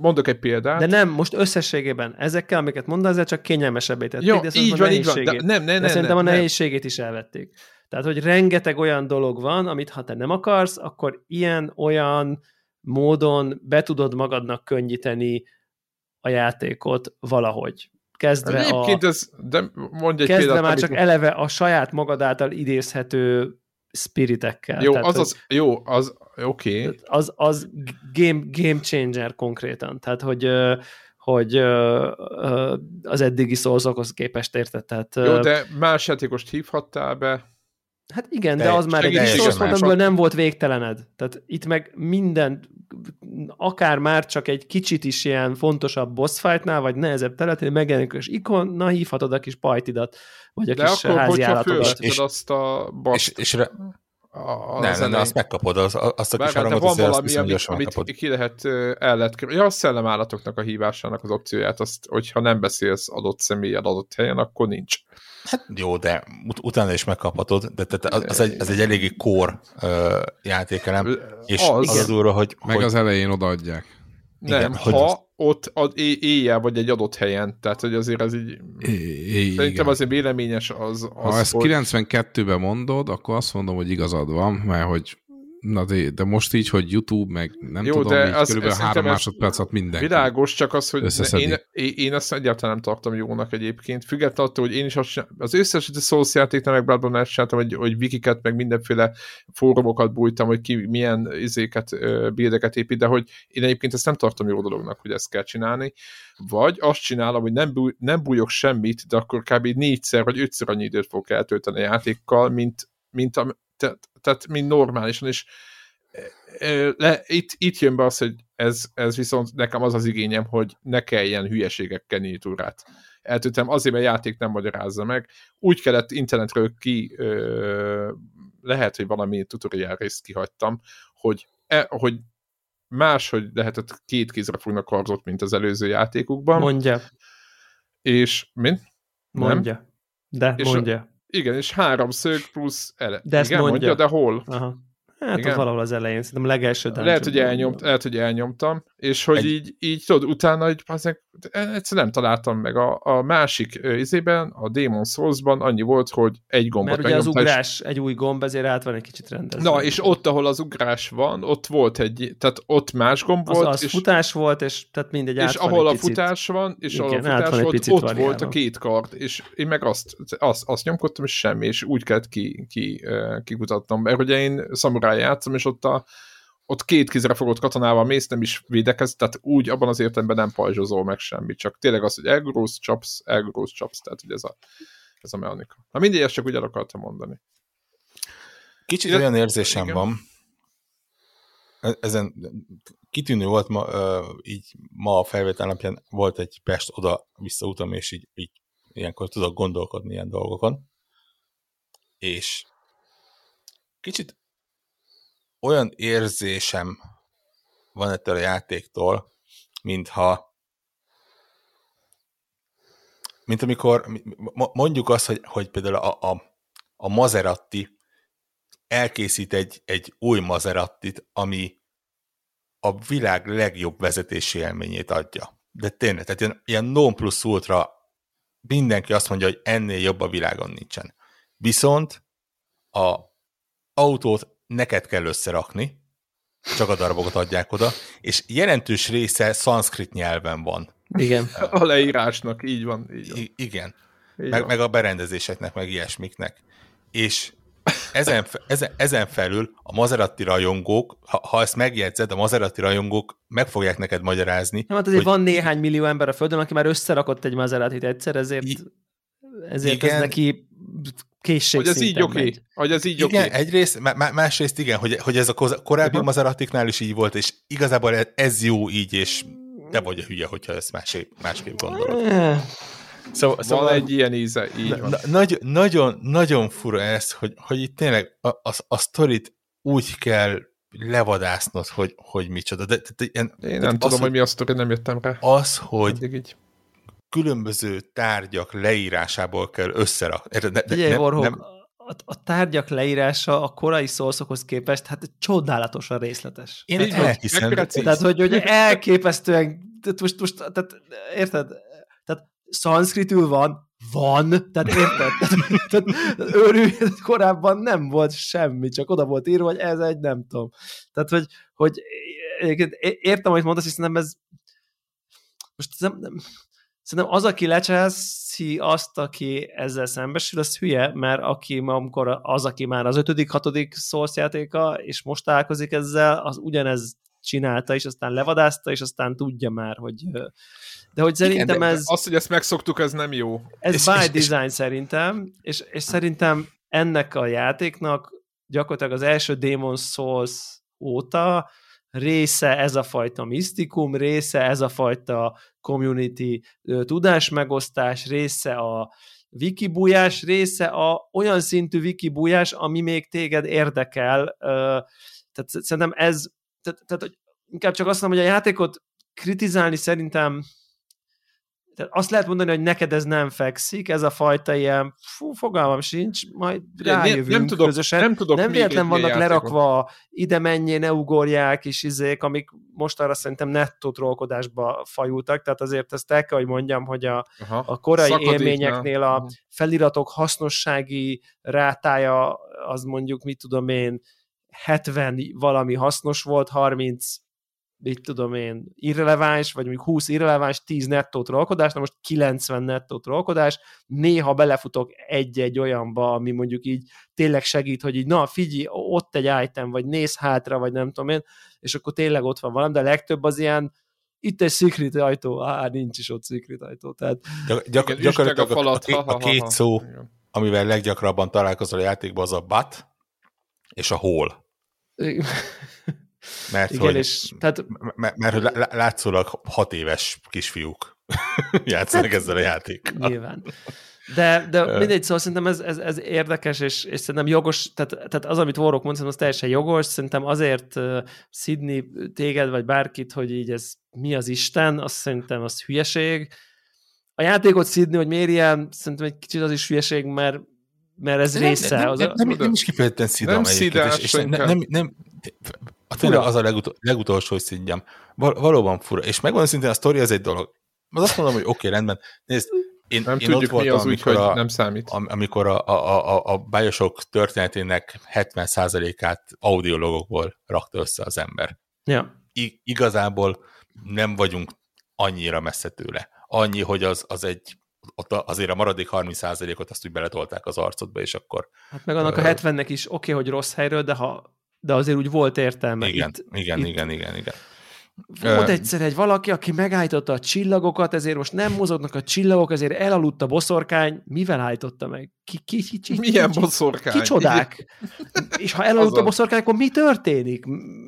mondok egy példát.
De nem, most összességében ezekkel, amiket mondasz, ezzel csak kényelmesebbé tették.
Jó, de így van, így van. De nem, nem, nem,
de szerintem
nem,
a nehézségét nem. is elvették. Tehát, hogy rengeteg olyan dolog van, amit ha te nem akarsz, akkor ilyen, olyan módon be tudod magadnak könnyíteni a játékot valahogy kezdve
Egyébként
a,
ez, de mondj egy
kezdve példát, már csak eleve a saját magad által idézhető spiritekkel.
Jó, Tehát, az, az, jó, az, oké. Okay.
Az, az game, game changer konkrétan. Tehát, hogy hogy az eddigi szózokhoz képest érted. Tehát,
jó, de más játékost hívhattál be,
Hát igen, de, de az már egy source amiből nem volt végtelened. Tehát itt meg minden, akár már csak egy kicsit is ilyen fontosabb boss fightnál, vagy nehezebb területén megjelenik és ikon, na hívhatod a kis pajtidat, vagy a
de
kis
akkor,
házi
állatodat. És, azt a
boss és, és re... A, nem, nem, azt megkapod, az, azt a kis harangot
van valami, amit, amit ki lehet, el lehet Ja, a szellemállatoknak a hívásának az opcióját, azt, hogyha nem beszélsz adott személyen adott helyen, akkor nincs.
Hát jó, de ut- utána is megkaphatod, de te, te, az, egy, az egy eléggé kór uh, játékelem, és az, az, durva, hogy...
Meg
hogy,
az elején odaadják.
Nem, igen, ha hogy ott ad, éjjel vagy egy adott helyen, tehát hogy azért az így... É, szerintem igen. azért véleményes az... az
ha ezt hogy... 92-ben mondod, akkor azt mondom, hogy igazad van, mert hogy Na de, de most így, hogy YouTube, meg nem Jó, tudom, de így az, körülbelül három másodpercet minden.
Világos, csak az, hogy én, én ezt egyáltalán nem tartom jónak egyébként. Függetlenül attól, hogy én is azt, az összes Souls játéknál meg Bloodborne csináltam, hogy, hogy wikiket, meg mindenféle fórumokat bújtam, hogy ki milyen izéket, bildeket épít, de hogy én egyébként ezt nem tartom jó dolognak, hogy ezt kell csinálni. Vagy azt csinálom, hogy nem, búj, nem bújok semmit, de akkor kb. négyszer vagy ötször annyi időt fogok eltölteni a játékkal, mint, mint a, tehát, tehát mint normálisan, és le, itt, itt jön be az, hogy ez, ez viszont nekem az az igényem, hogy ne kelljen hülyeségekkel nyílt órát. Eltöltem azért, mert játék nem magyarázza meg. Úgy kellett internetről ki, ö, lehet, hogy valami tutorial részt kihagytam, hogy, e, hogy máshogy lehetett két kézre fognak karzot, mint az előző játékukban.
Mondja.
És, mint?
Mondja. Nem? De és mondja.
Igen, és három szög plusz ele.
De ezt Igen, mondja.
mondja. De hol?
Aha. Hát Igen. valahol az elején, szerintem legelső
Lehet, hogy, elnyomt, lehet, hogy elnyomtam, és hogy egy... így, így tudod, utána egy, azért, egyszer nem találtam meg. A, a másik izében, a Demon Souls-ban annyi volt, hogy egy gombot
Mert ugye az ugrás és... egy új gomb, ezért át van egy kicsit rendezve.
Na, és ott, ahol az ugrás van, ott volt egy, tehát ott más gomb
az,
volt.
Az és, futás volt, és tehát mindegy,
És ahol a futás van, és igen, ahol a futás volt, ott variálva. volt a két kard, és én meg azt, azt, azt nyomkodtam, és semmi, és úgy kellett ki, ki, kikutatnom, mert ugye én szamuráj játszom, és ott a ott két kézre fogott katonával mész, nem is védekez, tehát úgy abban az értelemben nem pajzsozol meg semmit, csak tényleg az, hogy elgrúz, csapsz, elgrúz, csapsz, tehát ugye ez a, ez a mechanika. Na mindig ezt csak úgy el akartam mondani.
Kicsit olyan érzésem igen. van, e- ezen kitűnő volt ma, így ma a felvétel napján volt egy Pest oda visszautam, és így, így ilyenkor tudok gondolkodni ilyen dolgokon. És kicsit olyan érzésem van ettől a játéktól, mintha mint amikor mondjuk azt, hogy, hogy például a, a, a Maserati elkészít egy, egy új Maserattit, ami a világ legjobb vezetési élményét adja. De tényleg, tehát ilyen, ilyen non plus ultra mindenki azt mondja, hogy ennél jobb a világon nincsen. Viszont a autót neked kell összerakni, csak a darabokat adják oda, és jelentős része szanszkrit nyelven van.
Igen.
A leírásnak, így van. Így van.
I- igen. Így meg, van. meg a berendezéseknek, meg ilyesmiknek. És ezen, ezen, ezen felül a Maserati rajongók, ha, ha ezt megjegyzed, a Maserati rajongók meg fogják neked magyarázni.
Nem, hát azért hogy... van néhány millió ember a Földön, aki már összerakott egy Maserati-t egyszer, ezért, ezért igen, ez neki készség
Hogy ez így oké. Okay. Hogy ez így
igen,
okay.
egyrészt, másrészt igen, hogy, hogy ez a korábbi uh-huh. Mazaratiknál is így volt, és igazából ez jó így, és te vagy a hülye, hogyha ezt másképp, másképp gondolod.
Eh. Szóval, szóval egy ilyen íze, így
van. Nagy, nagyon, nagyon fura ez, hogy, hogy itt tényleg a, a, a sztorit úgy kell levadásznod, hogy, hogy micsoda. De, de, de,
ilyen, Én nem tudom, az, hogy mi a sztori, nem jöttem rá.
Az, hogy így. Különböző tárgyak leírásából kell összerakni.
Ne, ne, nem, a, a tárgyak leírása a korai szószokhoz képest hát csodálatosan részletes.
Én Így elhiszem.
Tehát, hogy, hogy elképesztően, tehát most, most tehát, érted? Tehát szanszkritül van, van, tehát érted? Tehát, tehát őrű, korábban nem volt semmi, csak oda volt írva, hogy ez egy, nem tudom. Tehát, hogy, hogy értem, hogy mondasz, hiszen nem ez most nem, nem, Szerintem az, aki lecseszi azt, aki ezzel szembesül, az hülye, mert aki amikor az, aki már az ötödik, hatodik Source játéka, és most találkozik ezzel, az ugyanez csinálta, és aztán levadázta, és aztán tudja már, hogy de hogy szerintem Igen, ez...
Az, hogy ezt megszoktuk, ez nem jó.
Ez és, by és, design és... szerintem, és, és szerintem ennek a játéknak gyakorlatilag az első Demon Souls óta része ez a fajta misztikum, része ez a fajta community tudásmegosztás, része a wikibújás, része a olyan szintű wikibújás, ami még téged érdekel. Tehát szerintem ez, tehát, tehát inkább csak azt mondom, hogy a játékot kritizálni szerintem tehát azt lehet mondani, hogy neked ez nem fekszik, ez a fajta ilyen, fú, fogalmam sincs, majd rájövünk nem, nem tudok, közösen. Nem, tudok nem véletlen vannak lerakva, ide menjél, ne ugorják is izék, amik most arra szerintem nettó trollkodásba fajultak, tehát azért ezt el kell, hogy mondjam, hogy a, Aha, a korai élményeknél a feliratok hasznossági rátája az mondjuk, mit tudom én, 70 valami hasznos volt, 30 mit tudom én, irreleváns, vagy mondjuk 20 irreleváns, 10 nettó trollkodás, na most 90 nettó trollkodás, néha belefutok egy-egy olyanba, ami mondjuk így tényleg segít, hogy így, na figyelj, ott egy item, vagy néz hátra, vagy nem tudom én, és akkor tényleg ott van valami, de a legtöbb az ilyen, itt egy secret ajtó, á, nincs is ott secret ajtó. Tehát...
Gyak, gyak, gyakorlatilag a, falat, a, a, a két szó, amivel leggyakrabban találkozol a játékban, az a but és a hole. Mert Igen, hogy, és, tehát... mert, mert hogy látszólag hat éves kisfiúk *laughs* játszanak ezzel a játékkal.
Nyilván. De, de mindegy, szóval szerintem ez, ez, ez érdekes, és, és szerintem jogos, tehát, tehát az, amit Warrock mond, az teljesen jogos, szerintem azért uh, Sydney téged, vagy bárkit, hogy így ez mi az Isten, azt szerintem az hülyeség. A játékot Sydney, hogy miért ilyen, szerintem egy kicsit az is hülyeség, mert mert ez része.
Nem, nem, nem, nem, nem is kifejezetten szidám
nem egyébként, és, és
nem, nem, nem, A tényleg az a legutol, legutolsó szintjem. Val, valóban fura. És megvan szintén a sztori, az egy dolog. Az azt mondom, hogy oké, okay, rendben. Nézd,
én, nem én tudjuk, ott voltam, mi az úgy, hogy a, nem számít.
Amikor a, a, a, a Bioshock történetének 70%-át audiologokból rakta össze az ember.
Ja.
I, igazából nem vagyunk annyira messze tőle. Annyi, hogy az, az egy ott azért a maradék 30%-ot azt úgy beletolták az arcodba, és akkor...
Hát meg annak a 70-nek is oké, okay, hogy rossz helyről, de, ha, de azért úgy volt értelme.
Igen, itt, igen, itt, igen, igen, igen.
Volt egyszer egy valaki, aki megállította a csillagokat, ezért most nem mozognak a csillagok, ezért elaludt a boszorkány. Mivel állította meg? Ki, ki, ki, ki,
Milyen ki, boszorkány?
Kicsodák? És ha elaludt a boszorkány, akkor mi történik?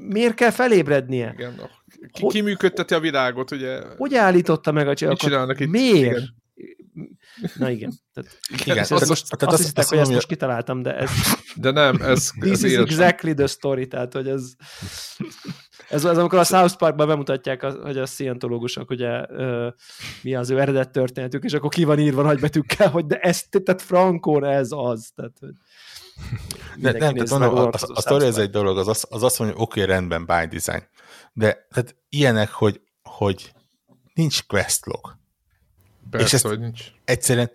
Miért kell felébrednie?
Igen, ki, ki működteti a világot, ugye?
Hogy állította meg a csillagokat? Miért? Igen. Na igen. Tehát, igen, ez most, tehát azt, azt hittek, hogy ezt most kitaláltam, de ez...
De nem, ez...
This ez is exactly the story, tehát hogy ez... Ez az, amikor a South Parkban bemutatják, hogy a szientológusok, ugye mi az ő eredet történetük, és akkor ki van írva nagybetűkkel, hogy de ez, tehát Frankon ez az. Tehát, hogy
de, nem, tehát mondom, a, a, a sztori ez egy dolog, az, az, az azt mondja, oké, okay, rendben, by design. De tehát ilyenek, hogy, hogy nincs questlog.
Persze, és hogy nincs.
Egyszerűen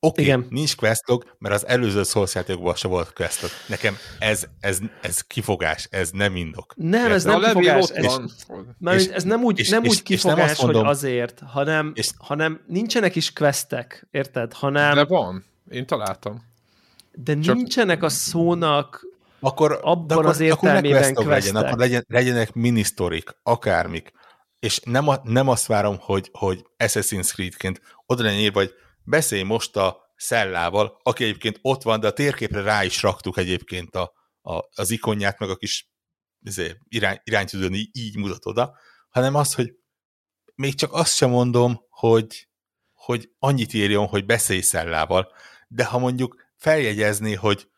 Oké, okay, nincs questlog, mert az előző Souls játékokban se volt questlog. Nekem ez, ez, ez kifogás, ez nem indok.
Nem, ez nem kifogás. Ez, és, ez nem úgy, és, nem úgy és, kifogás, és nem mondom, hogy azért, hanem, és, hanem nincsenek is questek, érted? Hanem,
de van, én találtam.
De Csak... nincsenek a szónak
akkor,
abban akkor, az értelmében akkor
legyen, akkor legyen, legyenek minisztorik, akármik. És nem, a, nem azt várom, hogy, hogy Assassin's Creed-ként oda legyen írva, beszélj most a Szellával, aki egyébként ott van, de a térképre rá is raktuk egyébként a, a, az ikonját, meg a kis izé, irány, iránytűzőn így mutat oda, hanem az, hogy még csak azt sem mondom, hogy, hogy annyit írjon, hogy beszélj Szellával, de ha mondjuk feljegyezni, hogy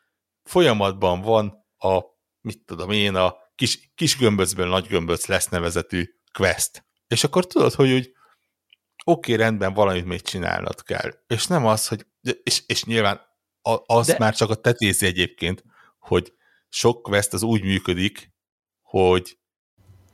folyamatban van a, mit tudom én, a kis, kis gömböcből nagy gömböc lesz nevezetű quest, és akkor tudod, hogy úgy oké, okay, rendben, valamit még csinálnod kell. És nem az, hogy, és, és nyilván az De... már csak a tetézi egyébként, hogy sok quest az úgy működik, hogy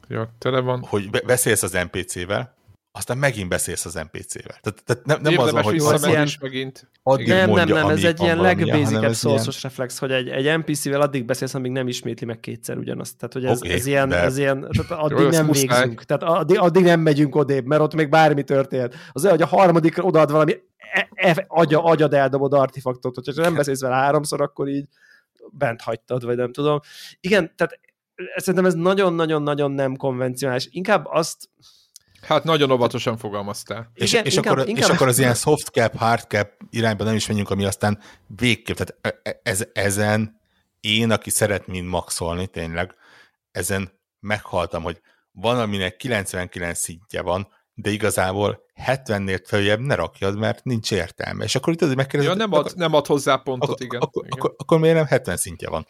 ja, tele van.
hogy beszélsz az NPC-vel, aztán megint beszélsz az NPC-vel. Tehát, tehát nem, nem
az,
hogy
az ilyen... is megint.
Addig nem, mondja, nem, nem, ez egy ilyen legbasicebb szószos ilyen... reflex, hogy egy, egy NPC-vel addig beszélsz, amíg nem ismétli meg kétszer ugyanazt. Tehát, hogy ez, okay, ez, ilyen, de... ez ilyen, tehát *laughs* addig Jó, nem végzünk. Tehát addig, addig nem megyünk odébb, mert ott még bármi történt. Az olyan, hogy a harmadikra odaad valami e, e, agya, agyad eldobod artifaktot, hogyha nem beszélsz vele háromszor, akkor így bent hagytad, vagy nem tudom. Igen, tehát szerintem ez nagyon-nagyon-nagyon nem konvencionális. Inkább azt,
Hát nagyon óvatosan fogalmaztál.
És, Igen, és, inkább, akkor, inkább és akkor az ilyen soft cap, hard cap irányba nem is menjünk, ami aztán végképp, tehát e, e, ez, ezen én, aki szeret mind maxolni, tényleg, ezen meghaltam, hogy van, aminek 99 szintje van, de igazából 70-nél följebb ne rakjad, mert nincs értelme. És akkor itt azért megkérdezed...
Ja, nem ad, akkor, nem ad hozzá pontot, akkor, igen.
Akkor,
igen.
Akkor, akkor miért nem 70 szintje van?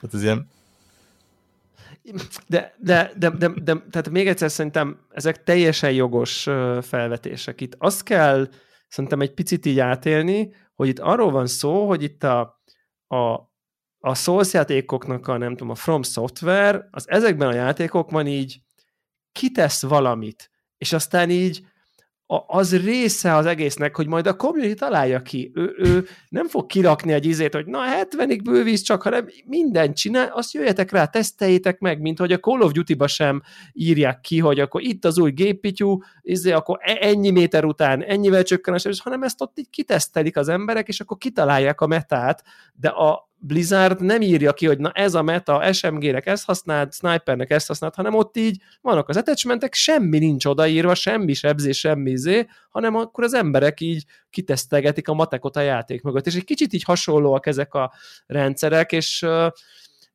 Tehát ez ilyen
de, de, de, de, de, tehát még egyszer szerintem ezek teljesen jogos felvetések. Itt azt kell szerintem egy picit így átélni, hogy itt arról van szó, hogy itt a, a, a Souls játékoknak a, nem tudom, a From Software, az ezekben a játékokban így kitesz valamit, és aztán így az része az egésznek, hogy majd a community találja ki. Ő, ő nem fog kirakni egy izét, hogy na 70-ig bővíz csak, hanem mindent csinál, azt jöjjetek rá, teszteljétek meg, mint hogy a Call of Duty-ba sem írják ki, hogy akkor itt az új géppityú, izé, akkor e- ennyi méter után ennyivel csökken a sebesség, hanem ezt ott így kitesztelik az emberek, és akkor kitalálják a metát, de a, Blizzard nem írja ki, hogy na ez a meta, SMG-nek ezt használt, Snipernek ezt használt, hanem ott így vannak az attachmentek, semmi nincs odaírva, semmi sebzés, semmi zé, hanem akkor az emberek így kitesztelgetik a matekot a játék mögött. És egy kicsit így hasonlóak ezek a rendszerek, és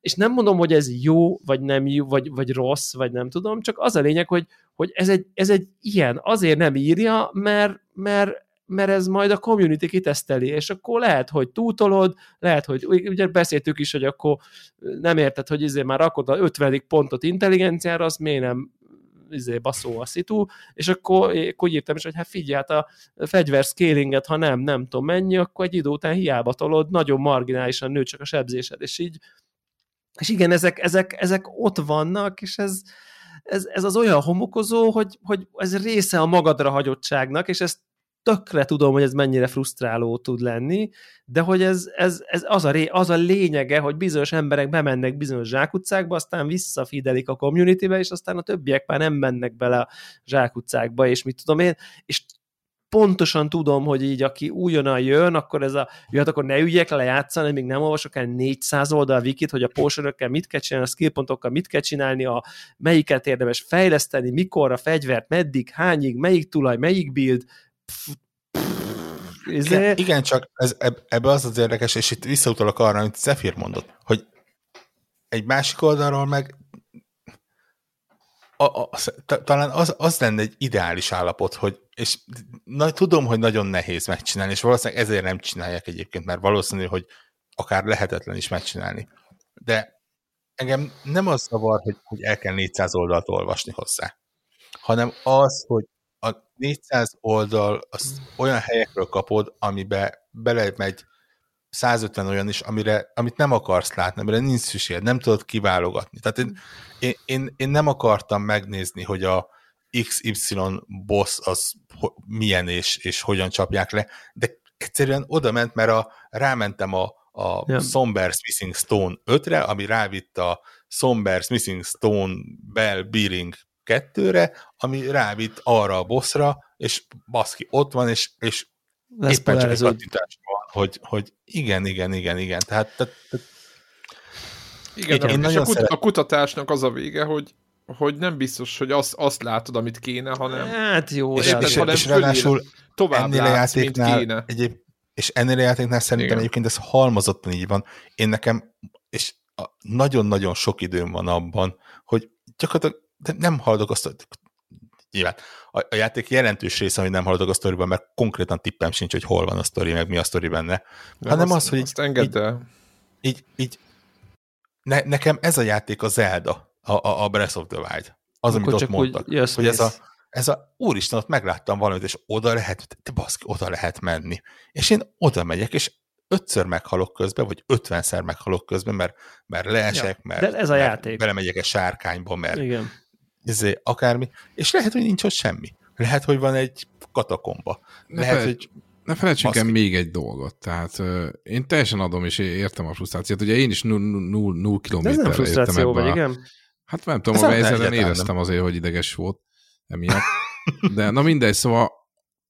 és nem mondom, hogy ez jó, vagy nem jó, vagy, vagy rossz, vagy nem tudom, csak az a lényeg, hogy, hogy ez, egy, ez egy ilyen, azért nem írja, mert, mert mert ez majd a community kiteszteli, és akkor lehet, hogy túltolod, lehet, hogy ugye beszéltük is, hogy akkor nem érted, hogy izé már rakod a 50. pontot intelligenciára, az miért nem izé baszó a szitu, és akkor, akkor írtam is, hogy hát figyelj, hát a fegyver scalinget, ha nem, nem tudom mennyi, akkor egy idő után hiába tolod, nagyon marginálisan nő csak a sebzésed, és így És igen, ezek, ezek, ezek ott vannak, és ez, ez, ez az olyan homokozó, hogy, hogy ez része a magadra hagyottságnak, és ezt tökre tudom, hogy ez mennyire frusztráló tud lenni, de hogy ez, ez, ez az, a ré, az a lényege, hogy bizonyos emberek bemennek bizonyos zsákutcákba, aztán visszafidelik a communitybe, és aztán a többiek már nem mennek bele a zsákutcákba, és mit tudom én, és pontosan tudom, hogy így aki újonnan jön, akkor ez a, jöhet, akkor ne üljek le játszani, még nem olvasok el 400 oldal wikit, hogy a potionökkel mit kell csinálni, a skillpontokkal mit kell csinálni, a melyiket érdemes fejleszteni, mikor a fegyvert, meddig, hányig, melyik tulaj, melyik build,
igen, igen, csak ez, ebbe az az érdekes, és itt visszautalok arra, amit Zephyr mondott, hogy egy másik oldalról meg a, a, talán az, az lenne egy ideális állapot, hogy, és na, tudom, hogy nagyon nehéz megcsinálni, és valószínűleg ezért nem csinálják egyébként, mert valószínű, hogy akár lehetetlen is megcsinálni. De engem nem az zavar, hogy, hogy el kell 400 oldalt olvasni hozzá, hanem az, hogy a 400 oldal az olyan helyekről kapod, amibe belemegy 150 olyan is, amire, amit nem akarsz látni, amire nincs szükség, nem tudod kiválogatni. Tehát én, én, én, én nem akartam megnézni, hogy a XY boss az milyen és, és hogyan csapják le, de egyszerűen oda ment, mert a, rámentem a, a yeah. Somber's Missing Stone 5-re, ami rávitt a Somber's Missing Stone Bell Bearing 2-re, ami rávitt arra a bossra, és baszki, ott van, és, és Lesz éppen csak egy kattintás van, hogy, hogy igen, igen, igen, igen. Tehát, tehát, tehát
igen, igen, én és a, kut- szeret... a kutatásnak az a vége, hogy hogy nem biztos, hogy azt, azt látod, amit kéne, hanem...
Hát jó,
és, és, hanem és ráadásul tovább ennél a játéknál, kéne. Egyéb, és ennél a játéknál szerintem Igen. egyébként ez halmozottan így van. Én nekem, és nagyon-nagyon sok időm van abban, hogy gyakorlatilag nem haladok azt, nyilván a, a játék jelentős része, hogy nem haladok a sztoriban, mert konkrétan tippem sincs, hogy hol van a sztori, meg mi a sztori benne, De hanem azt, az, hogy azt így, így, így, így ne, nekem ez a játék a Zelda, a, a, a Breath of the Wild. Az, Akkor amit ott mondtak. Úgy, hogy ez a, ez a, úristen, ott megláttam valamit, és oda lehet, te baszki, oda lehet menni. És én oda megyek, és ötször meghalok közben, vagy ötvenszer meghalok közben, mert, mert leesek, ja, mert,
de ez a
mert
játék.
belemegyek egy sárkányba, mert Igen. Ezé, akármi, és lehet, hogy nincs ott semmi. Lehet, hogy van egy katakomba. Ne lehet, felejt, hogy
ne felejtsünk el még egy dolgot. Tehát uh, én teljesen adom, és értem a frusztrációt. Ugye én is 0 kilométerre
nem frusztráció vagy, igen?
Hát nem tudom, a helyzeten éreztem azért, hogy ideges volt emiatt. De na mindegy, szóval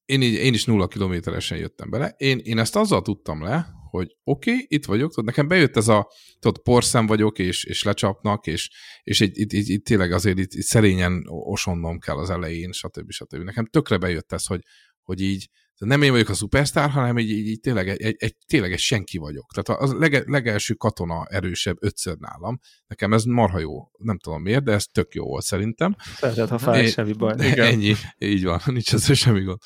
én, így, én is nulla kilométeresen jöttem bele. Én, én ezt azzal tudtam le, hogy oké, okay, itt vagyok, tudod, nekem bejött ez a, tudod, porszem vagyok, és, és lecsapnak, és, és itt, itt, itt, itt tényleg azért itt, itt szerényen osonnom kell az elején, stb. stb. Nekem tökre bejött ez, hogy, hogy így, nem én vagyok a szupersztár, hanem így, így, így tényleg, egy, egy, tényleg egy senki vagyok. Tehát a lege, legelső katona erősebb ötször nálam. Nekem ez marha jó. Nem tudom miért, de ez tök jó volt szerintem.
Szeretett, ha fáj, semmi baj.
Igen. Ennyi, így van, nincs ez semmi gond.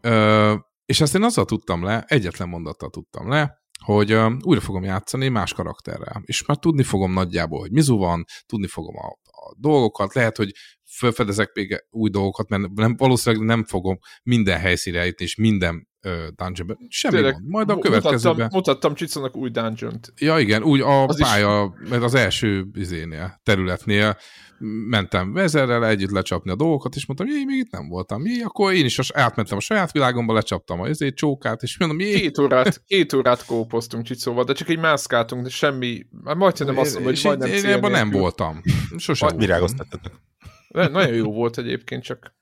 Ö, és ezt én azzal tudtam le, egyetlen mondattal tudtam le, hogy uh, újra fogom játszani más karakterrel, és már tudni fogom nagyjából, hogy mizu van, tudni fogom a, a dolgokat, lehet, hogy felfedezek még új dolgokat, mert nem, valószínűleg nem fogom minden helyszínre eljutni, és minden uh, dungeonbe. Semmi Tényleg, van. Majd a következőben...
Mutattam, mutattam Csicónak új dungeon-t.
Ja, igen, úgy a az pálya, is... mert az első izénél, területnél mentem vezerrel együtt lecsapni a dolgokat, és mondtam, jé, még itt nem voltam. Jé, akkor én is átmentem a saját világomba, lecsaptam a ezért csókát, és mondom, jé.
Két órát, két órát kópoztunk Csicóval, de csak egy mászkáltunk, de semmi, már majdnem azt mondom, hogy majdnem
Én ebben nem voltam. Sosem.
Virágoztattatok.
Nagyon jó volt egyébként, csak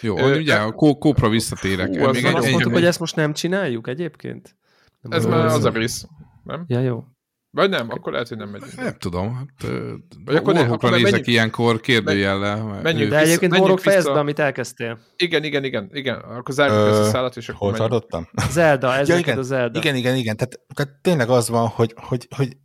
jó, Ö, ugye a kópra visszatérek.
Hú, még azt mondtuk, hogy ezt most nem csináljuk egyébként?
Nem ez már az a rész, nem?
Ja, jó.
Vagy nem, akkor lehet, hogy nem megyünk.
Nem tudom. Hát, Vagy akkor nem, akkor nézek menjünk, ilyenkor kérdőjellel.
Menjünk De egyébként Morok fejezd be, amit elkezdtél.
Igen, igen, igen, igen. Akkor zárjuk ezt a szállat, és akkor
Hol tartottam?
Zelda, ez ja,
igen,
a Zelda.
Igen, igen, igen. Tehát, tehát tényleg az van, hogy, hogy, hogy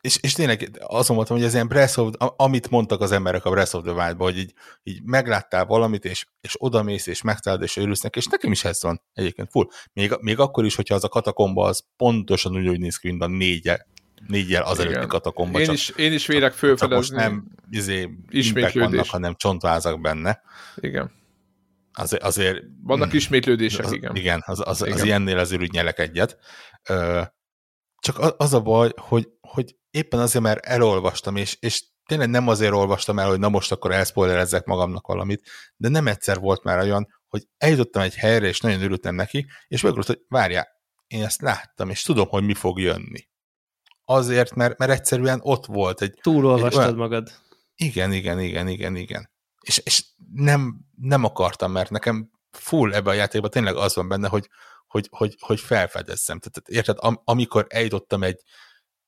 és, és tényleg azon voltam, hogy ez ilyen Breath of, amit mondtak az emberek a Breath of the wild hogy így, így megláttál valamit, és, és odamész, és megtalálod, és örülsz neki, és nekem is ez van egyébként full. Még, még akkor is, hogyha az a katakomba az pontosan úgy, úgy néz ki, mint a négye, négyel az előtti katakomba.
Én, csak, is, én is vélek fölfedezni.
most nem izé, vannak, hanem csontvázak benne.
Igen.
Az, azért...
Vannak ismétlődések,
az,
igen.
Igen, az, az, igen. az ilyennél azért úgy nyelek egyet. Csak az a baj, hogy, hogy éppen azért, mert elolvastam, és, és tényleg nem azért olvastam el, hogy na most akkor elszpoilerezzek magamnak valamit, de nem egyszer volt már olyan, hogy eljutottam egy helyre, és nagyon örültem neki, és megrúlt, hogy várjál, én ezt láttam, és tudom, hogy mi fog jönni. Azért, mert, mert egyszerűen ott volt egy...
Túlolvastad egy olyan... magad.
Igen, igen, igen, igen, igen. És, és nem, nem akartam, mert nekem full ebbe a játékban tényleg az van benne, hogy, hogy, hogy, hogy felfedezzem. Tehát érted, am, amikor eljutottam egy,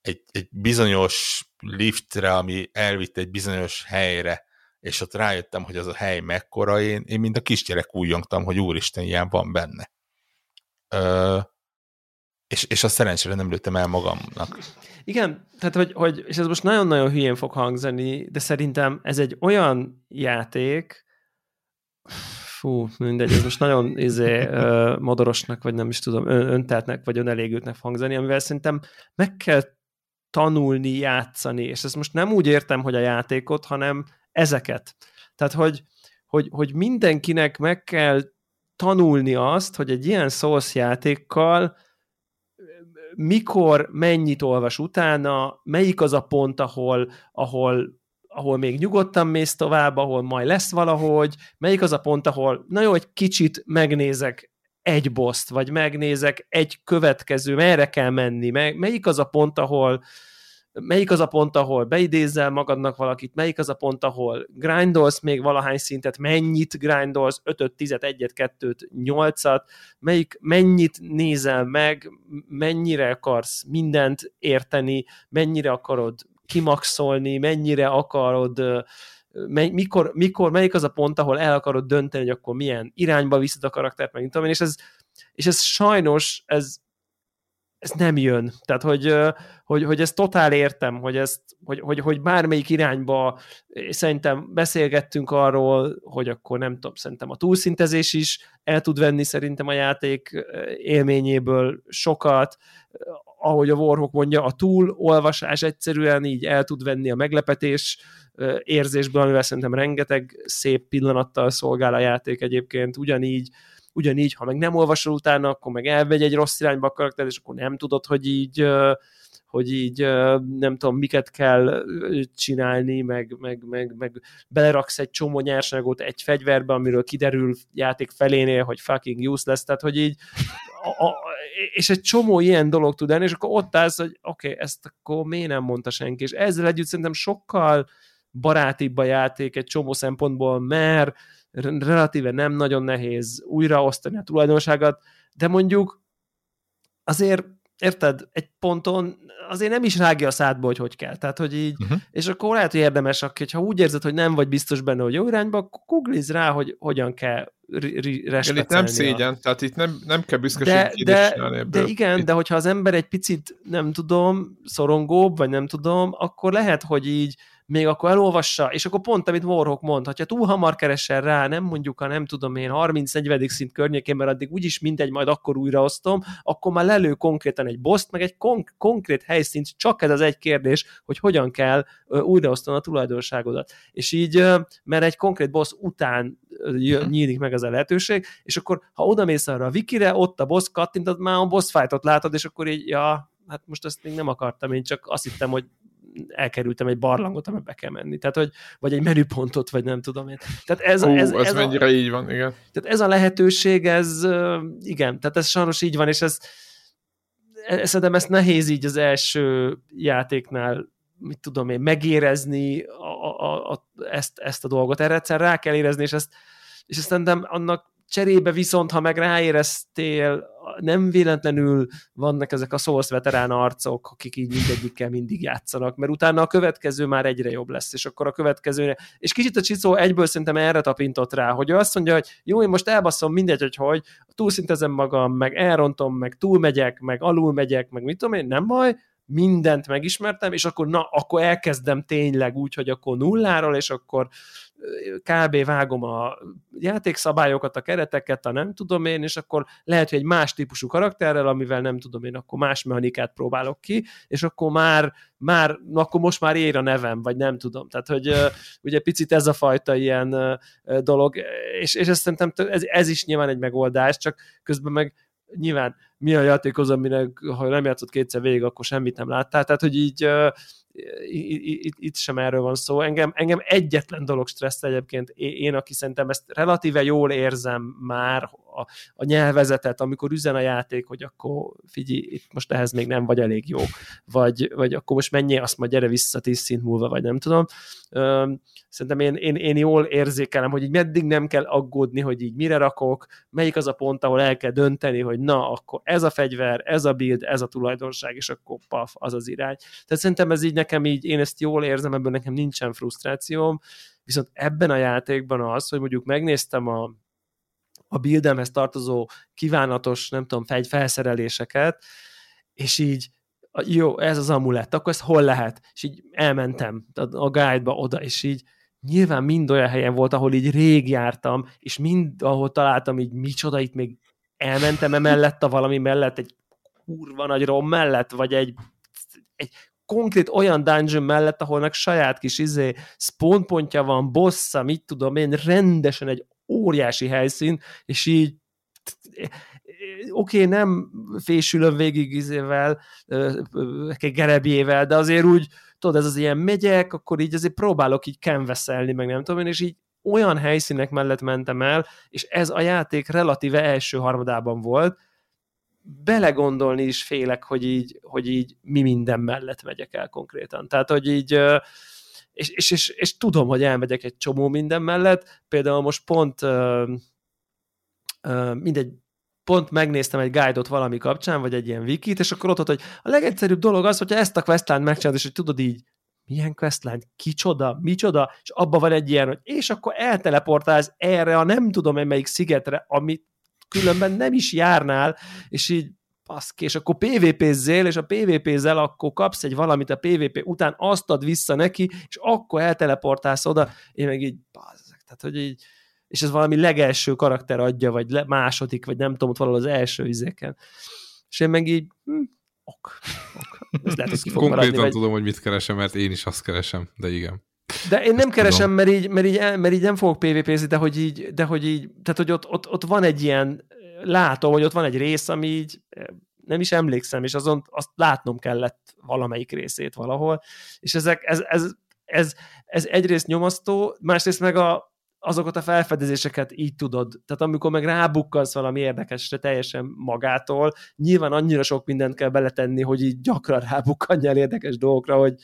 egy, egy bizonyos liftre, ami elvitt egy bizonyos helyre, és ott rájöttem, hogy az a hely mekkora, én, én mint a kisgyerek újjongtam, hogy úristen, ilyen van benne. Ö, és, és a szerencsére nem lőttem el magamnak.
Igen, tehát hogy, hogy és ez most nagyon-nagyon hülyén fog hangzani, de szerintem ez egy olyan játék, fú, mindegy, ez most nagyon izé, modorosnak, vagy nem is tudom, önteltnek, vagy önelégültnek hangzani, amivel szerintem meg kell tanulni, játszani, és ezt most nem úgy értem, hogy a játékot, hanem ezeket. Tehát, hogy, hogy, hogy mindenkinek meg kell tanulni azt, hogy egy ilyen Souls játékkal mikor, mennyit olvas utána, melyik az a pont, ahol, ahol ahol még nyugodtan mész tovább, ahol majd lesz valahogy, melyik az a pont, ahol na jó, egy kicsit megnézek egy boszt, vagy megnézek egy következő, merre kell menni, melyik az a pont, ahol melyik az a pont, ahol beidézzel magadnak valakit, melyik az a pont, ahol grindolsz még valahány szintet, mennyit grindolsz, 5 10 1 2 8-at, melyik, mennyit nézel meg, mennyire akarsz mindent érteni, mennyire akarod kimaxolni, mennyire akarod mikor, mikor, melyik az a pont, ahol el akarod dönteni, hogy akkor milyen irányba viszed a karaktert, meg tudom én, és ez, és ez sajnos, ez, ez nem jön. Tehát, hogy, hogy, hogy ezt totál értem, hogy, ezt, hogy, hogy, hogy bármelyik irányba szerintem beszélgettünk arról, hogy akkor nem tudom, szerintem a túlszintezés is el tud venni szerintem a játék élményéből sokat, ahogy a Warhawk mondja, a túlolvasás egyszerűen így el tud venni a meglepetés érzésből, amivel szerintem rengeteg szép pillanattal szolgál a játék egyébként, ugyanígy ugyanígy, ha meg nem olvasol utána, akkor meg elvegy egy rossz irányba a karakter, és akkor nem tudod, hogy így hogy így nem tudom, miket kell csinálni, meg, meg, meg, meg beleraksz egy csomó nyersanyagot egy fegyverbe, amiről kiderül játék felénél, hogy fucking useless, tehát hogy így a, a, és egy csomó ilyen dolog tud lenni, és akkor ott állsz, hogy oké, okay, ezt akkor miért nem mondta senki, és ezzel együtt szerintem sokkal barátibb a játék egy csomó szempontból, mert relatíve nem nagyon nehéz újraosztani a tulajdonságot, de mondjuk azért érted, egy ponton azért nem is rágja a szádba, hogy hogy kell. Tehát, hogy így, uh-huh. és akkor lehet, hogy érdemes, ha úgy érzed, hogy nem vagy biztos benne, hogy jó irányba, akkor googliz rá, hogy hogyan kell
itt nem szégyen, a... tehát itt nem, nem kell büszkeséget
de, de, de igen, itt... de hogyha az ember egy picit, nem tudom, szorongóbb, vagy nem tudom, akkor lehet, hogy így még akkor elolvassa, és akkor pont, amit Warhawk mond, ha túl hamar keresel rá, nem mondjuk a nem tudom én 30-40. szint környékén, mert addig úgyis mindegy, majd akkor újraosztom, akkor már lelő konkrétan egy boszt, meg egy konk- konkrét helyszínt, csak ez az egy kérdés, hogy hogyan kell újraosztani a tulajdonságodat. És így, mert egy konkrét boss után mhm. nyílik meg az a lehetőség, és akkor ha oda mész arra a wikire, ott a boss kattintod, már a boss fightot látod, és akkor így, ja, hát most ezt még nem akartam, én csak azt hittem, hogy elkerültem egy barlangot, amiben be kell menni. Tehát, hogy, vagy egy menüpontot, vagy nem tudom én. Tehát ez,
Hú,
ez,
ez, ez mennyire a, így van, igen.
Tehát ez a lehetőség, ez igen, tehát ez sajnos így van, és ez, ez szerintem ezt nehéz így az első játéknál mit tudom én, megérezni a, a, a, ezt, ezt a dolgot. Erre egyszer rá kell érezni, és ezt, és ezt szerintem annak Cserébe viszont, ha meg ráéreztél, nem véletlenül vannak ezek a Souls veterán arcok, akik így mindegyikkel mindig játszanak, mert utána a következő már egyre jobb lesz, és akkor a következő, és kicsit a Csicó egyből szerintem erre tapintott rá, hogy ő azt mondja, hogy jó, én most elbaszom mindegy, hogy hogy, túlszintezem magam, meg elrontom, meg túlmegyek, meg alulmegyek, meg mit tudom én, nem baj, mindent megismertem, és akkor na, akkor elkezdem tényleg úgy, hogy akkor nulláról, és akkor kb. vágom a játékszabályokat, a kereteket, a nem tudom én, és akkor lehet, hogy egy más típusú karakterrel, amivel nem tudom én, akkor más mechanikát próbálok ki, és akkor már, már akkor most már ér a nevem, vagy nem tudom. Tehát, hogy ugye picit ez a fajta ilyen dolog, és, és ezt szerintem ez, ez is nyilván egy megoldás, csak közben meg nyilván mi a játékozó, aminek ha nem játszott kétszer végig, akkor semmit nem láttál, tehát hogy így itt, sem erről van szó. Engem, engem egyetlen dolog stressz egyébként, én, aki szerintem ezt relatíve jól érzem már a, a nyelvezetet, amikor üzen a játék, hogy akkor figyelj, itt most ehhez még nem vagy elég jó, vagy, vagy akkor most menjél, azt majd gyere vissza tíz szint múlva, vagy nem tudom. Szerintem én, én, én jól érzékelem, hogy így meddig nem kell aggódni, hogy így mire rakok, melyik az a pont, ahol el kell dönteni, hogy na, akkor ez a fegyver, ez a build, ez a tulajdonság, és akkor paf, az az irány. Tehát szerintem ez így nekem így, én ezt jól érzem, ebből nekem nincsen frusztrációm, viszont ebben a játékban az, hogy mondjuk megnéztem a, a buildemhez tartozó kívánatos, nem tudom, fegy felszereléseket, és így jó, ez az amulett, akkor ezt hol lehet? És így elmentem a guide-ba oda, és így nyilván mind olyan helyen volt, ahol így rég jártam, és mind, ahol találtam így micsoda, itt még elmentem emellett a valami mellett, egy kurva nagy rom mellett, vagy egy, egy konkrét olyan dungeon mellett, ahol meg saját kis izé spawnpontja van, bossa, mit tudom én, rendesen egy óriási helyszín, és így oké, okay, nem fésülöm végig izével, gerebjével, de azért úgy, tudod, ez az ilyen megyek, akkor így azért próbálok így kenveszelni, meg nem tudom én, és így olyan helyszínek mellett mentem el, és ez a játék relatíve első harmadában volt, belegondolni is félek, hogy így, hogy így mi minden mellett megyek el konkrétan. Tehát, hogy így és, és, és, és tudom, hogy elmegyek egy csomó minden mellett, például most pont mindegy, pont megnéztem egy guide-ot valami kapcsán, vagy egy ilyen wikit, és akkor ott volt, hogy a legegyszerűbb dolog az, hogyha ezt a questline megcsinálod, és hogy tudod így, milyen questline, kicsoda, micsoda, és abba van egy ilyen, hogy és akkor elteleportálsz erre a nem tudom én melyik szigetre, amit különben nem is járnál, és így baszki, és akkor PvP-zzél, és a PvP-zel akkor kapsz egy valamit a PvP után, azt ad vissza neki, és akkor elteleportálsz oda, én meg így, bazzak, tehát hogy így, és ez valami legelső karakter adja, vagy le, második, vagy nem tudom, ott valahol az első izéken. És én meg így, hm, ok, ok. Ez lehet, hogy
Konkrétan maradni, tudom, vagy... hogy mit keresem, mert én is azt keresem, de igen.
De én nem keresem, mert így, mert, így, mert így nem fogok PvP-zni, de hogy így, de hogy így, tehát hogy ott, ott, ott van egy ilyen, látom, hogy ott van egy rész, ami így nem is emlékszem, és azon azt látnom kellett valamelyik részét valahol, és ezek, ez, ez, ez, ez egyrészt nyomasztó, másrészt meg a, azokat a felfedezéseket így tudod. Tehát amikor meg rábukkansz valami érdekesre teljesen magától, nyilván annyira sok mindent kell beletenni, hogy így gyakran rábukkanjál érdekes dolgokra, hogy,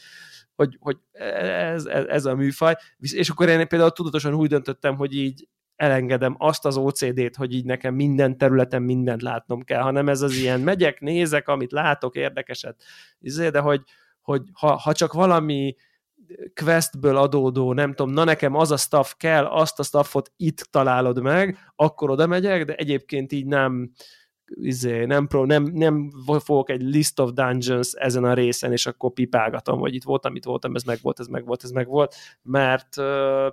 hogy, hogy ez, ez, ez a műfaj. És akkor én például tudatosan úgy döntöttem, hogy így elengedem azt az OCD-t, hogy így nekem minden területen mindent látnom kell, hanem ez az ilyen megyek, nézek, amit látok, érdekeset, izé, de hogy, hogy ha, ha csak valami questből adódó, nem tudom, na nekem az a staff kell, azt a staffot itt találod meg, akkor oda megyek, de egyébként így nem, izé, nem, pro, nem, nem fogok egy list of dungeons ezen a részen, és akkor pipálgatom, hogy itt voltam, itt voltam, ez meg volt, ez meg volt, ez meg volt, mert uh,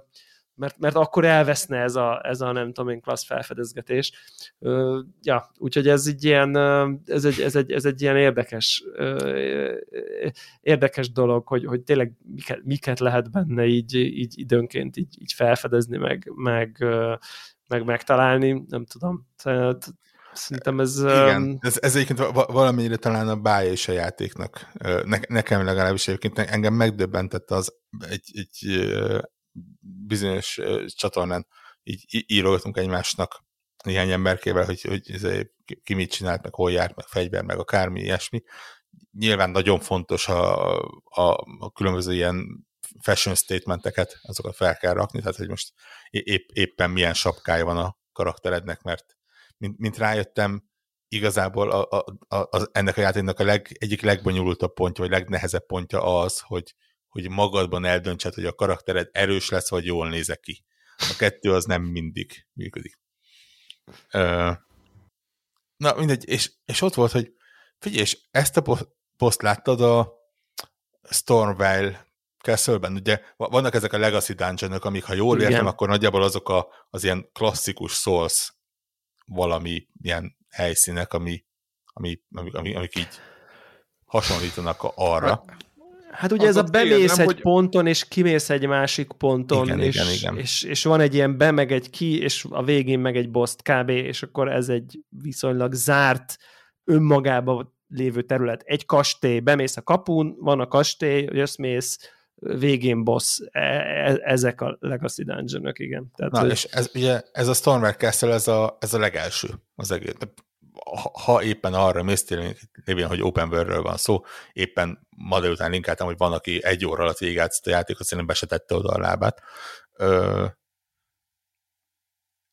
mert, mert akkor elveszne ez a, ez a nem tudom én klassz felfedezgetés. Uh, ja, úgyhogy ez egy ilyen, ez egy, ez egy, ez egy ilyen érdekes, uh, érdekes dolog, hogy, hogy tényleg miket, miket lehet benne így, így időnként így, így felfedezni, meg, meg, meg megtalálni, nem tudom. Tehát, Szerintem ez...
Igen, ez, ez egyébként valamennyire talán a bája is a játéknak. Ne, nekem legalábbis egyébként engem megdöbbentett az egy, egy bizonyos csatornán így írogatunk egymásnak néhány emberkével, hogy, hogy ki mit csinált, meg hol járt, meg fegyver, meg akármi ilyesmi. Nyilván nagyon fontos a, a, a különböző ilyen fashion statementeket, azokat fel kell rakni, tehát hogy most épp, éppen milyen sapkája van a karakterednek, mert mint, mint rájöttem, igazából a, a, a, a, ennek a játéknak a leg, egyik legbonyolultabb pontja, vagy legnehezebb pontja az, hogy hogy magadban eldöntsed, hogy a karaktered erős lesz, vagy jól nézek ki. A kettő az nem mindig működik. Na, mindegy, és, és ott volt, hogy figyelj, és ezt a poszt láttad a Stormvale Castle-ben, ugye vannak ezek a Legacy dungeon amik, ha jól értem, akkor nagyjából azok a, az ilyen klasszikus Souls valami ilyen helyszínek, ami, ami, ami, ami, amik így hasonlítanak arra.
Hát ugye ez a bemész egy hogy... ponton, és kimész egy másik ponton, igen, és, igen, igen. És, és van egy ilyen be, meg egy ki, és a végén meg egy boss kb., és akkor ez egy viszonylag zárt, önmagában lévő terület. Egy kastély, bemész a kapun, van a kastély, jössz-mész, végén boss, e, e, ezek a Legacy dungeon igen.
Tehát, Na, hogy... és ez, ugye, ez a Stormware Castle, ez a, ez a legelső az egész. Ha, éppen arra mész, lévén, hogy open world van szó, éppen ma délután linkeltem, hogy van, aki egy óra alatt végigátszott a játékot, szerintem be se tette oda a lábát. Ö,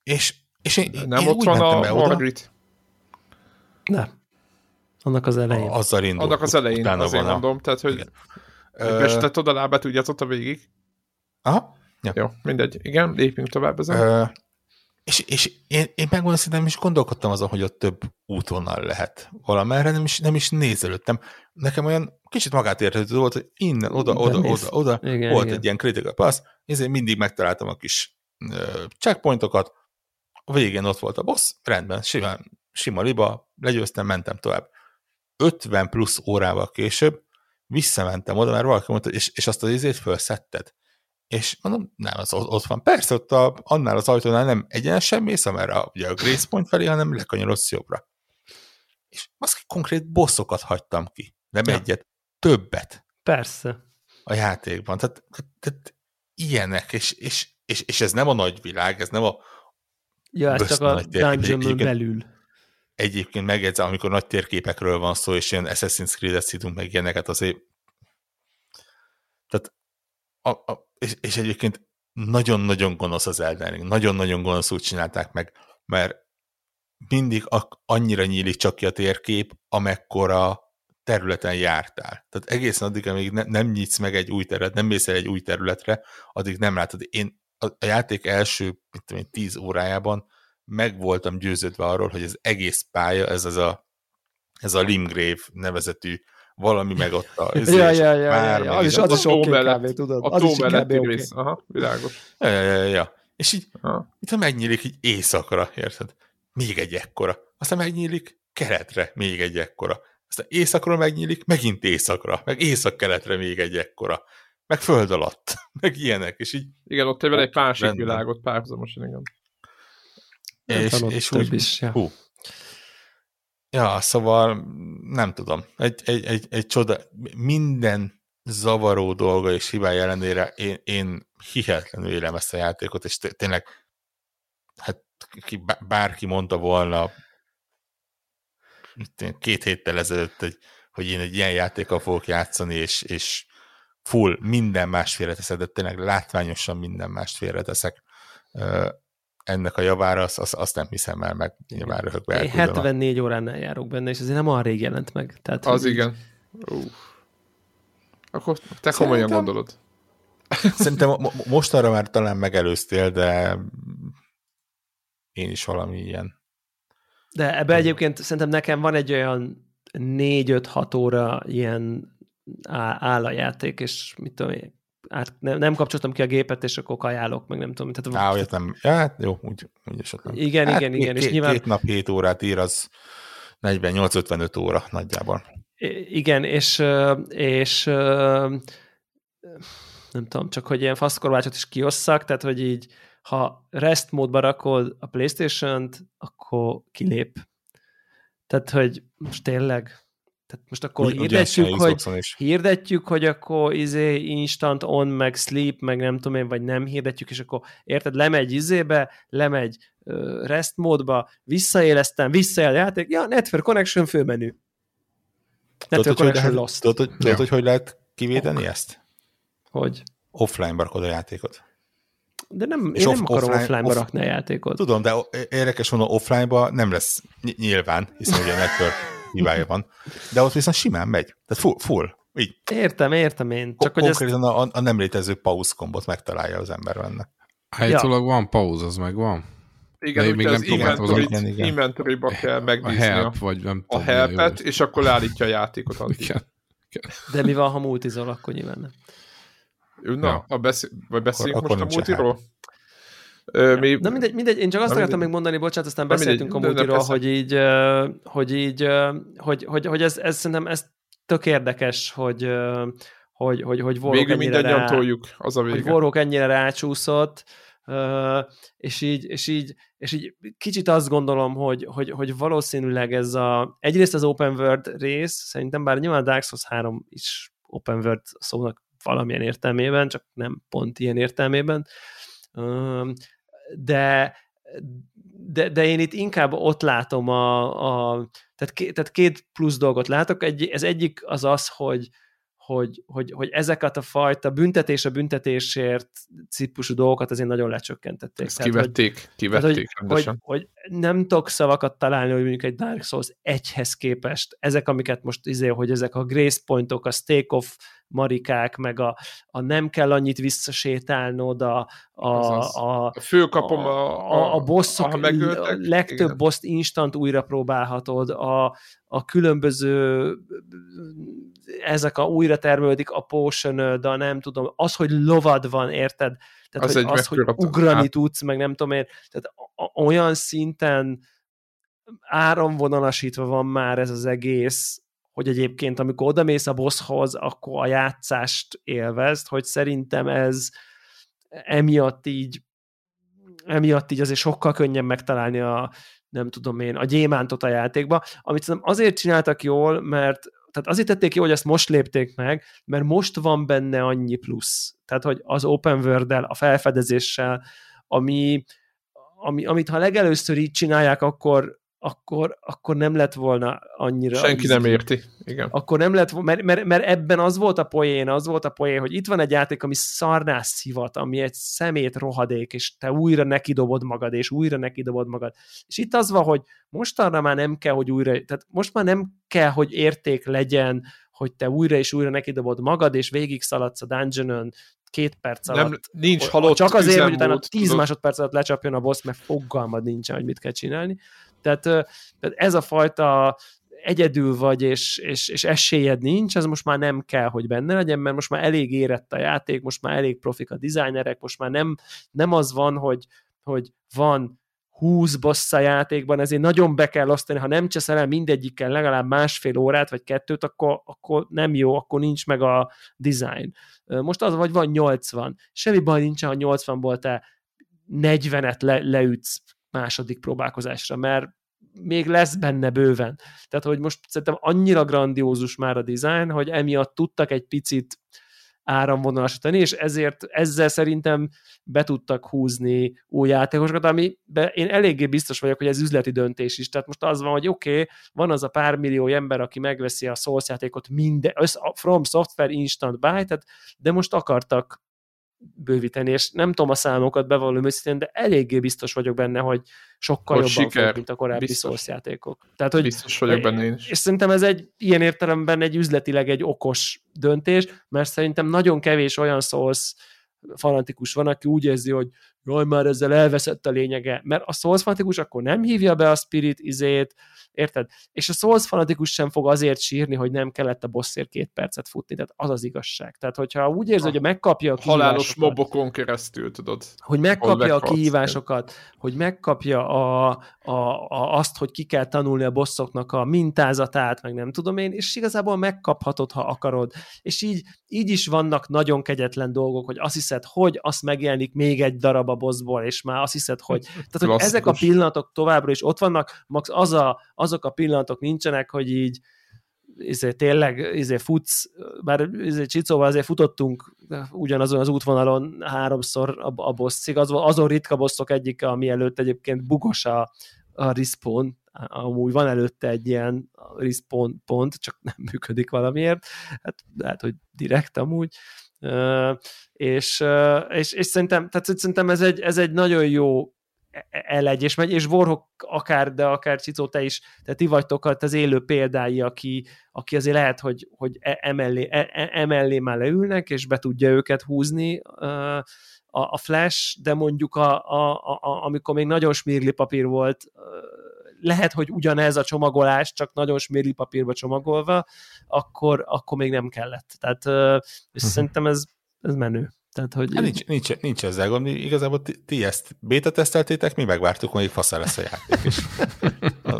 és, és én,
nem én ott van a Margaret?
Nem. Annak az elején. A,
azzal indul.
Annak az elején, azért van mondom, a... tehát, hogy igen. Besített oda lábát, úgy játszott a végig.
Aha.
Ja. Jó, mindegy. Igen, lépjünk tovább ezen. Ö,
és, és én, én megmondom, nem is gondolkodtam azon, hogy ott több útvonal lehet valamerre, nem is, nem is nézelődtem. Nekem olyan kicsit magát értető volt, hogy innen, oda, oda, oda, oda, igen, volt igen. egy ilyen critical pass, ezért mindig megtaláltam a kis checkpointokat, a végén ott volt a boss, rendben, sima, sima liba, legyőztem, mentem tovább. 50 plusz órával később visszamentem oda, mert valaki mondta, és, és azt az izét felszetted. És mondom, nem, az ott van. Persze, ott a, annál az ajtónál nem egyenesen mész, amerre a, ugye a Grace Point felé, hanem lekanyarodsz jobbra. És azt konkrét bosszokat hagytam ki. Nem ja. egyet, többet.
Persze.
A játékban. Tehát, tehát ilyenek, és, és, és, és ez nem a nagy világ, ez nem a
Ja, ez csak a dungeon belül
egyébként megjegyzem, amikor nagy térképekről van szó, és ilyen Assassin's Creed-et szítunk meg ilyeneket, azért a, a, és, és egyébként nagyon-nagyon gonosz az Elden nagyon-nagyon gonosz úgy csinálták meg, mert mindig annyira nyílik csak ki a térkép, amekkora területen jártál. Tehát egészen addig, amíg ne, nem nyitsz meg egy új terület, nem mész el egy új területre, addig nem látod. Én a, a játék első, mit tudom tíz órájában meg voltam győződve arról, hogy az egész pálya, ez az a, ez a Limgrave nevezetű valami meg ott a... *laughs*
ja, ja, ja, ja, ja, az is, az is oké okay, kb, tudod.
A tó melletti okay. rész, aha, világos.
Ja, ja, ja, ja. És így, aha. itt megnyílik így éjszakra, érted? Még egy ekkora. Aztán megnyílik keretre, még egy ekkora. Aztán éjszakra megnyílik, megint éjszakra, meg észak-keletre még egy ekkora. Meg föld alatt, *laughs* meg ilyenek, és így...
Igen, ott egy másik világot párhuzamosan, igen.
És, és úgy, is, ja. Hú. Ja, szóval nem tudom. Egy, egy, egy, egy csoda, minden zavaró dolga és hibája ellenére én, én hihetetlenül élem ezt a játékot, és tényleg hát ki, bárki mondta volna két héttel ezelőtt, hogy, hogy én egy ilyen játékkal fogok játszani, és, és full minden más félreteszek, de tényleg látványosan minden más félreteszek ennek a javára, azt, azt, azt nem hiszem el, meg nyilván röhögve
Én 74 a... óránál járok benne, és azért nem olyan rég jelent meg. Tehát,
az hogy... igen. Uh. Akkor te komolyan Szerintem... gondolod.
Szerintem most arra már talán megelőztél, de én is valami ilyen.
De ebbe egyébként szerintem nekem van egy olyan 4-5-6 óra ilyen áll a játék, és mit tudom én, át, nem, nem kapcsoltam ki a gépet, és akkor kajálok, meg nem tudom. Tehát,
Á, nem. Ja, hát jó, úgy, úgy esetleg.
Igen, hát igen, igen.
Két, és nyilván... két nap, 7 órát ír, az 48-55 óra nagyjából.
Igen, és, és nem tudom, csak hogy ilyen faszkorvácsot is kiosszak, tehát hogy így, ha rest módba rakod a Playstation-t, akkor kilép. Tehát, hogy most tényleg tehát most akkor Ugy, hirdetjük, hogy, hirdetjük, hogy akkor izé instant on, meg sleep, meg nem tudom én, vagy nem hirdetjük, és akkor érted, lemegy izébe, lemegy uh, rest módba, visszaéleztem, visszaél játék, ja, Network Connection főmenü.
Network Connection hogy lost. Tudod, hogy, tudod, hogy hogy lehet kivédeni ok. ezt?
Hogy?
Offline-ba rakod a játékot.
De nem, és én off, nem akarom offline, offline-ba off, rakni a játékot.
Tudom, de érdekes volna offline-ba nem lesz nyilván, hiszen ugye a network hibája van. De ott viszont simán megy. Tehát full, full. Így.
Értem, értem én.
Csak hogy ezt... a, a nem létező pauz kombot megtalálja az ember benne.
Állítólag ja. van pauz, az meg van.
Igen, úgy még az inventory, inventory kell megnézni a, help,
vagy nem
a helpet, és akkor leállítja a játékot. Igen.
Igen. De mi van, ha multizol, akkor nyilván nem.
Na, ja. a beszél, vagy beszéljünk akkor, most akkor a multiról?
Ö, mi... Na mindegy, mindegy, én csak azt akartam még mondani, bocsánat, aztán beszéltünk mindegy, a multiról, hogy így, hogy így, hogy, hogy, hogy ez, ez szerintem ez tök érdekes, hogy, hogy, hogy, hogy
Warhawk ennyire, rá, toljuk, az a
vége. hogy Warhawk ennyire rácsúszott, és így, és így, és így kicsit azt gondolom, hogy, hogy, hogy valószínűleg ez a, egyrészt az open world rész, szerintem bár nyilván a Dark Souls 3 is open world szónak valamilyen értelmében, csak nem pont ilyen értelmében, de, de, de én itt inkább ott látom a, a tehát, két, tehát két plusz dolgot látok, egy, ez egyik az az, hogy, hogy, hogy, hogy ezeket a fajta büntetés a büntetésért típusú dolgokat azért nagyon lecsökkentették.
Ezt tehát, kivették, hogy, kivették
tehát, hogy, hogy, hogy nem tudok szavakat találni, hogy mondjuk egy Dark Souls egyhez képest, ezek, amiket most izé, hogy ezek a grace pointok, a stake off marikák, meg a, a nem kell annyit visszasétálnod, a, a,
a, a főkapom a,
a, a bosszok, a legtöbb igen. boszt instant újra próbálhatod, a, a különböző ezek a újra termelődik a potion de nem tudom, az, hogy lovad van, érted? Tehát, az, hogy, az hogy ugrani át. tudsz, meg nem tudom én, tehát olyan szinten áramvonalasítva van már ez az egész, hogy egyébként amikor odamész a bosshoz, akkor a játszást élvezd, hogy szerintem ez emiatt így emiatt így azért sokkal könnyebb megtalálni a, nem tudom én, a gyémántot a játékba, amit szerintem azért csináltak jól, mert tehát azért tették jó, hogy ezt most lépték meg, mert most van benne annyi plusz. Tehát, hogy az open world a felfedezéssel, ami, ami, amit ha legelőször így csinálják, akkor akkor, akkor nem lett volna annyira...
Senki nem érti, igen.
Akkor nem lett, mert, mert, mert ebben az volt a poén, az volt a poén, hogy itt van egy játék, ami szarnás szivat, ami egy szemét rohadék, és te újra neki dobod magad, és újra neki dobod magad. És itt az van, hogy mostanra már nem kell, hogy újra, tehát most már nem kell, hogy érték legyen, hogy te újra és újra neki dobod magad, és végig szaladsz a dungeonon, két perc alatt. Nem,
nincs halott
Csak azért, hogy utána tíz másodperc alatt lecsapjon a boss, mert fogalmad nincsen, hogy mit kell csinálni. Tehát, tehát ez a fajta egyedül vagy, és, és, és esélyed nincs, ez most már nem kell, hogy benne legyen, mert most már elég érett a játék, most már elég profik a designerek, most már nem, nem az van, hogy, hogy van 20 boss a játékban, ezért nagyon be kell osztani, ha nem cseszel el mindegyikkel legalább másfél órát, vagy kettőt, akkor, akkor nem jó, akkor nincs meg a design. Most az, vagy van 80. Semmi baj nincsen, ha 80-ból te 40-et le, leütsz második próbálkozásra, mert még lesz benne bőven. Tehát, hogy most szerintem annyira grandiózus már a design, hogy emiatt tudtak egy picit áramvonalasítani, és ezért ezzel szerintem be tudtak húzni új játékosokat, ami én eléggé biztos vagyok, hogy ez üzleti döntés is. Tehát most az van, hogy oké, okay, van az a pár millió ember, aki megveszi a Souls játékot minden, From Software Instant Buy, tehát, de most akartak bővíteni, és nem tudom a számokat bevallom őszintén, de eléggé biztos vagyok benne, hogy sokkal hogy jobban siker. fog, mint a korábbi biztos. játékok.
Tehát, hogy, biztos vagyok benne én is.
És szerintem ez egy ilyen értelemben egy üzletileg egy okos döntés, mert szerintem nagyon kevés olyan Souls fanatikus van, aki úgy érzi, hogy jaj, már ezzel elveszett a lényege, mert a Souls fanatikus akkor nem hívja be a Spirit izét, érted? És a Souls fanatikus sem fog azért sírni, hogy nem kellett a bosszért két percet futni, tehát az az igazság. Tehát, hogyha úgy érzi, hogy megkapja a
Halálos mobokon keresztül, tudod.
Hogy megkapja a kihívásokat, hogy megkapja a, a, a, azt, hogy ki kell tanulni a bosszoknak a mintázatát, meg nem tudom én, és igazából megkaphatod, ha akarod. És így, így is vannak nagyon kegyetlen dolgok, hogy azt hiszed, hogy azt megjelenik még egy darab a bossból, és már azt hiszed, hogy, *laughs* tehát, hogy ezek a pillanatok továbbra is ott vannak, max az a, azok a pillanatok nincsenek, hogy így izé, tényleg izé futsz, bár izé, Csicóval azért futottunk ugyanazon az útvonalon háromszor a, a bosszig, az, azon ritka bosszok egyik, ami előtt egyébként bugos a, a respawn, amúgy van előtte egy ilyen respawn pont, csak nem működik valamiért, hát lehet, hogy direkt amúgy, és, és, és szerintem, tehát szerintem ez egy, ez egy nagyon jó elegy, és megy, és Warhawk akár, de akár Cicó, te is, tehát ti vagytok az élő példái, aki, aki azért lehet, hogy, hogy e, emellé, e, e, emellé már leülnek, és be tudja őket húzni a, a Flash, de mondjuk a, a, a, amikor még nagyon smirli papír volt, lehet, hogy ugyanez a csomagolás, csak nagyon smirli papírba csomagolva, akkor, akkor még nem kellett. Tehát és uh-huh. szerintem ez, ez menő. Tehát, hogy...
Hát nincs, nincs, nincs ezzel gond, igazából ti, ti ezt beta teszteltétek, mi megvártuk, hogy fasza lesz a játék, és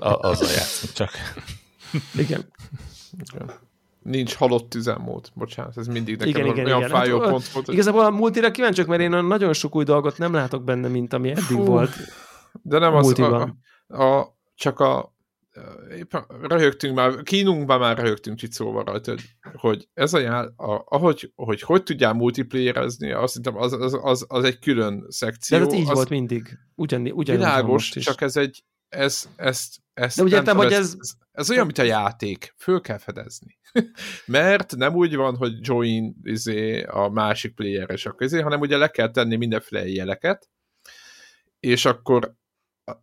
azzal játszunk csak.
Igen.
nincs halott üzemmód. Bocsánat, ez mindig nekem igen, igen, olyan igen. fájó
hát,
pont volt.
Igazából a multira kíváncsiak, mert én nagyon sok új dolgot nem látok benne, mint ami eddig Fú, volt.
De nem az, a, a, a, csak a éppen röhögtünk már, kínunkban már röhögtünk Csicóval rajta, hogy ez a, jár, a ahogy, hogy hogy tudjál multiplayerezni, azt hiszem, az, az, az, az, egy külön szekció.
De ez így az volt mindig. Ugyan, ugyan
világos, csak ez egy, ez, ezt, ezt
De úgy értem, hogy ez,
ez, ez olyan, mint a játék. Föl kell fedezni. *laughs* Mert nem úgy van, hogy join izé, a másik player és akkor izé, hanem ugye le kell tenni mindenféle jeleket, és akkor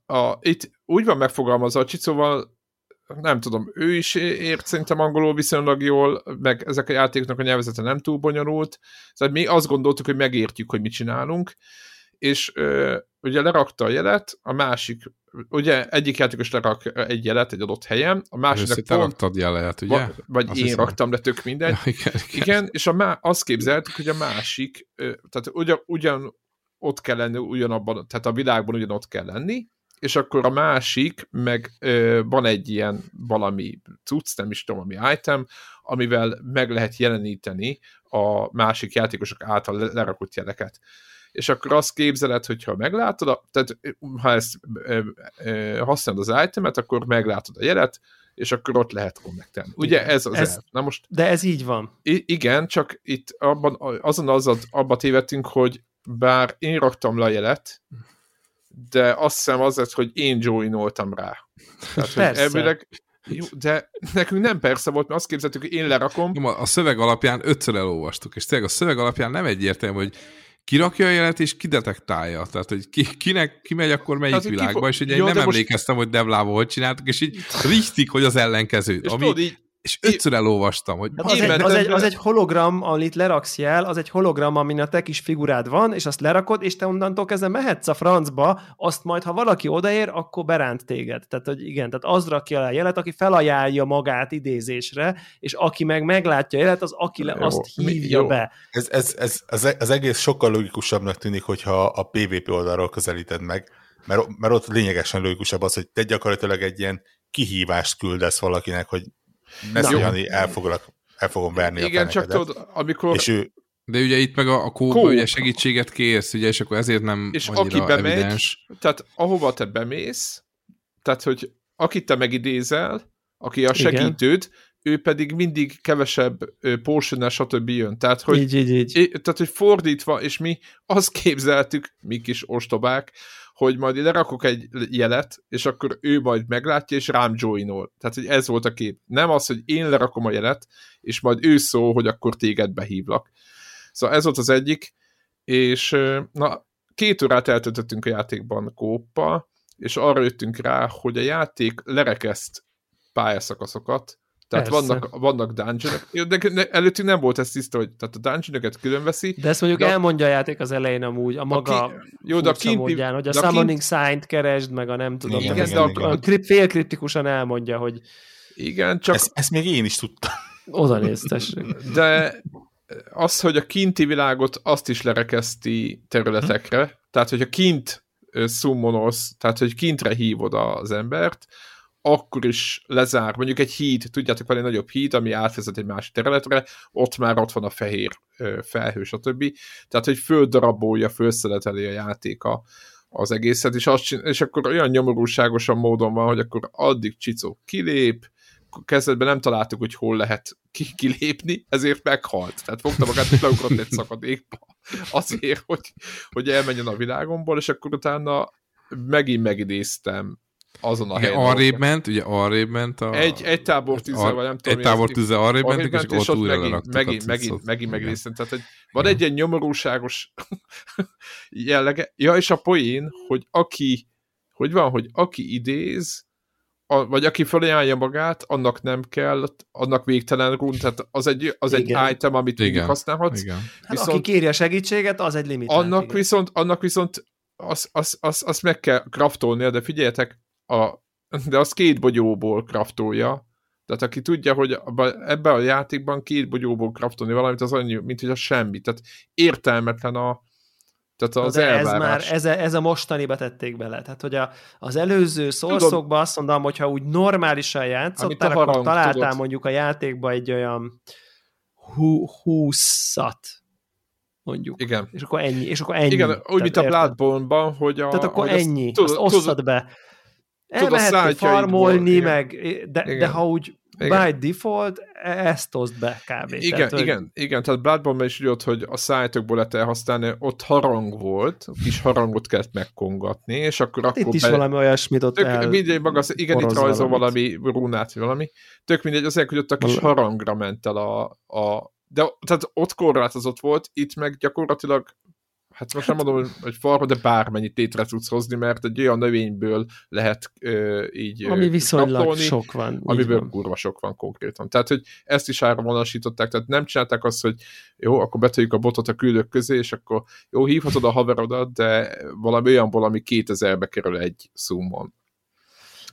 a, itt úgy van megfogalmazva a Csicóval, nem tudom, ő is ért szerintem angolul viszonylag jól, meg ezek a játéknak a nyelvezete nem túl bonyolult, szóval mi azt gondoltuk, hogy megértjük, hogy mit csinálunk, és ö, ugye lerakta a jelet, a másik, ugye egyik játékos lerak egy jelet egy adott helyen, a másik
pont... Raktad jelet, ugye?
Vagy azt én hiszem. raktam, de tök mindegy. Ja, igen, igen. igen, és a má, azt képzeltük, hogy a másik, ö, tehát ugyan, ugyan ott kell lenni, ugyanabban, tehát a világban ugyanott kell lenni, és akkor a másik, meg ö, van egy ilyen valami cucc, nem is tudom, ami item, amivel meg lehet jeleníteni a másik játékosok által lerakott jeleket. És akkor azt képzeled, hogyha meglátod, tehát ha ezt ö, ö, használod az itemet, akkor meglátod a jelet, és akkor ott lehet connectelni. Ugye ez az ez,
Na most, De ez így van.
igen, csak itt abban, azon az, abba tévedtünk, hogy bár én raktam le a jelet, de azt hiszem az lett, hogy én joinoltam rá. Tehát, hogy elvileg, jó, de nekünk nem persze volt, mert azt képzeltük, hogy én lerakom.
A szöveg alapján ötször elolvastuk, és tényleg a szöveg alapján nem egyértelmű, hogy kirakja a jelet, és kidetektálja. Tehát, hogy ki, kinek, ki megy akkor melyik Tehát, világba, ki és ugye jó, én nem emlékeztem, most... hogy Devlával hogy csináltuk, és így richtig, hogy az ellenkező. És ami, tudod, így és ötször elolvastam, hogy...
Az, egy, az, egy, az egy hologram, amit leraksz jel, az egy hologram, amin a te kis figurád van, és azt lerakod, és te onnantól kezdve mehetsz a francba, azt majd, ha valaki odaér, akkor beránt téged. Tehát, hogy igen, tehát az rakja a jelet, aki felajánlja magát idézésre, és aki meg meglátja a jelet, az aki le, azt hívja jó. be.
Ez, ez, ez, ez, ez egész sokkal logikusabbnak tűnik, hogyha a PvP oldalról közelíted meg, mert, mert ott lényegesen logikusabb az, hogy te gyakorlatilag egy ilyen kihívást küldesz valakinek, hogy ne Jani, el, foglak, el fogom verni
Igen, a csak tudod, amikor...
És ő... De ugye itt meg a, a kóba ugye segítséget kérsz, ugye, és akkor ezért nem
És aki bemegy, evidens. tehát ahova te bemész, tehát, hogy akit te megidézel, aki a segítőd, Igen. ő pedig mindig kevesebb portion stb. jön. Tehát, hogy,
így, így, így.
tehát, hogy fordítva, és mi azt képzeltük, mi kis ostobák, hogy majd ide rakok egy jelet, és akkor ő majd meglátja, és rám joinol. Tehát, hogy ez volt a kép. Nem az, hogy én lerakom a jelet, és majd ő szól, hogy akkor téged behívlak. Szóval ez volt az egyik, és na, két órát eltöltöttünk a játékban kóppal, és arra jöttünk rá, hogy a játék lerekeszt pályaszakaszokat, tehát vannak, vannak dungeonok, de előttünk nem volt ez tiszta, hogy tehát a dungeonokat külön veszi.
De ezt mondjuk de elmondja a játék az elején amúgy, a maga a ki, jó, de a kinti, módján, hogy a summoning kint... sign-t keresd, meg a nem tudom. Igen, igen, de a, igen. a krip, félkriptikusan elmondja, hogy
igen, csak...
Ezt, ezt még én is tudtam.
Oda néztessék.
De az, hogy a kinti világot azt is lerekeszti területekre, tehát hogyha kint summonolsz, tehát hogy kintre hívod az embert, akkor is lezár, mondjuk egy híd, tudjátok, van egy nagyobb híd, ami átvezet egy másik területre, ott már ott van a fehér felhő, stb. Tehát, hogy földarabolja, fölszeleteli a játéka az egészet, és, azt csin- és akkor olyan nyomorúságosan módon van, hogy akkor addig Csicó kilép, kezdetben nem találtuk, hogy hol lehet ki- kilépni, ezért meghalt. Tehát fogta magát, és leugrott egy szakadékba azért, hogy, hogy elmenjen a világomból, és akkor utána megint megidéztem azon a helyen.
Arrébb ment, ugye arrébb ment a...
Egy, egy tábor tűzzel, vagy nem
tudom. Egy tábor tűzzel arrébb mentek,
és, és ott újra megint, megint, megint, megint megnéztem. Tehát, hogy van egy ilyen nyomorúságos *laughs* jellege. Ja, és a poén, hogy aki, hogy van, hogy aki idéz, a, vagy aki felajánlja magát, annak nem kell, annak végtelen rún, tehát az egy, az egy item, amit igen. használhatsz. Igen.
Hát viszont, aki kéri a segítséget, az egy limit.
Annak viszont, annak viszont azt az, az, az meg kell kraftolnia, de figyeljetek, a, de az két bogyóból kraftolja, tehát aki tudja, hogy ebben a játékban két bogyóból kraftolni valamit, az annyi, mint hogy a semmi. Tehát értelmetlen a, Tehát az
De ez már, ez, ez a mostaniba tették bele. Tehát, hogy a, az előző szorszokban azt mondom, hogyha úgy normálisan játszottál, akkor harang, találtál tudod. mondjuk a játékba egy olyan hú, húszat, mondjuk.
Igen.
És akkor ennyi. És akkor ennyi.
Igen, úgy, Tehát mint a Bloodborne-ban, hogy a...
Tehát akkor hogy ennyi, azt, azt osszad be. Elmehettél farmolni, meg, de, de ha úgy igen. by default e- ezt oszd be kb.
Igen, tehát, igen, hogy... igen, tehát Bloodborne is úgy hogy a szájtokból lehet elhasználni, ott harang volt, kis harangot kellett megkongatni, és akkor hát akkor...
Itt is be... valami olyasmit ott
tök, el... Mindegy, maga, igen, itt rajzol valami runát, valami. Tök mindegy, azért, hogy ott a kis harangra ment el a, a de tehát ott korlátozott volt, itt meg gyakorlatilag hát most nem mondom, hogy farma, de bármennyit létre tudsz hozni, mert egy olyan növényből lehet ö, így
Ami viszonylag kaptolni, sok van.
Amiből van. kurva sok van konkrétan. Tehát, hogy ezt is áramvonalasították, tehát nem csinálták azt, hogy jó, akkor betöljük a botot a küldők közé, és akkor jó, hívhatod a haverodat, de valami olyanból, ami 2000-be kerül egy szumon.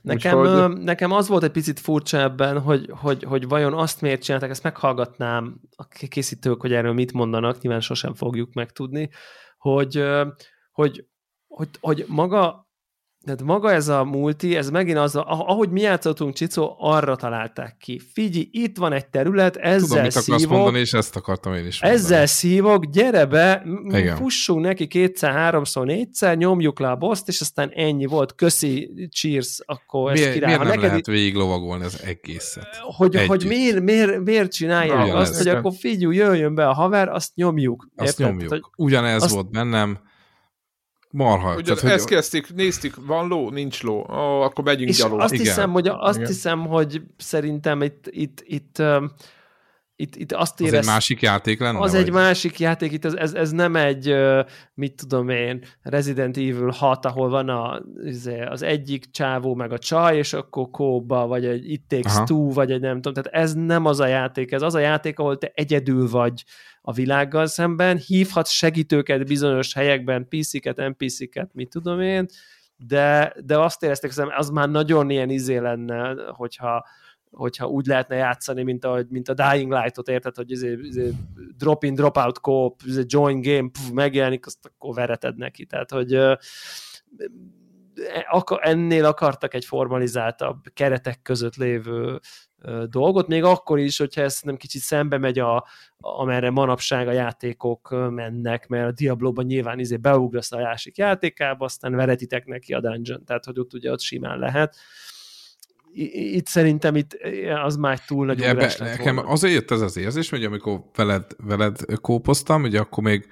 Nekem, Úgyhogy... nekem az volt egy picit furcsa ebben, hogy, hogy, hogy vajon azt miért csinálták, ezt meghallgatnám a készítők, hogy erről mit mondanak, nyilván sosem fogjuk megtudni, hogy, hogy, hogy, hogy maga tehát maga ez a multi, ez megint az, ahogy mi játszottunk Csicó, arra találták ki. Figyi, itt van egy terület, ezzel Tudom, mit
szívok. Mondani, és ezt akartam én is
mondani. Ezzel szívok, gyere be, Igen. fussunk neki kétszer, háromszor, négyszer, nyomjuk le a boszt, és aztán ennyi volt. Köszi, cheers, akkor
miért, ez király. Miért nem neked lehet végig lovagolni az egészet?
Hogy, hogy miért, miért, miért csinálják Na, azt, hogy akkor figyú, jöjjön be a haver, azt nyomjuk.
Azt érted? nyomjuk. Ugyanez azt... volt bennem Marha.
Ugye tehát, ezt hogy... kezdték, néztük, van ló, nincs ló, oh, akkor megyünk
és
gyalog.
Azt Igen. hiszem, hogy, azt Igen. hiszem, hogy szerintem itt, itt, itt itt, itt azt érez...
Az egy másik játék lenne?
Az vagy? egy másik játék, itt ez, ez, ez nem egy, mit tudom én, Resident Evil 6, ahol van a, izé, az egyik csávó meg a csaj, és akkor kóba, vagy egy It Takes Aha. Two, vagy egy nem tudom, tehát ez nem az a játék, ez az a játék, ahol te egyedül vagy a világgal szemben, hívhatsz segítőket bizonyos helyekben, PC-ket, NPC-ket, mit tudom én, de, de azt éreztek, hogy az már nagyon ilyen izé lenne, hogyha, hogyha úgy lehetne játszani, mint a, mint a Dying Light-ot, érted, hogy izé, izé drop-in, drop-out co izé join game, puf, megjelenik, azt akkor vereted neki. Tehát, hogy e, ennél akartak egy formalizáltabb keretek között lévő dolgot, még akkor is, hogyha ez nem kicsit szembe megy, a, amerre manapság a játékok mennek, mert a Diablo-ban nyilván izé beugrasz a másik játékába, aztán veretitek neki a dungeon, tehát hogy ott ugye ott simán lehet itt szerintem itt az már túl nagy
Ebbe, Nekem volna. azért jött ez az érzés, hogy amikor veled, veled kópoztam, ugye akkor még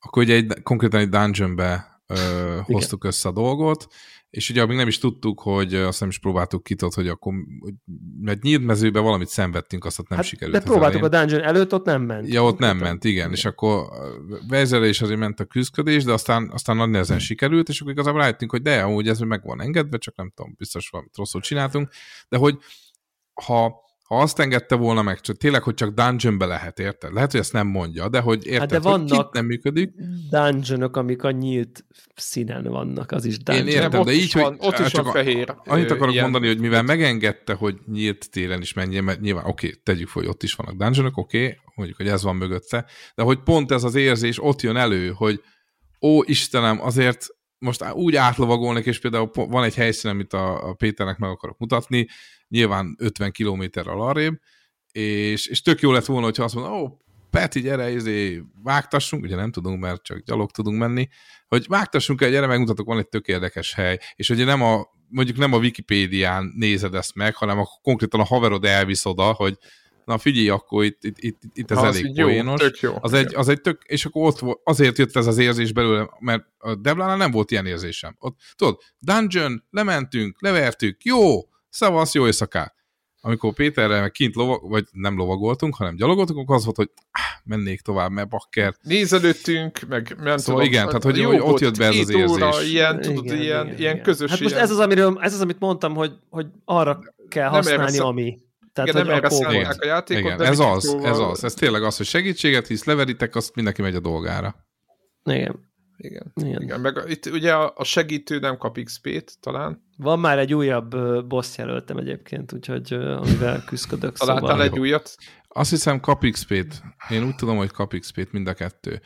akkor ugye egy, konkrétan egy dungeonbe ö, hoztuk össze a dolgot, és ugye még nem is tudtuk, hogy azt nem is próbáltuk kitot, hogy akkor, hogy, mert nyílt mezőben valamit szenvedtünk, azt ott nem hát, sikerült.
De próbáltuk a dungeon előtt, ott nem ment.
Ja, ott nem ment, igen, igen. és akkor vezele is azért ment a küzdködés, de aztán, aztán nagy nehezen sikerült, és akkor igazából rájöttünk, hogy de, amúgy ez meg van engedve, csak nem tudom, biztos valamit rosszul csináltunk, de hogy ha ha azt engedte volna meg, csak tényleg, hogy csak dungeonbe lehet, érted? Lehet, hogy ezt nem mondja, de hogy érted, hát de vannak hogy nem működik.
dungeonok, amik a nyílt színen vannak, az is dungeon.
Én értem, de így,
van, hogy... Ott is van fehér.
Annyit akarok ilyen. mondani, hogy mivel megengedte, hogy nyílt téren is menjen, mert nyilván oké, okay, tegyük fel, hogy ott is vannak dungeonok, oké, okay, mondjuk, hogy ez van mögötte, de hogy pont ez az érzés ott jön elő, hogy ó, Istenem, azért most úgy átlovagolnak, és például van egy helyszín, amit a, a Péternek meg akarok mutatni, nyilván 50 kilométer alarrébb, és, és tök jó lett volna, hogyha azt mondom, ó, Peti, gyere, izé, vágtassunk, ugye nem tudunk, mert csak gyalog tudunk menni, hogy vágtassunk el, gyere, megmutatok, van egy tök érdekes hely, és ugye nem a, mondjuk nem a Wikipédián nézed ezt meg, hanem akkor konkrétan a haverod elvisz oda, hogy na figyelj, akkor itt, itt, itt, itt ez ha, elég jó, poénos. Jó. Az, egy, az egy tök, és akkor ott volt, azért jött ez az érzés belőle, mert a Deblánál nem volt ilyen érzésem. Ott, tudod, dungeon, lementünk, levertük, jó, szavasz, jó éjszakát. Amikor Péterrel meg kint lovag, vagy nem lovagoltunk, hanem gyalogoltunk, akkor az volt, hogy ah, mennék tovább, mert bakker.
Nézelődtünk, meg
nem szóval tudom, igen, tehát hogy, jó, hogy ott jött be ez az érzés. Óra,
ilyen, tudod, igen, ilyen, igen, ilyen közös.
Hát most ez az, amiről, ez az, amit mondtam, hogy, hogy arra kell használni, ami.
Tehát, igen, nem erre a játékot,
igen, ez az, ez az. Ez tényleg az, hogy segítséget hisz, leveritek, azt mindenki megy a dolgára.
Igen.
Igen. igen. igen. Meg itt ugye a segítő nem kap XP-t talán.
Van már egy újabb boss jelöltem egyébként, úgyhogy amivel küzdök.
Találtál szóval... egy újat?
Azt hiszem kap XP-t. Én úgy tudom, hogy kap XP-t mind a kettő.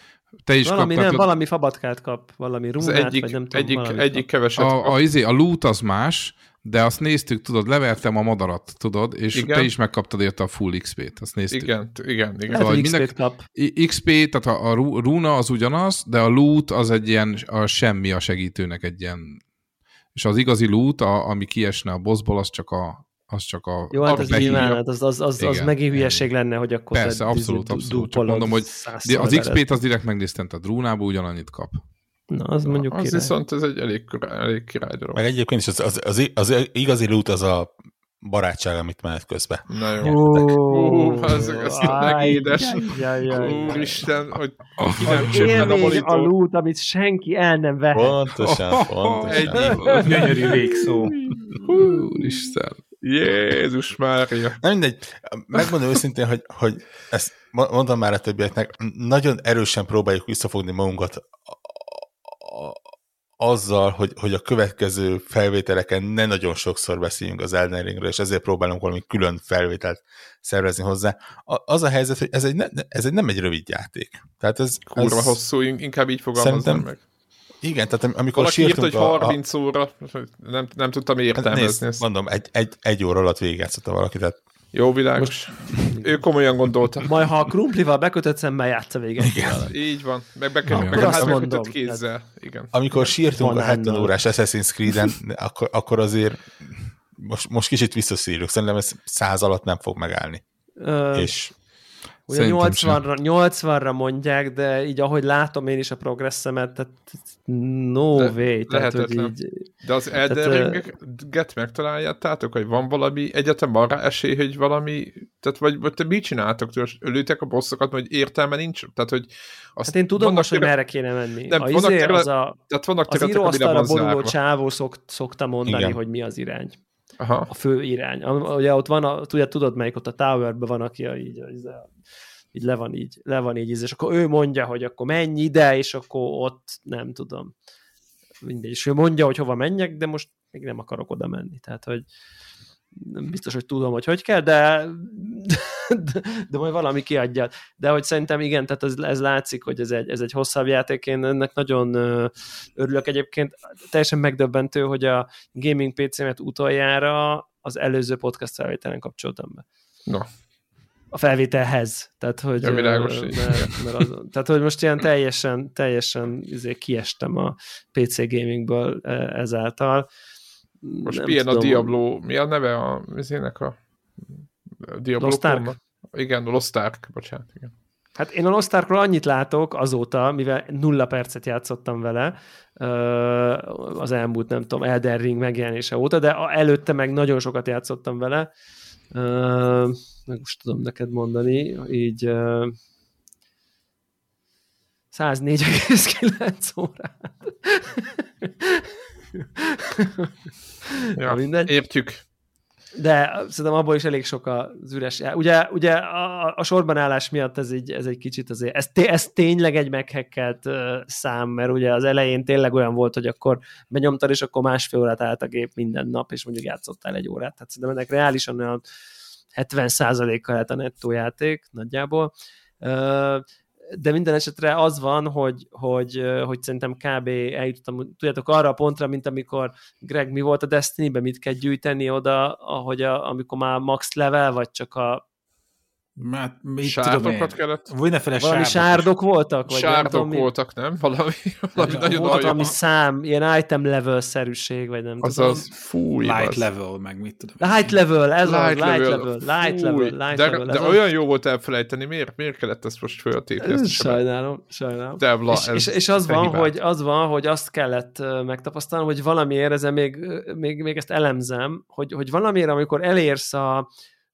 Te is valami, kaptad, nem, valami fabatkát kap, valami runát, egyik, vagy nem tudom.
Egyik, egyik keveset
a, a, a, izé, a loot az más, de azt néztük, tudod, levertem a madarat, tudod, és igen. te is megkaptad érte a full XP-t, azt néztük.
Igen, igen, igen.
Szóval, XP-t minden... kap.
XP, tehát a, a runa az ugyanaz, de a loot az egy ilyen, a semmi a segítőnek egy ilyen, és az igazi loot, a, ami kiesne a bossból, az csak a, az csak a...
Jó, hát az nyilván, hát az, az, az, az megint hülyeség lenne, hogy akkor...
Persze, abszolút, abszolút. Csak mondom, hogy az XP-t az direkt megnéztem, tehát rúnából ugyanannyit kap.
Na, az mondjuk
Az király. viszont ez egy elég, elég király dolog.
Meg egyébként is az, az, az, az igazi loot az a barátság, amit menet közben.
Na jó. Oh, az, az megédes. Úristen, hogy ki nem csöppen a monitor.
a loot, amit senki el nem vehet.
Pontosan, pontosan.
Egy
gyönyörű végszó.
Úristen. Jézus Mária.
Na mindegy, megmondom őszintén, hogy, hogy ezt mondtam már a többieknek, nagyon erősen próbáljuk visszafogni magunkat azzal, hogy, hogy a következő felvételeken ne nagyon sokszor beszéljünk az Elden Ringről, és ezért próbálunk valami külön felvételt szervezni hozzá. A, az a helyzet, hogy ez egy, ne, ez egy nem egy rövid játék. Tehát ez,
Kurva ez, hosszú, inkább így fogalmazom meg.
Igen, tehát amikor
Valaki írt, hogy 30 a, óra, nem, nem tudtam értelmezni
nézd, Mondom, egy, egy, egy óra alatt végigjátszotta valaki, tehát
jó világos. Most... Ő komolyan gondolta.
Majd ha a krumplival bekötött szemmel játsza véget.
Igen. Így van. Meg, be, meg, meg azt mondom. kézzel. Igen.
Amikor sírtunk a 70 órás Assassin's Creed-en, akkor, akkor azért most, most kicsit visszaszírjuk. Szerintem ez száz alatt nem fog megállni. Ö... És
Ugye 80-ra, 80-ra mondják, de így ahogy látom én is a progresszemet, tehát no de way. Tehát, hogy így,
de az Elden Ringet megtaláljátok, hogy van valami, egyetem rá esély, hogy valami, tehát vagy, vagy te mit csináltok? Ölőtek a bosszokat, hogy értelme nincs? Tehát, hogy
azt hát én tudom most, hogy merre kéne menni. Nem, a vannak izé, az a, tehát vannak az íróasztalra boruló csávó szok, szokta mondani, Igen. hogy mi az irány. Aha. A fő irány. Ugye ott van, a, tudod, tudod melyik ott a Towerben van, aki a, így, a, így le van így, le van így, és akkor ő mondja, hogy akkor menj ide, és akkor ott nem tudom. Mindegy, és ő mondja, hogy hova menjek, de most még nem akarok oda menni. Tehát, hogy nem biztos, hogy tudom, hogy hogy kell, de, de, de majd valami kiadja. De hogy szerintem igen, tehát ez, ez látszik, hogy ez egy, ez egy hosszabb játék, én ennek nagyon örülök egyébként. Teljesen megdöbbentő, hogy a gaming PC-met utoljára az előző podcast felvételen kapcsoltam be.
No
a felvételhez. Tehát, hogy,
ja, világos,
mert, mert az, tehát, hogy most ilyen teljesen, teljesen izé, kiestem a PC gamingből ezáltal.
Most nem milyen tudom, a Diablo, mi a neve a vizének a, a Diablo?
Lost Ark?
Igen, Lost Ark, bocsánat, igen.
Hát én a Lost Arkról annyit látok azóta, mivel nulla percet játszottam vele az elmúlt, nem tudom, Elden Ring megjelenése óta, de előtte meg nagyon sokat játszottam vele, meg most tudom neked mondani, így 104,9 órát.
Ja, mindegy. Értjük.
De szerintem abból is elég sok az üres. Ugye, ugye a, a sorban állás miatt ez egy, ez egy kicsit azért, ez, té, ez tényleg egy meghekkelt uh, szám, mert ugye az elején tényleg olyan volt, hogy akkor benyomtad, és akkor másfél órát állt a gép minden nap, és mondjuk játszottál egy órát. Tehát szerintem ennek reálisan olyan 70%-kal lehet a nettó játék nagyjából. Uh, de minden esetre az van, hogy, hogy, hogy szerintem kb. eljutottam, tudjátok, arra a pontra, mint amikor Greg, mi volt a Destiny-ben, mit kell gyűjteni oda, ahogy a, amikor már max level, vagy csak a
Hát, mit Sárdokat kellett?
Valami sárdok, sárdok voltak?
Vagy sárdok nem tudom, voltak, nem? Valami, valami
nagyon volt valami szám, ilyen item level-szerűség, vagy nem
az
tudom.
Az, fúj,
Light az. level, meg mit tudom.
Light level, ez light az, level, light level, light level, light
de,
level.
De
az
olyan jó volt elfelejteni, miért, miért kellett ezt most föltépni?
Sajnálom, sajnálom.
Devla,
és, és, és, az, van, hogy, az van, hogy azt kellett megtapasztalnom, hogy valamiért ezen még, még, még ezt elemzem, hogy, hogy valamiért, amikor elérsz a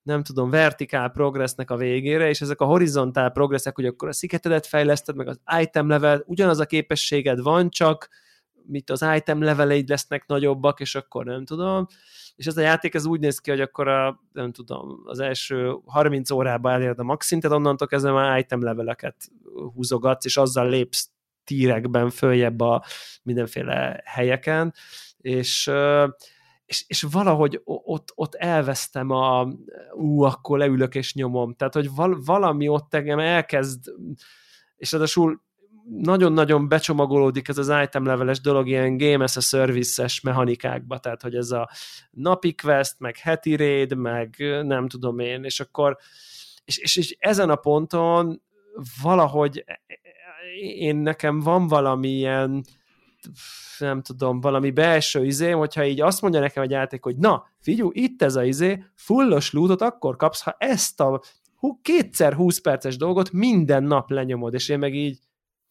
nem tudom, vertikál progressnek a végére, és ezek a horizontál progresszek, hogy akkor a sziketedet fejleszted, meg az item level, ugyanaz a képességed van, csak mit az item leveleid lesznek nagyobbak, és akkor nem tudom. És ez a játék ez úgy néz ki, hogy akkor a, nem tudom, az első 30 órában eléred a max szintet, onnantól kezdve már item leveleket húzogatsz, és azzal lépsz tírekben, följebb a mindenféle helyeken, és és, és valahogy ott, ott elvesztem a, ú, akkor leülök és nyomom. Tehát, hogy val, valami ott engem elkezd, és ráadásul nagyon-nagyon becsomagolódik ez az item leveles dolog ilyen game as a service-es mechanikákba, tehát hogy ez a napi quest, meg heti raid, meg nem tudom én, és akkor és, és, és ezen a ponton valahogy én nekem van valamilyen nem tudom, valami belső izé, hogyha így azt mondja nekem egy játék, hogy na, figyú, itt ez a izé, fullos lootot akkor kapsz, ha ezt a kétszer 20 perces dolgot minden nap lenyomod, és én meg így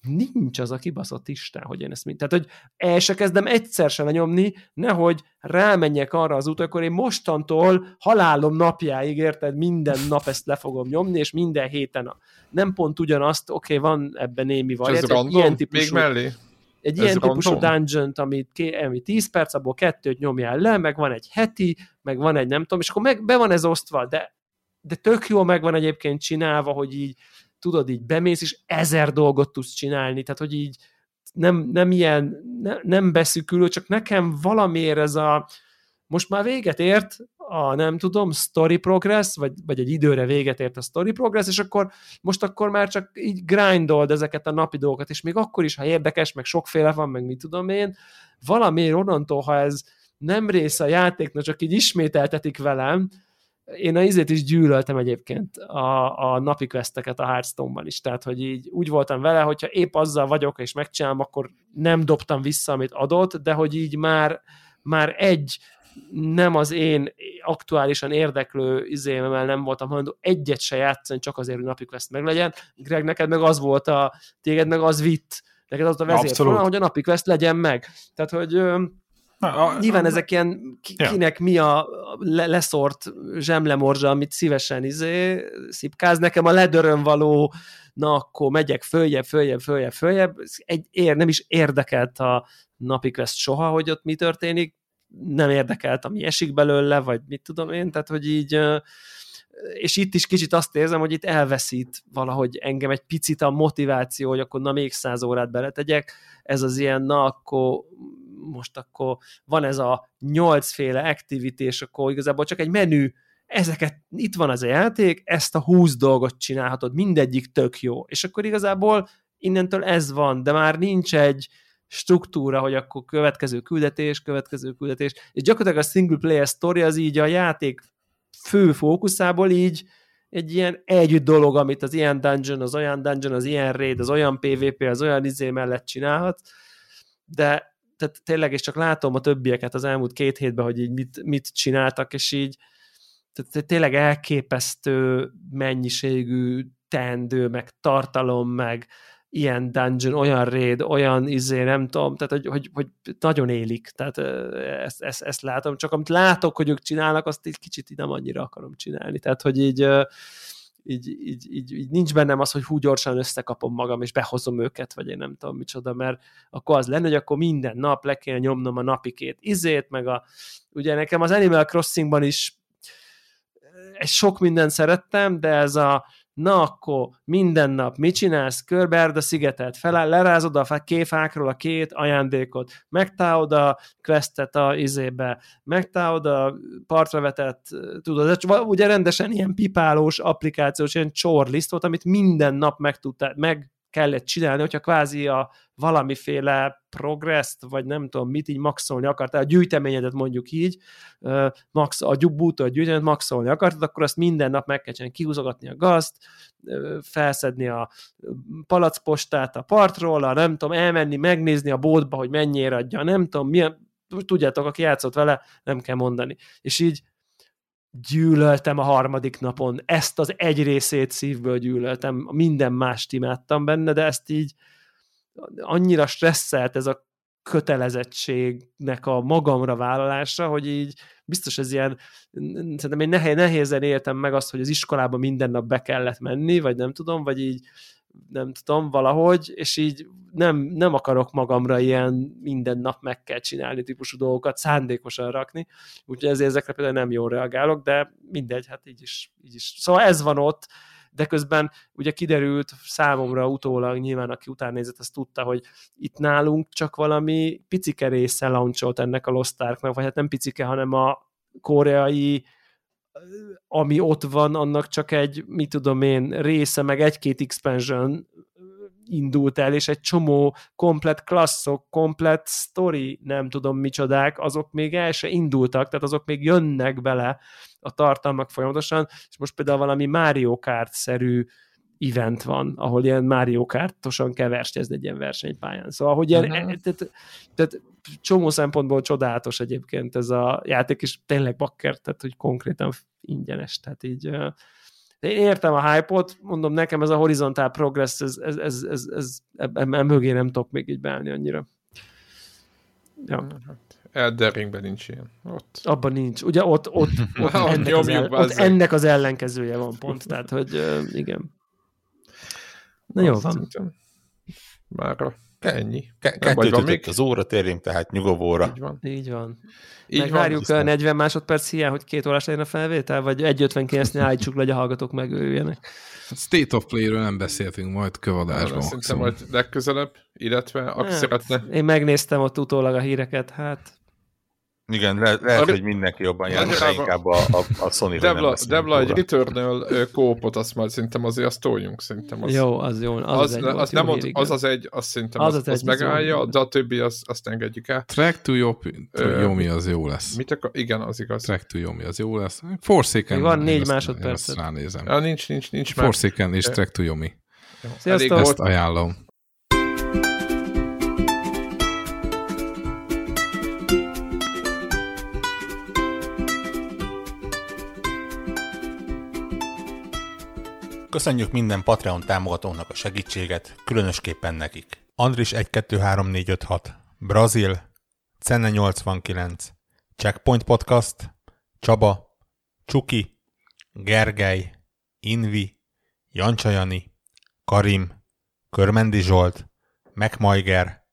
nincs az a kibaszott Isten, hogy én ezt mind. Tehát, hogy el se kezdem egyszer se lenyomni, nehogy rámenjek arra az út, akkor én mostantól halálom napjáig, érted, minden nap ezt le fogom nyomni, és minden héten a, nem pont ugyanazt, oké, okay, van ebben némi
variáció. Ilyen típusú, Még mellé?
Egy Ez ilyen random? típusú dungeon amit, ami 10 perc, abból kettőt nyomjál le, meg van egy heti, meg van egy nem tudom, és akkor meg be van ez osztva, de, de tök jó meg van egyébként csinálva, hogy így tudod, így bemész, és ezer dolgot tudsz csinálni, tehát hogy így nem, nem ilyen, ne, nem beszűkülő, csak nekem valamiért ez a, most már véget ért a, nem tudom, story progress, vagy, vagy egy időre véget ért a story progress, és akkor most akkor már csak így grindold ezeket a napi dolgokat, és még akkor is, ha érdekes, meg sokféle van, meg mit tudom én, valamiért onnantól, ha ez nem része a játéknak, csak így ismételtetik velem, én a izét is gyűlöltem egyébként a, a napi questeket a Hearthstone-ban is, tehát hogy így úgy voltam vele, hogyha épp azzal vagyok és megcsinálom, akkor nem dobtam vissza, amit adott, de hogy így már, már egy nem az én aktuálisan érdeklő izémmel nem voltam hajlandó egyet se játszani, csak azért, hogy napi quest meglegyen. Greg, neked meg az volt a, téged meg az vitt, neked az a vezért hogy a napi quest legyen meg. Tehát, hogy Na, a, Nyilván a, ezek ilyen, kinek ja. mi a le, leszort zsemlemorzsa, amit szívesen izé, szipkáz. Nekem a ledörön való, na akkor megyek följebb, följebb, följebb, följebb. Egy, ér, nem is érdekelt a napi quest soha, hogy ott mi történik. Nem érdekelt, ami esik belőle, vagy mit tudom én, tehát hogy így és itt is kicsit azt érzem, hogy itt elveszít valahogy engem egy picit a motiváció, hogy akkor na még száz órát beletegyek, ez az ilyen, na akkor most akkor van ez a nyolcféle activity, és akkor igazából csak egy menü, ezeket, itt van az a játék, ezt a húsz dolgot csinálhatod, mindegyik tök jó, és akkor igazából innentől ez van, de már nincs egy struktúra, hogy akkor következő küldetés, következő küldetés, és gyakorlatilag a single player story az így a játék fő fókuszából így egy ilyen együtt dolog, amit az ilyen dungeon, az olyan dungeon, az ilyen raid, az olyan PvP, az olyan izé mellett csinálhat, de tehát tényleg, és csak látom a többieket az elmúlt két hétben, hogy így mit, mit csináltak, és így tehát tényleg elképesztő mennyiségű teendő, meg tartalom, meg ilyen dungeon, olyan raid, olyan izé, nem tudom, tehát hogy, hogy, hogy nagyon élik, tehát ezt, ezt, ezt látom, csak amit látok, hogy ők csinálnak, azt egy kicsit nem annyira akarom csinálni, tehát hogy így így, így, így, így nincs bennem az, hogy hú gyorsan összekapom magam, és behozom őket, vagy én nem tudom micsoda, mert akkor az lenne, hogy akkor minden nap le kéne nyomnom a napi két izét, meg a, ugye nekem az Animal Crossingban is egy sok mindent szerettem, de ez a na akkor minden nap mit csinálsz, körbeerd a szigetet, feláll, lerázod a kéfákról a két ajándékot, megtáod a questet a izébe, megtáod a partra vetett, tudod, ugye rendesen ilyen pipálós applikációs, ilyen csorlistot, amit minden nap meg, tudtál, meg kellett csinálni, hogyha kvázi a valamiféle progresszt, vagy nem tudom mit így maxolni akartál, a gyűjteményedet mondjuk így, max, a bútó a gyűjteményedet maxolni akartad, akkor azt minden nap meg kell csinálni, kihúzogatni a gazt, felszedni a palackpostát a partról, a nem tudom, elmenni, megnézni a bótba, hogy mennyire adja, nem tudom, milyen, tudjátok, aki játszott vele, nem kell mondani. És így gyűlöltem a harmadik napon, ezt az egy részét szívből gyűlöltem, minden mást imádtam benne, de ezt így annyira stresszelt ez a kötelezettségnek a magamra vállalása, hogy így biztos ez ilyen, szerintem én nehéz, nehézen éltem meg azt, hogy az iskolában minden nap be kellett menni, vagy nem tudom, vagy így nem tudom, valahogy, és így nem, nem akarok magamra ilyen minden nap meg kell csinálni típusú dolgokat szándékosan rakni, úgyhogy ezért ezekre például nem jól reagálok, de mindegy, hát így is, így is. Szóval ez van ott, de közben ugye kiderült számomra utólag, nyilván aki utánnézett, az tudta, hogy itt nálunk csak valami picike része launcholt ennek a Lost Arknak, vagy hát nem picike, hanem a koreai ami ott van, annak csak egy, mit tudom én, része, meg egy-két expansion indult el, és egy csomó komplet klasszok, komplet story, nem tudom micsodák, azok még el se indultak, tehát azok még jönnek bele a tartalmak folyamatosan, és most például valami Mario Kart-szerű event van, ahol ilyen Mario Kartosan kell versenyezni egy ilyen versenypályán. Szóval, hogy ilyen, uh-huh. tehát, tehát csomó szempontból csodálatos egyébként ez a játék, és tényleg bakker, tehát hogy konkrétan ingyenes, tehát így én értem a hype-ot, mondom, nekem ez a horizontál progress, ez, ez, ez, ez, ez ebben mögé nem tudok még így beállni annyira.
Ja. Elden Ringben nincs ilyen. Ott.
Abban nincs. Ugye ott, ott, *laughs* ott, ennek, az el, ott ennek az ellenkezője van pont, tehát hogy igen. Na jó van.
Már ennyi.
Ke- kettőt még... az óra, térjünk tehát nyugovóra.
Így van. Így van. Így Megvárjuk van, 40 másodperc hiány, hogy két órás legyen a felvétel, vagy 1.59-nél állítsuk le, hogy a hallgatók megőrüljenek.
State of Play-ről nem beszéltünk majd kövadásban.
Szerintem majd legközelebb, illetve aki hát, szeretne.
Én megnéztem ott utólag a híreket, hát
igen, le, lehet, hogy mindenki jobban jár, de inkább a, a, a sony
Devla, Devla egy Returnal kópot, azt majd szerintem azért azt toljunk, szerintem. Az,
jó, az jó. Az, az, az, egy
az, nem ott, az az egy, azt szerintem az, az, az, az megállja, de a többi azt, azt engedjük el.
Track to Yomi az jó lesz.
Mit akar? Igen, az igaz.
Track to Yomi az jó lesz. Forsaken.
Van négy másodperc.
ránézem.
Ja, nincs, nincs, nincs
Forsaken és Track to Yomi. Sziasztok! Ezt ajánlom.
Köszönjük minden Patreon támogatónak a segítséget, különösképpen nekik. Andris 123456, Brazil, Cenne 89, Checkpoint Podcast, Csaba, Csuki, Gergely, Invi, Jancsajani, Karim, Körmendi Zsolt, Megmajger,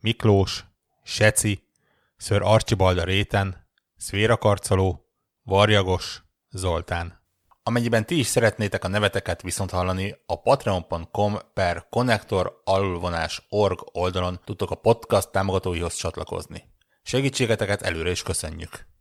Miklós, Seci, Ször Archibalda Réten, Szvéra Karcoló, Varjagos, Zoltán. Amennyiben ti is szeretnétek a neveteket viszont hallani, a patreon.com per connector alulvonás org oldalon tudtok a podcast támogatóihoz csatlakozni. Segítségeteket előre is köszönjük!